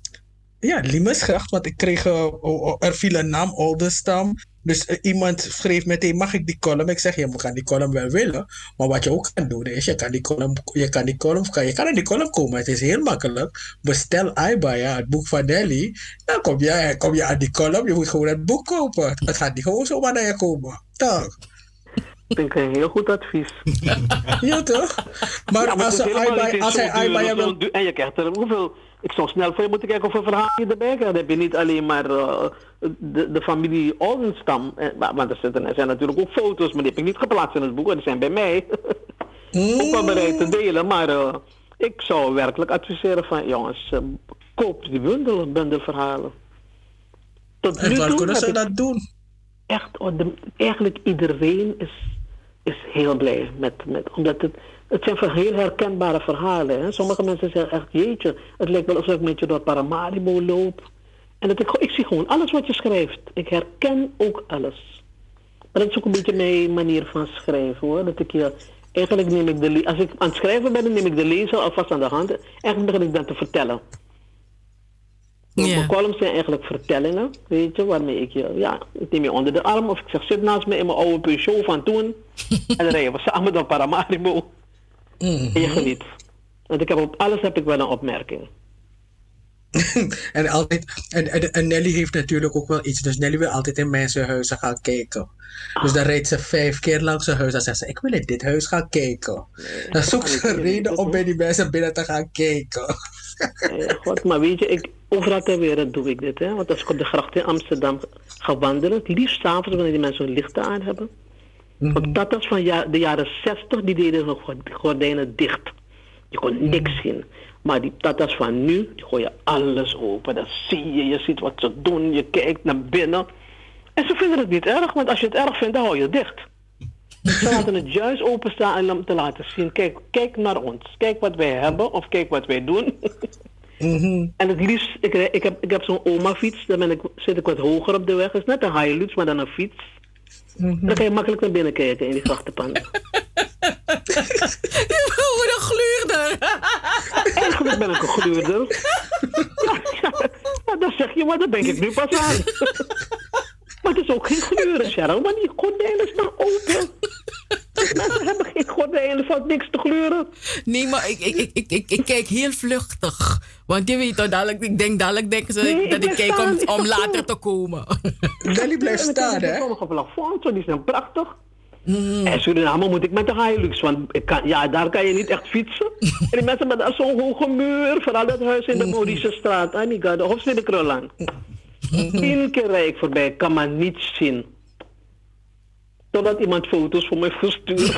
B: Ja, Liemesgracht, want ik kreeg, uh, er viel een naam, Oldenstam. Dus uh, iemand schreef meteen, mag ik die column? Ik zeg, je kan die column wel willen. Maar wat je ook kan doen, is je kan die column, je kan die column, je kan in die column komen. Het is heel makkelijk. Bestel Aibaya, het boek van Nelly. Dan kom je, kom je aan die column. Je moet gewoon het boek kopen. Het gaat niet gewoon zomaar naar je komen. Toch?
U: Ik denk een heel goed advies.
B: ja, toch? Maar,
U: ja, maar
B: als, Aibaya, als hij Aibaya wil...
U: En je krijgt er hoeveel... Ik zou snel voor je moeten kijken hoeveel verhalen je erbij krijgt. Dan heb je niet alleen maar uh, de, de familie Oldenstam. Want er, zitten, er zijn natuurlijk ook foto's, maar die heb ik niet geplaatst in het boek. Die zijn bij mij. mm. ook wel bereid te delen. Maar uh, ik zou werkelijk adviseren van... Jongens, uh, koop die bundel, bundelverhalen.
B: Tot en waar kunnen ze dat doen?
U: Echt, oh, eigenlijk iedereen is, is heel blij met, met omdat het, het zijn heel herkenbare verhalen. Hè? Sommige mensen zeggen echt, jeetje, het lijkt wel alsof ik met je door Paramaribo loop. En dat ik, ik zie gewoon alles wat je schrijft. Ik herken ook alles. Maar dat is ook een beetje mijn manier van schrijven hoor. Dat ik je, eigenlijk neem ik de, als ik aan het schrijven ben, neem ik de lezer alvast aan de hand. Eigenlijk begin ik dan te vertellen. Yeah. Mijn columns zijn eigenlijk vertellingen, weet je, waarmee ik je, ja, ik neem je onder de arm of ik zeg zit naast me in mijn oude Peugeot van toen en dan rijden we samen door Paramaribo mm-hmm. en je geniet. Want ik heb op alles heb ik wel een opmerking.
B: en, altijd, en, en, en, Nelly heeft natuurlijk ook wel iets. Dus Nelly wil altijd in mensenhuizen gaan kijken. Ah. Dus dan rijdt ze vijf keer langs zijn huis. Dan zegt ze: Ik wil in dit huis gaan kijken. Nee, dan zoekt ze een reden om bij die mensen binnen te gaan kijken.
U: God, maar weet je, ik, overal ter wereld doe ik dit. Hè? Want als ik op de gracht in Amsterdam ga wandelen, het liefst s'avonds wanneer die mensen hun lichten aan hebben. Mm-hmm. Want dat was van ja, de jaren 60, die deden nog gordijnen dicht. Je kon mm-hmm. niks zien. Maar die tatas van nu, die gooien alles open. Dan zie je, je ziet wat ze doen, je kijkt naar binnen. En ze vinden het niet erg, want als je het erg vindt, dan hou je het dicht. Ze laten het juist openstaan om te laten zien. Kijk, kijk naar ons. Kijk wat wij hebben of kijk wat wij doen.
B: Mm-hmm.
U: En het liefst, ik, ik heb, ik heb zo'n oma-fiets, daar ben ik, zit ik wat hoger op de weg. Het is net een Hilux, maar dan een fiets. Mm-hmm. Dan kan je makkelijk naar binnen kijken in die grachtenpan.
C: Hoe een gluurder.
U: Eigenlijk ben ik een gluurder. ja, ja, dat zeg je, maar dat denk ik nu pas aan. maar het is ook geen gluren, Cheryl, want die gordijnen staan open. Mensen hebben geen gordijnen valt niks te gleuren.
C: Nee, maar ik, ik, ik, ik, ik, ik kijk heel vluchtig. Want je weet toch, dadelijk, ik denk dadelijk denken ze
U: Nee, ik
C: dat ik kijk om,
U: staan, ik
C: om
U: sta
C: later te komen.
B: Nelly blijft staan,
U: ik
B: hè?
U: Sommige plafonds, die zijn prachtig. En Suriname moet ik met de Hilux, want ik kan, ja, daar kan je niet echt fietsen. en die mensen met zo'n hoge muur, vooral dat huis in de Maurice straat, Anika, de Hofstede Krullaan. Tien keer rijd ik voorbij, kan maar niets zien. Totdat iemand foto's voor mij verstuurt.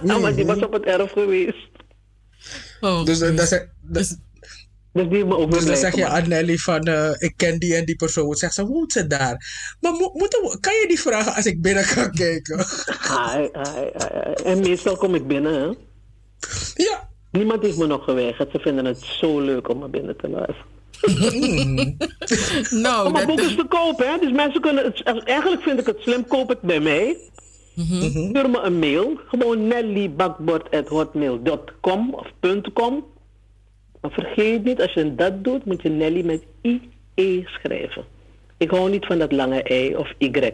U: nou, maar die was op het erf geweest.
B: Dus, eh, dat zeg-
U: Dus die heeft me ook
B: Dus dan zeg je aan Nelly van, eh, ik ken die en die persoon. Zegt ze, woont ze daar? Maar mo- moeten we- kan je die vragen als ik binnen kan kijken?
U: Ai, ai, ai, ai. En meestal kom ik binnen, hè?
B: Ja.
U: Niemand heeft me nog geweigerd. Ze vinden het zo leuk om me binnen te luisteren.
C: Nou,
U: maar
C: dat-
U: boek is te koop, hè? Dus mensen kunnen het... Eigenlijk vind ik het slim, koop het bij mij. Stuur me een mail. Gewoon nellybakbord.hotmail.com of .com. Maar vergeet niet, als je dat doet, moet je Nelly met IE schrijven. Ik hou niet van dat lange I of Y.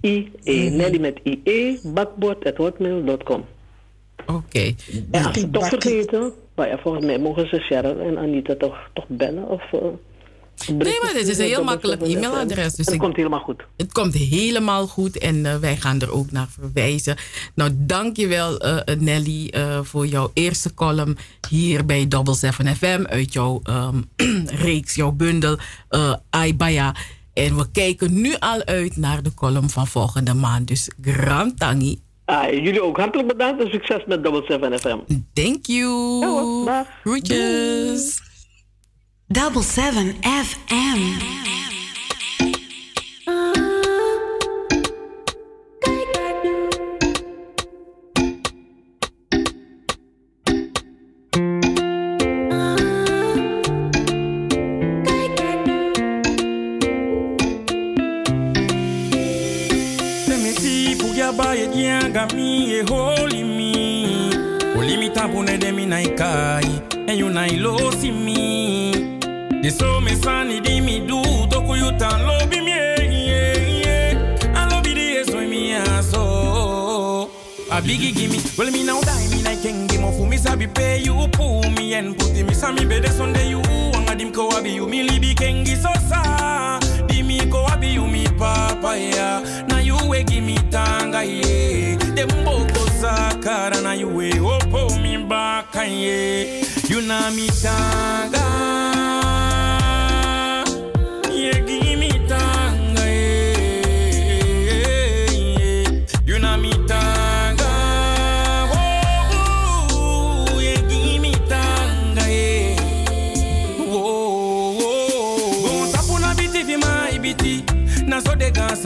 U: IE. Nelly met IE, bakbord.hotmail.com.
C: Oké.
U: Als ze toch vergeten, maar ja, volgens mij mogen ze Sharon en Anita toch, toch bellen of... eh,
C: Nee, maar dit is een heel makkelijk e-mailadres. Dus
U: het
C: ik-
U: komt helemaal goed.
C: Het komt helemaal goed en eh, wij gaan er ook naar verwijzen. Nou, dankjewel uh, Nelly eh, voor jouw eerste column hier bij Double 7 FM uit jouw ehm, reeks, jouw bundel uh, Aibaya. En we kijken nu al uit naar de column van volgende maand. Dus grand tangi.
U: Ah, jullie ook hartelijk bedankt en succes met Double 7 FM.
C: Thank you.
U: Ja.
C: Groetjes.
V: Double 7 FM.
E: Ikai En you na ilo si mi De so me sani di mi du Toku you tan lobi mi e e An lobi di so mi aso A biggie gimme Well me now die me na kengi mo fu mi sabi pay you pu mi en puti mi sami bede sonde you. Wanga dim ko abi you mi libi kengi so sa. Di mi ko abi you mi papa ya Na you we give me tanga ye Dem boko sakara na you we opo mi baka ye You na mi tanga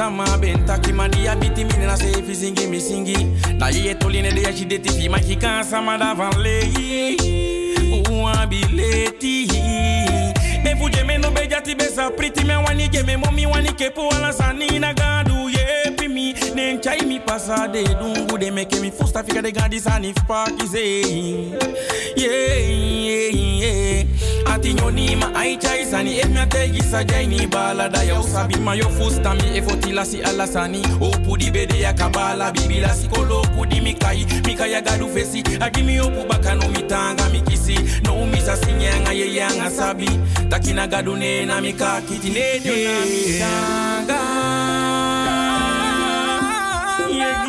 E: so de gansa ma ben taki ma di abiti mi na se fi singi mi singi Na ye toli ne de ya chi de ti fi ma ki kansa ma da van le U abileti Me fu jeme no be jati be sa priti me wani jeme momi wani kepo ala sani na gadu ye pi mi Nen chai mi pasa de dungu de me ke mi fusta fika de gadi sani fpaki ze Yeah, yeah, yeah. Ati nyoni ma ai chai sani Ef me te gisa jai ni bala da ya usabi ma yo fusta mi Efo tila si ala sani. O pudi bede ya kabala Bibila si kolo pudi mi kai Mi kai ya gadu fesi Agi mi opu baka no mi tanga mi kisi No mi sa sinyanga ye yanga sabi. Takina gadu ne na mi ka kiti ne de Yo na mi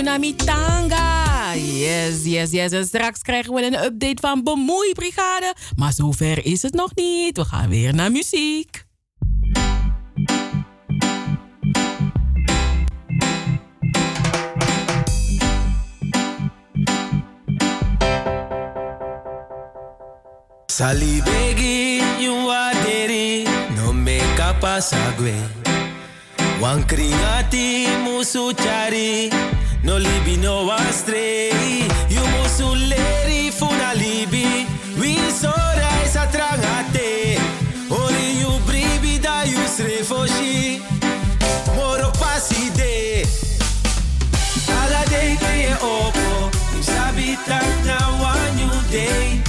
C: Raf Chanko met Yunami Tanga. Yes, yes, yes. En straks krijgen we een update van Bemoeibrigade. Maar zover is het nog niet. We gaan weer naar muziek.
F: Salibegi you aderi no me kapasagwe Wan kringati musu chari no libi no one stray You musu leri funa libi. We so rai satrangate Ori you bribi da you srefoshi Moro pasi de. Ala day te opo You sabi tak na one new day.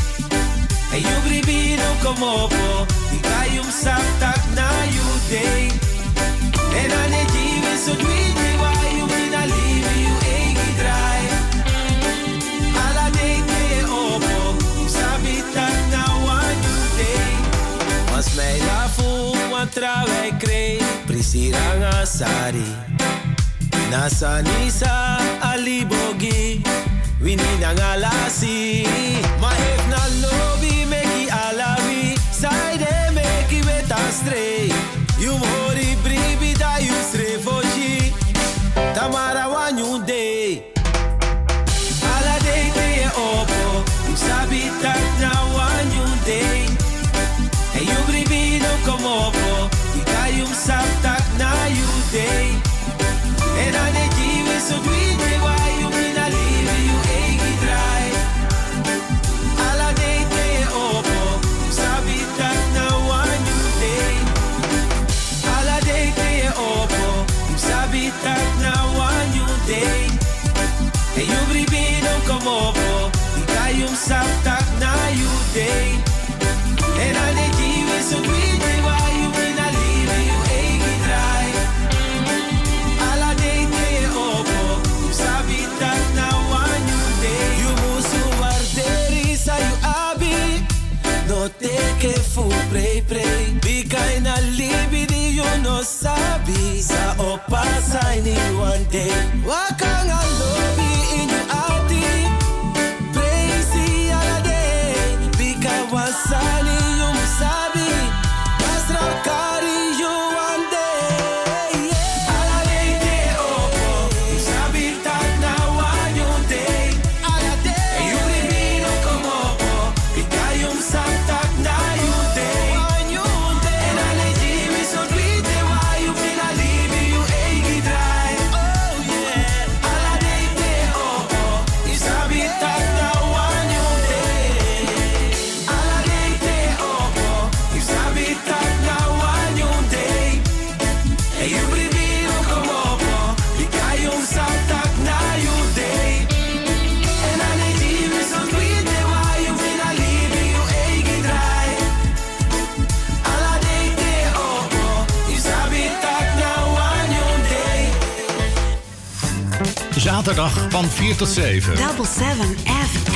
F: En you bribi no como po Di kayum sap tak na you day. En ane jive so dwite trawai krei Prisirang asari Nasa nisa alibogi Wini na ngalasi Ma if na lobby meki alawi Saide meki You mori bribi da you srefoshi Tamara Ika yung sap tak na you day En ane jiwe so dwite wa you mina live you egi dry Ala day ye opo You sabi tak na wanyu day You musu warderi sa you abi No teke fu pray pray Bikay na libi di you no sabi Sa opa sa ni one day Wakang alobi
D: 4 tot 7.
V: Double 7 FM.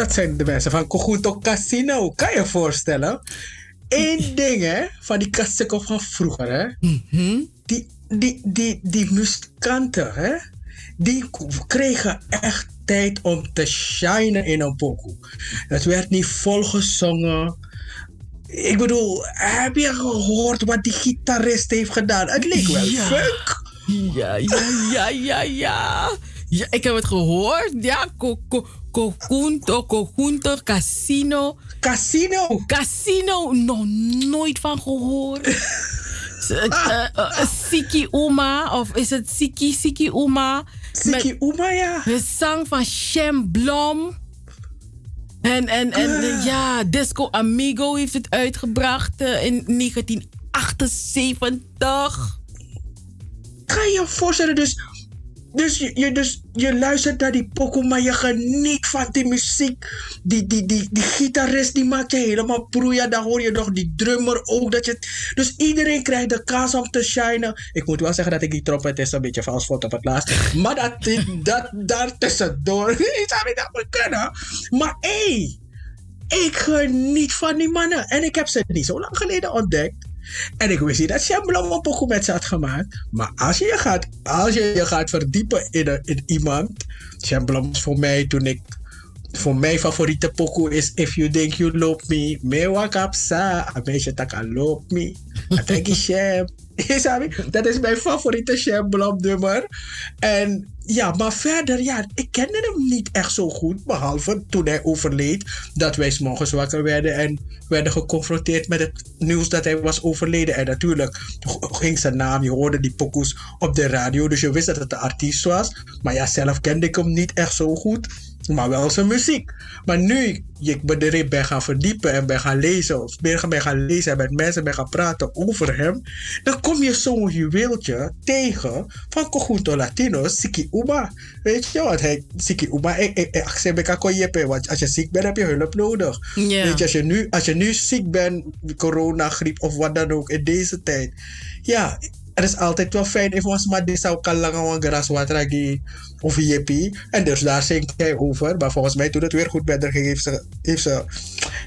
B: Dat zijn de mensen van Coguto Casino. Kan je je voorstellen? Eén ding hè, van die Casino van vroeger. Hè? Die, die, die, die muzikanten, hè? die kregen echt tijd om te shinen in een pokoe. Het werd niet volgezongen. Ik bedoel, heb je gehoord wat die gitarist heeft gedaan? Het leek wel
C: Ja.
B: funk.
C: Ja, ja, ja, ja, ja. Ja, ik heb het gehoord. Ja, co- Cogunto, Cogunto, Casino.
B: Casino?
C: Casino, nog nooit van gehoord. Eh, eh, eh, Siki Uma, of is het Siki Siki Uma?
B: Siki Uma, ja.
C: De zang van Shem Blom. En, en, en eh, ja, Disco Amigo heeft het uitgebracht in 1978.
B: Kan je je voorstellen, dus, dus, je, je, dus je luistert naar die pokoe, maar je geniet van die muziek. Die, die, die, die gitarist die maakt je helemaal proeia. Dan hoor je nog die drummer ook. Dat je, dus iedereen krijgt de kans om te shinen. Ik moet wel zeggen dat ik die trompetist een beetje vals vond op het laatst. Maar dat, dat daar tussendoor, zou niet dat kunnen. Maar hé, hey, ik geniet van die mannen. En ik heb ze niet zo lang geleden ontdekt. En ik wist niet dat Shamblam een pokoe met ze had gemaakt. Maar als je je gaat, als je je gaat verdiepen in, iemand. Shamblam is voor mij toen ik. Voor mijn favoriete pokoe is If You Think You Love Me. Me wakapsa. Een meisje taka love me. Thank you Dat is mijn favoriete Shamblam nummer. En ja, maar verder, ja, ik kende hem niet echt zo goed. Behalve toen hij overleed. Dat wij 's morgens wakker werden en werden geconfronteerd met het nieuws dat hij was overleden. En natuurlijk ging zijn naam, je hoorde die pokoes op de radio. Dus je wist dat het een artiest was. Maar ja, zelf kende ik hem niet echt zo goed. Maar wel zijn muziek. Maar nu ik me erin ben gaan verdiepen en ben gaan lezen, of ben gaan lezen en met mensen ben gaan praten over hem, dan kom je zo'n juweeltje tegen van Conjunto Latino, Siki Uma. Weet je wat? Hij, Siki jeppen, want als je ziek bent heb je hulp nodig. Weet je, als je, nu, als je nu ziek bent, corona, griep of wat dan ook in deze tijd, ja, het is altijd wel fijn if ons maar dit zou kan wan gras of jeppie. En dus daar zingt hij over. Maar volgens mij toen het weer goed met haar ging, heeft ze, heeft ze,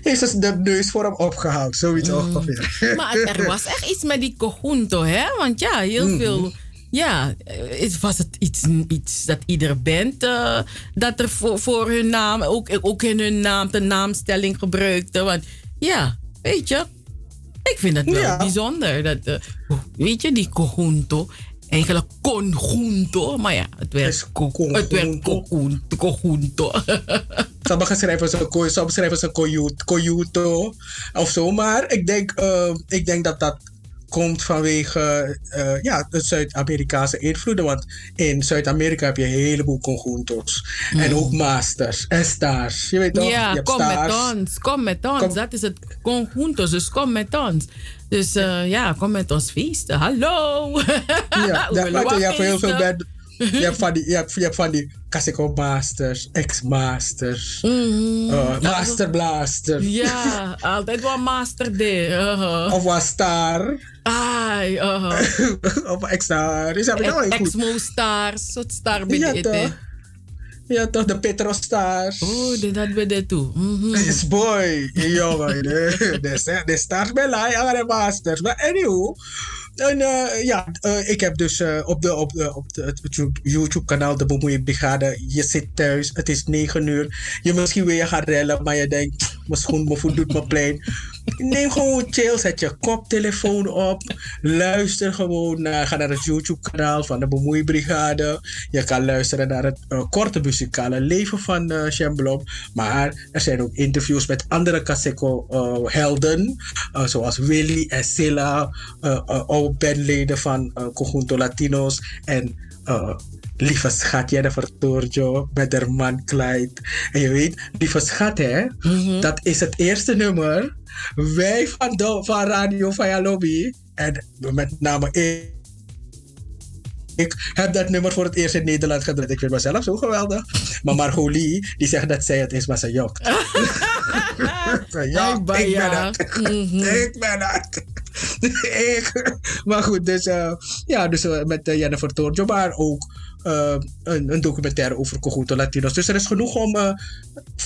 B: heeft ze de neus voor hem opgehaald. Zoiets ongeveer.
C: Maar er was echt iets met die conjunto, hè? Want ja, heel
B: Mhm.
C: veel. Ja, eh, was het iets, iets dat iedere band eh, dat er voor, voor hun naam, ook, ook in hun naam, de naamstelling gebruikte. Want ja, weet je, ik vind het wel
B: Ja.
C: bijzonder. Dat, eh, weet je, die conjunto. Eigenlijk conjunto, maar ja, het werd, co- het werd conjunto. conjunto.
B: Sommigen schrijven ze, sommigen schrijven ze coyut- coyuto of zo. Maar ik denk, eh, ik denk dat dat komt vanwege eh, ja, de Zuid-Amerikaanse invloeden. Want in Zuid-Amerika heb je een heleboel conjuntos. En ook masters en stars. Je weet toch? je
C: Ja, kom met
B: stars.
C: ons. Kom met ons.
B: Kom-
C: Dat is het conjunto. Dus kom met ons. Dus eh, ja, kom met ons feesten. Hallo.
B: Ja,
C: willen
B: want je hebt heel veel
C: feesten.
B: Je hebt van die, je hebt, je hebt van die Casico Masters, ex-masters, eh, Master Blaster.
C: Ja, altijd wel master day. Uh-huh.
B: Of was star.
C: Ai, uh-huh.
B: of ex-star. Is dat wel heel goed?
C: Exmo stars. Soort star ben je
B: toch? Ja, toch, de Petro Stars.
C: Oh, dit dat we dit toe. Mhm.
B: Yes, boy. Jongen, de, de, de stars bij Lai, andere masters. Maar anyhow. En, eh, ja, eh, ik heb dus eh, op, de, op, de, op het YouTube-kanaal De Bemoeien Brigade. Je zit thuis, het is 9 uur. Je misschien je gaan rellen, maar je denkt, "Pff, mijn schoen, mijn voet doet me pijn. Neem gewoon chill, zet je koptelefoon op. Luister gewoon naar, ga naar het YouTube-kanaal van De Bemoeien Brigade. Je kan luisteren naar het eh, korte muzikale leven van Shamblom. Maar er zijn ook interviews met andere Kaseko-helden. eh, zoals Willy en Silla, oude bandleden van Conjunto Latinos. En lieve schat Jennifer Torjo met haar man Clyde. En je weet, lieve schat hè, dat is het eerste nummer. Wij van, de, van Radio Vaya Lobby, en met name ik, ik heb dat nummer voor het eerst in Nederland gedraaid. Ik vind mezelf zo geweldig. Maar Margolie, die zegt dat zij het is, maar ze jokt. ja, ik ben
C: ja.
B: het. ik ben het. ik, maar goed, dus, eh, ja, dus eh, met uh, Jennifer Torjo, maar ook uh, een, documentaire over Cojuto Latinos. Dus er is genoeg om. Uh,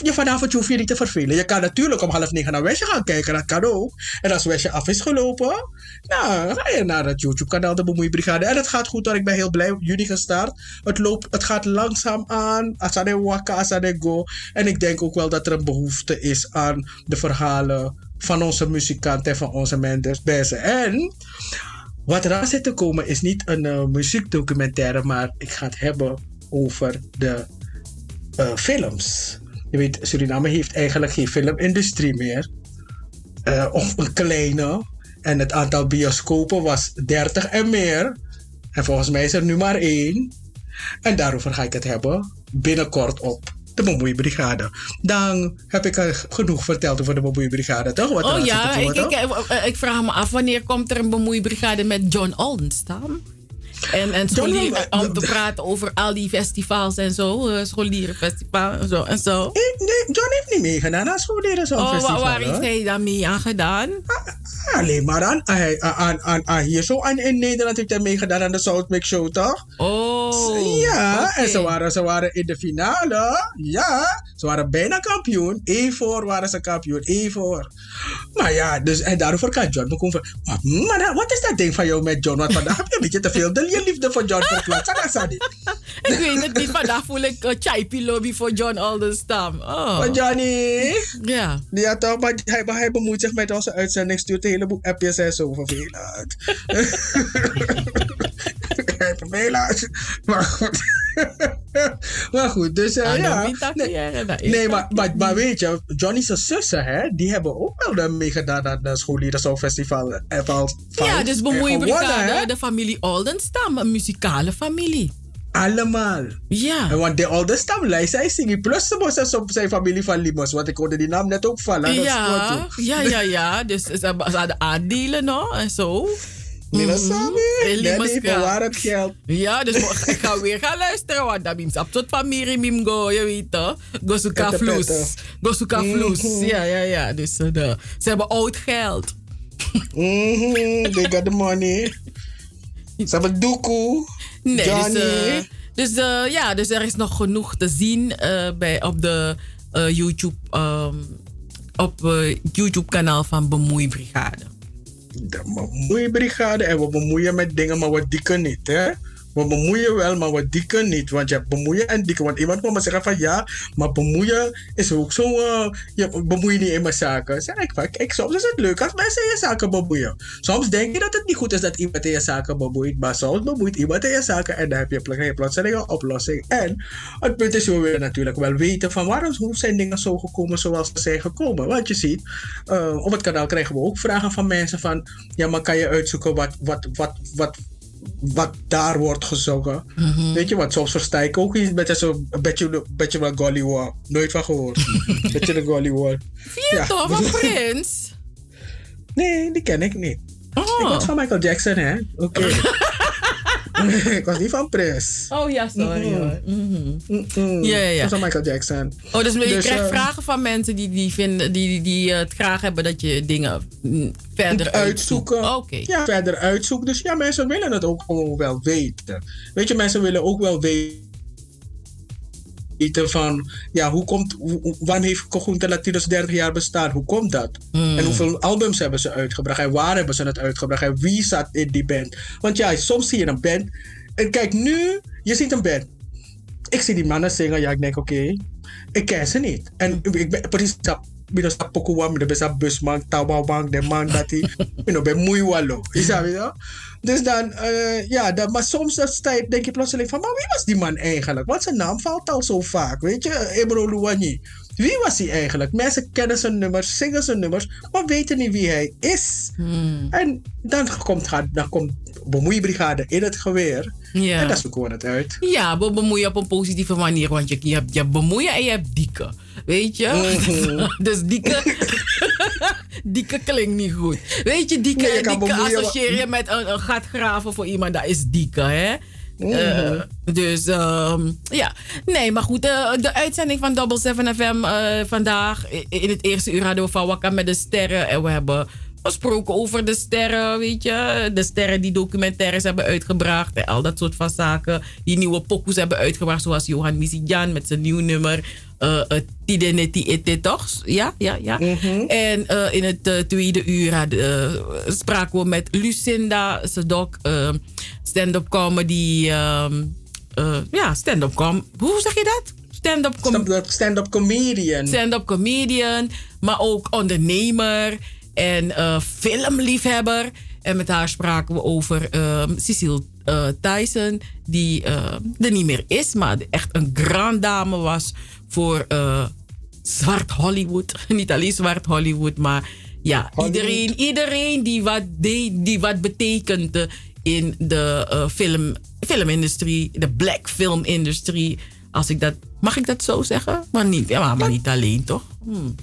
B: je vanavond je hoeft je niet te vervelen. Je kan natuurlijk om half negen naar Westje gaan kijken, dat kan ook. En als Westje af is gelopen, nou, ga je naar het YouTube-kanaal De Bemoeibrigade. En het gaat goed hoor, ik ben heel blij. Juni gestart. Het, loopt, het gaat langzaam aan. Asade waka, go. En ik denk ook wel dat er een behoefte is aan de verhalen van onze muzikanten en van onze mensen. En wat eraan zit te komen is niet een uh, muziekdocumentaire, maar ik ga het hebben over de uh, films. Je weet, Suriname heeft eigenlijk geen filmindustrie meer. Uh, of een kleine. En het aantal bioscopen was 30 en meer. En volgens mij is er nu maar één. En daarover ga ik het hebben binnenkort op de Bemoeibrigade. Dan heb ik er genoeg verteld over de Bemoeibrigade, toch? Wat
C: oh ja, ik, ik, ik, ik, vraag me af wanneer komt er een Bemoeibrigade met John Oldenstam? En, en scholieren, om te praten over al die festivals en zo. Uh, scholierenfestival en zo. En zo.
B: Nee, John heeft niet meegedaan aan scholieren zo'n
C: oh,
B: festival.
C: waar heeft hij dan mee aan gedaan?
B: Ah, alleen maar aan, aan, aan, hier zo. En in Nederland heeft hij meegedaan aan de South Mix Show, toch?
C: Oh.
B: Ja,
C: okay.
B: en ze waren, ze waren in de finale. Ja, ze waren bijna kampioen. Eén voor waren ze kampioen. Één voor. Maar ja, dus, en daarover kan John me komen. Maar wat is dat ding van jou met John? Want vandaag heb je een beetje te veel je liefde voor John verklaard.
C: ik weet het niet. Vandaag voel ik een chaipi lobby voor John Aldenstam. Oh.
B: Maar Johnny.
C: Ja.
B: Ja, toch, maar hij, maar hij bemoeit zich met onze uitzending. Stuurt een heleboel appjes en zo vervelend. Vervelend. Maar goed. maar goed, dus uh, ja. Nee, nee maar, maar, maar weet je, Johnny's zussen, hè, die hebben ook wel meegedaan aan het Scholieren Festival.
C: Ja, dus bemoeibrigade, de familie Oldenstam, een muzikale familie.
B: Allemaal.
C: Ja.
B: En want de Oldenstam lijst, zij zingen. Plus ze moesten op zijn familie van Limos, want ik hoorde die naam net ook vallen.
C: Ja, ja, ja, ja. Dus ze hadden aandelen nog en zo.
B: Nee, dat het geld.
C: Ja, dus ik ga weer gaan luisteren. Want dat is op tot familie mim go, je weet toch? Go vloes. Go zoeken vloes. Ja, ja, ja. Dus uh, de, ze hebben oud geld.
B: Mm -hmm, they got the money. Ze hebben doekoe.
C: Nee,
B: Johnny.
C: dus, uh, dus uh, ja, dus er is nog genoeg te zien bij, op de YouTube, um, op YouTube kanaal van Bemoeibrigade
B: de bemoeibrigade en we bemoeien met dingen, maar we dikken niet. Hè? We bemoeien wel, maar we dikken niet. Want je bemoeien en dikken. Want iemand kan me zeggen van ja, maar bemoeien is ook zo. Uh, je bemoeit niet in mijn zaken. Zeg ik kijk, soms is het leuk als mensen in je zaken bemoeien. Soms denk je dat het niet goed is dat iemand in je zaken bemoeit. Maar soms bemoeit iemand in je zaken en dan heb je plotseling een oplossing. En het punt is, we willen natuurlijk wel weten van waarom hoe zijn dingen zo gekomen zoals ze zijn gekomen. Want je ziet, uh, op het kanaal krijgen we ook vragen van mensen van ja, maar kan je uitzoeken wat, wat, wat, wat wat daar wordt gezongen.
C: Mhm.
B: Mm -hmm. Weet je wat, soms versta ik ook iets met zo'n beetje, beetje. Nooit van gehoord. beetje de.
C: Zie je ja. toch, van Prins?
B: Nee, die ken ik niet.
C: Oh.
B: Ik was van Michael Jackson, hè? Oké. Okay. ik was niet van Prins.
C: Oh ja, sorry.
B: Mm -hmm.
C: Mm
B: -hmm.
C: Ja, ja,
B: was van Michael Jackson.
C: Oh, dus je
B: Dus,
C: krijgt
B: eh,
C: vragen van mensen die, die, vinden, die, die het graag hebben dat je dingen verder
B: uitzoeken.
C: Oké.
B: Ja, verder uitzoeken. Dus ja, mensen willen het ook gewoon wel weten. Weet je, mensen willen ook wel weten van, ja, hoe komt, hoe, wanneer heeft Conjunta Latinos 30 jaar bestaan? Hoe komt dat?
C: Hmm.
B: En hoeveel albums hebben ze uitgebracht? En waar hebben ze het uitgebracht? En wie zat in die band? Want ja, soms zie je een band. En kijk, nu, je ziet een band. Ik zie die mannen zingen, ja, ik denk, oké, ik ken ze niet. En ik ben precies dat. Sa wa mi besa busman, tawawang, de man dat hij, bino ben moei wallo. Je Dus dan, uh, ja, dan, maar soms denk je plotseling van, maar wie was die man eigenlijk? Want zijn naam valt al zo vaak, weet je, Ebro Luwani. Wie was hij eigenlijk? Mensen kennen zijn nummers, zingen zijn nummers, maar weten niet wie hij is.
C: Hmm.
B: En dan komt, dan komt bemoeibrigade in het geweer.
C: Ja.
B: En dan zoeken we het uit.
C: Ja, we bemoeien op een positieve manier. Want je, je, hebt, je hebt bemoeien en je hebt dikke. Weet je?
B: Mhm.
C: dus dikke... dikke klinkt niet goed. Weet je, dikke,
B: Nee,
C: associeer je met een, een gat graven voor iemand. Dat is dikke, hè? Eh, dus ehm, ja, nee, maar goed. eh, de uitzending van Double 7 FM eh, vandaag. In het eerste uur hadden we van Wakka met de sterren. En we hebben gesproken over de sterren, weet je. De sterren die documentaires hebben uitgebracht. En al dat soort van zaken. Die nieuwe pokoes hebben uitgebracht. Zoals Johan Misijan met zijn nieuw nummer. eh uh, Tideneti Ete, toch? Ja, ja, ja. En eh, in het eh, tweede uur eh, spraken we met Lucinda Sedok. eh, stand-up comedy. eh, ja, stand-up com. Hoe zeg je dat? Stand-up com-
B: Stand-up comedian.
C: stand-up comedian, maar ook ondernemer en eh, filmliefhebber. En met haar spraken we over ehm Cecile eh, Tyson, die eh, er niet meer is, maar echt een grand dame was voor eh, zwart Hollywood. niet alleen zwart Hollywood, maar ja, iedereen, iedereen die wat, deed, die wat betekende in de film, filmindustrie, de black filmindustrie. Als ik dat, mag ik dat zo zeggen? Maar niet, ja, maar, maar niet alleen, toch? Hmm.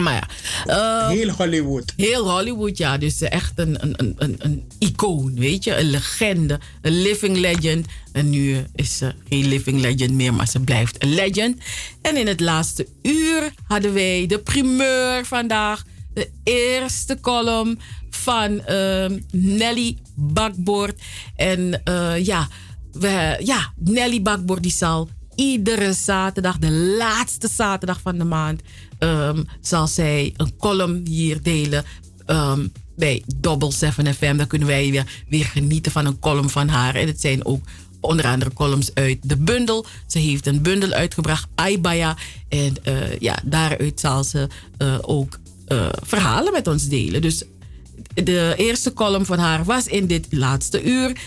C: Maar ja. eh,
B: heel Hollywood.
C: Heel Hollywood, ja. Dus eh, echt een, een, een, een, een icoon, weet je. Een legende. Een living legend. En nu eh, is ze geen living legend meer, maar ze blijft een legend. En in het laatste uur hadden wij de primeur vandaag. De eerste column van ehm, Nelly Bakboord. En eh, ja, we, ja, Nelly Bakboord die zal iedere zaterdag, de laatste zaterdag van de maand, ehm, zal zij een column hier delen. ehm, bij Double 7 FM. Dan kunnen wij weer, weer genieten van een column van haar. En het zijn ook onder andere columns uit de bundel. Ze heeft een bundel uitgebracht, Aibaya. En eh, ja, daaruit zal ze eh, ook eh, verhalen met ons delen. Dus de eerste column van haar was in dit laatste uur.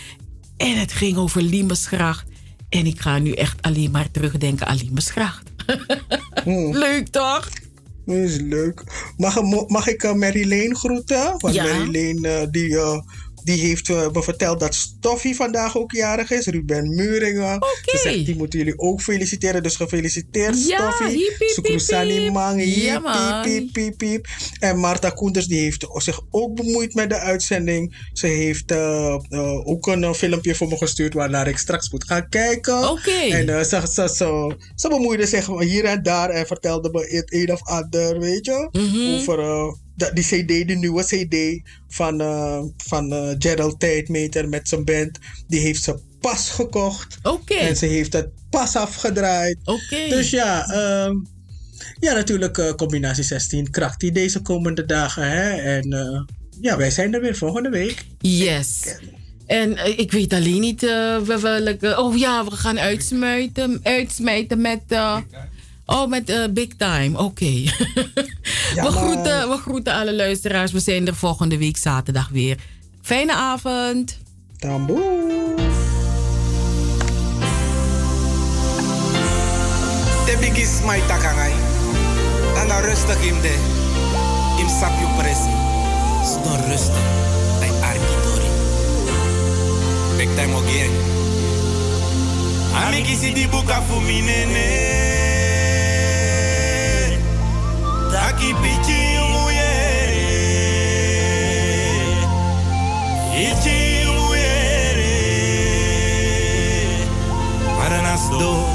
C: En het ging over Limesgracht. En ik ga nu echt alleen maar terugdenken aan Limesgracht. Leuk toch?
B: Dat is leuk. Mag, mag ik uh, groeten? Want
C: Ja.
B: Uh, die, uh, die heeft uh, me verteld dat Stoffie vandaag ook jarig is. Ruben Muringen. Ze zegt, die moeten jullie ook feliciteren. Dus gefeliciteerd
C: Ja,
B: Stoffie. Sukrusani. Mang.
C: Ja, man.
B: En Marta Koenders die heeft zich ook bemoeid met de uitzending. Ze heeft uh, uh, ook een uh, filmpje voor me gestuurd waarnaar ik straks moet gaan kijken.
C: Oké.
B: En ze, ze, ze, ze bemoeide zich hier en daar en vertelde me het een of ander, weet je.
C: Mhm.
B: Over die CD, de nieuwe CD van, uh, van uh, Gerald Tijdmeter met zijn band. Die heeft ze pas gekocht.
C: Oké.
B: En ze heeft het pas afgedraaid.
C: Oké.
B: Dus ja, ehm, ja natuurlijk uh, combinatie 16 kracht die deze komende dagen. Hè? En uh, ja, wij zijn er weer volgende week.
C: Yes. En eh, ik weet alleen niet eh, we- welke. oh ja, we gaan uitsmijten, uitsmijten met. Oh, met eh, Big Time. Oké. we,
B: maar-
C: groeten, we groeten alle luisteraars. We zijn er volgende week zaterdag weer. Fijne avond.
B: Tamboe.
W: Te bigis mai takangai. Anga rustig im de. Im sapju presi. Sto rustig. Bij arkitori. Big time again. Ami kisi di buka fu Taki pichi uye. Ichi. Para nas dores.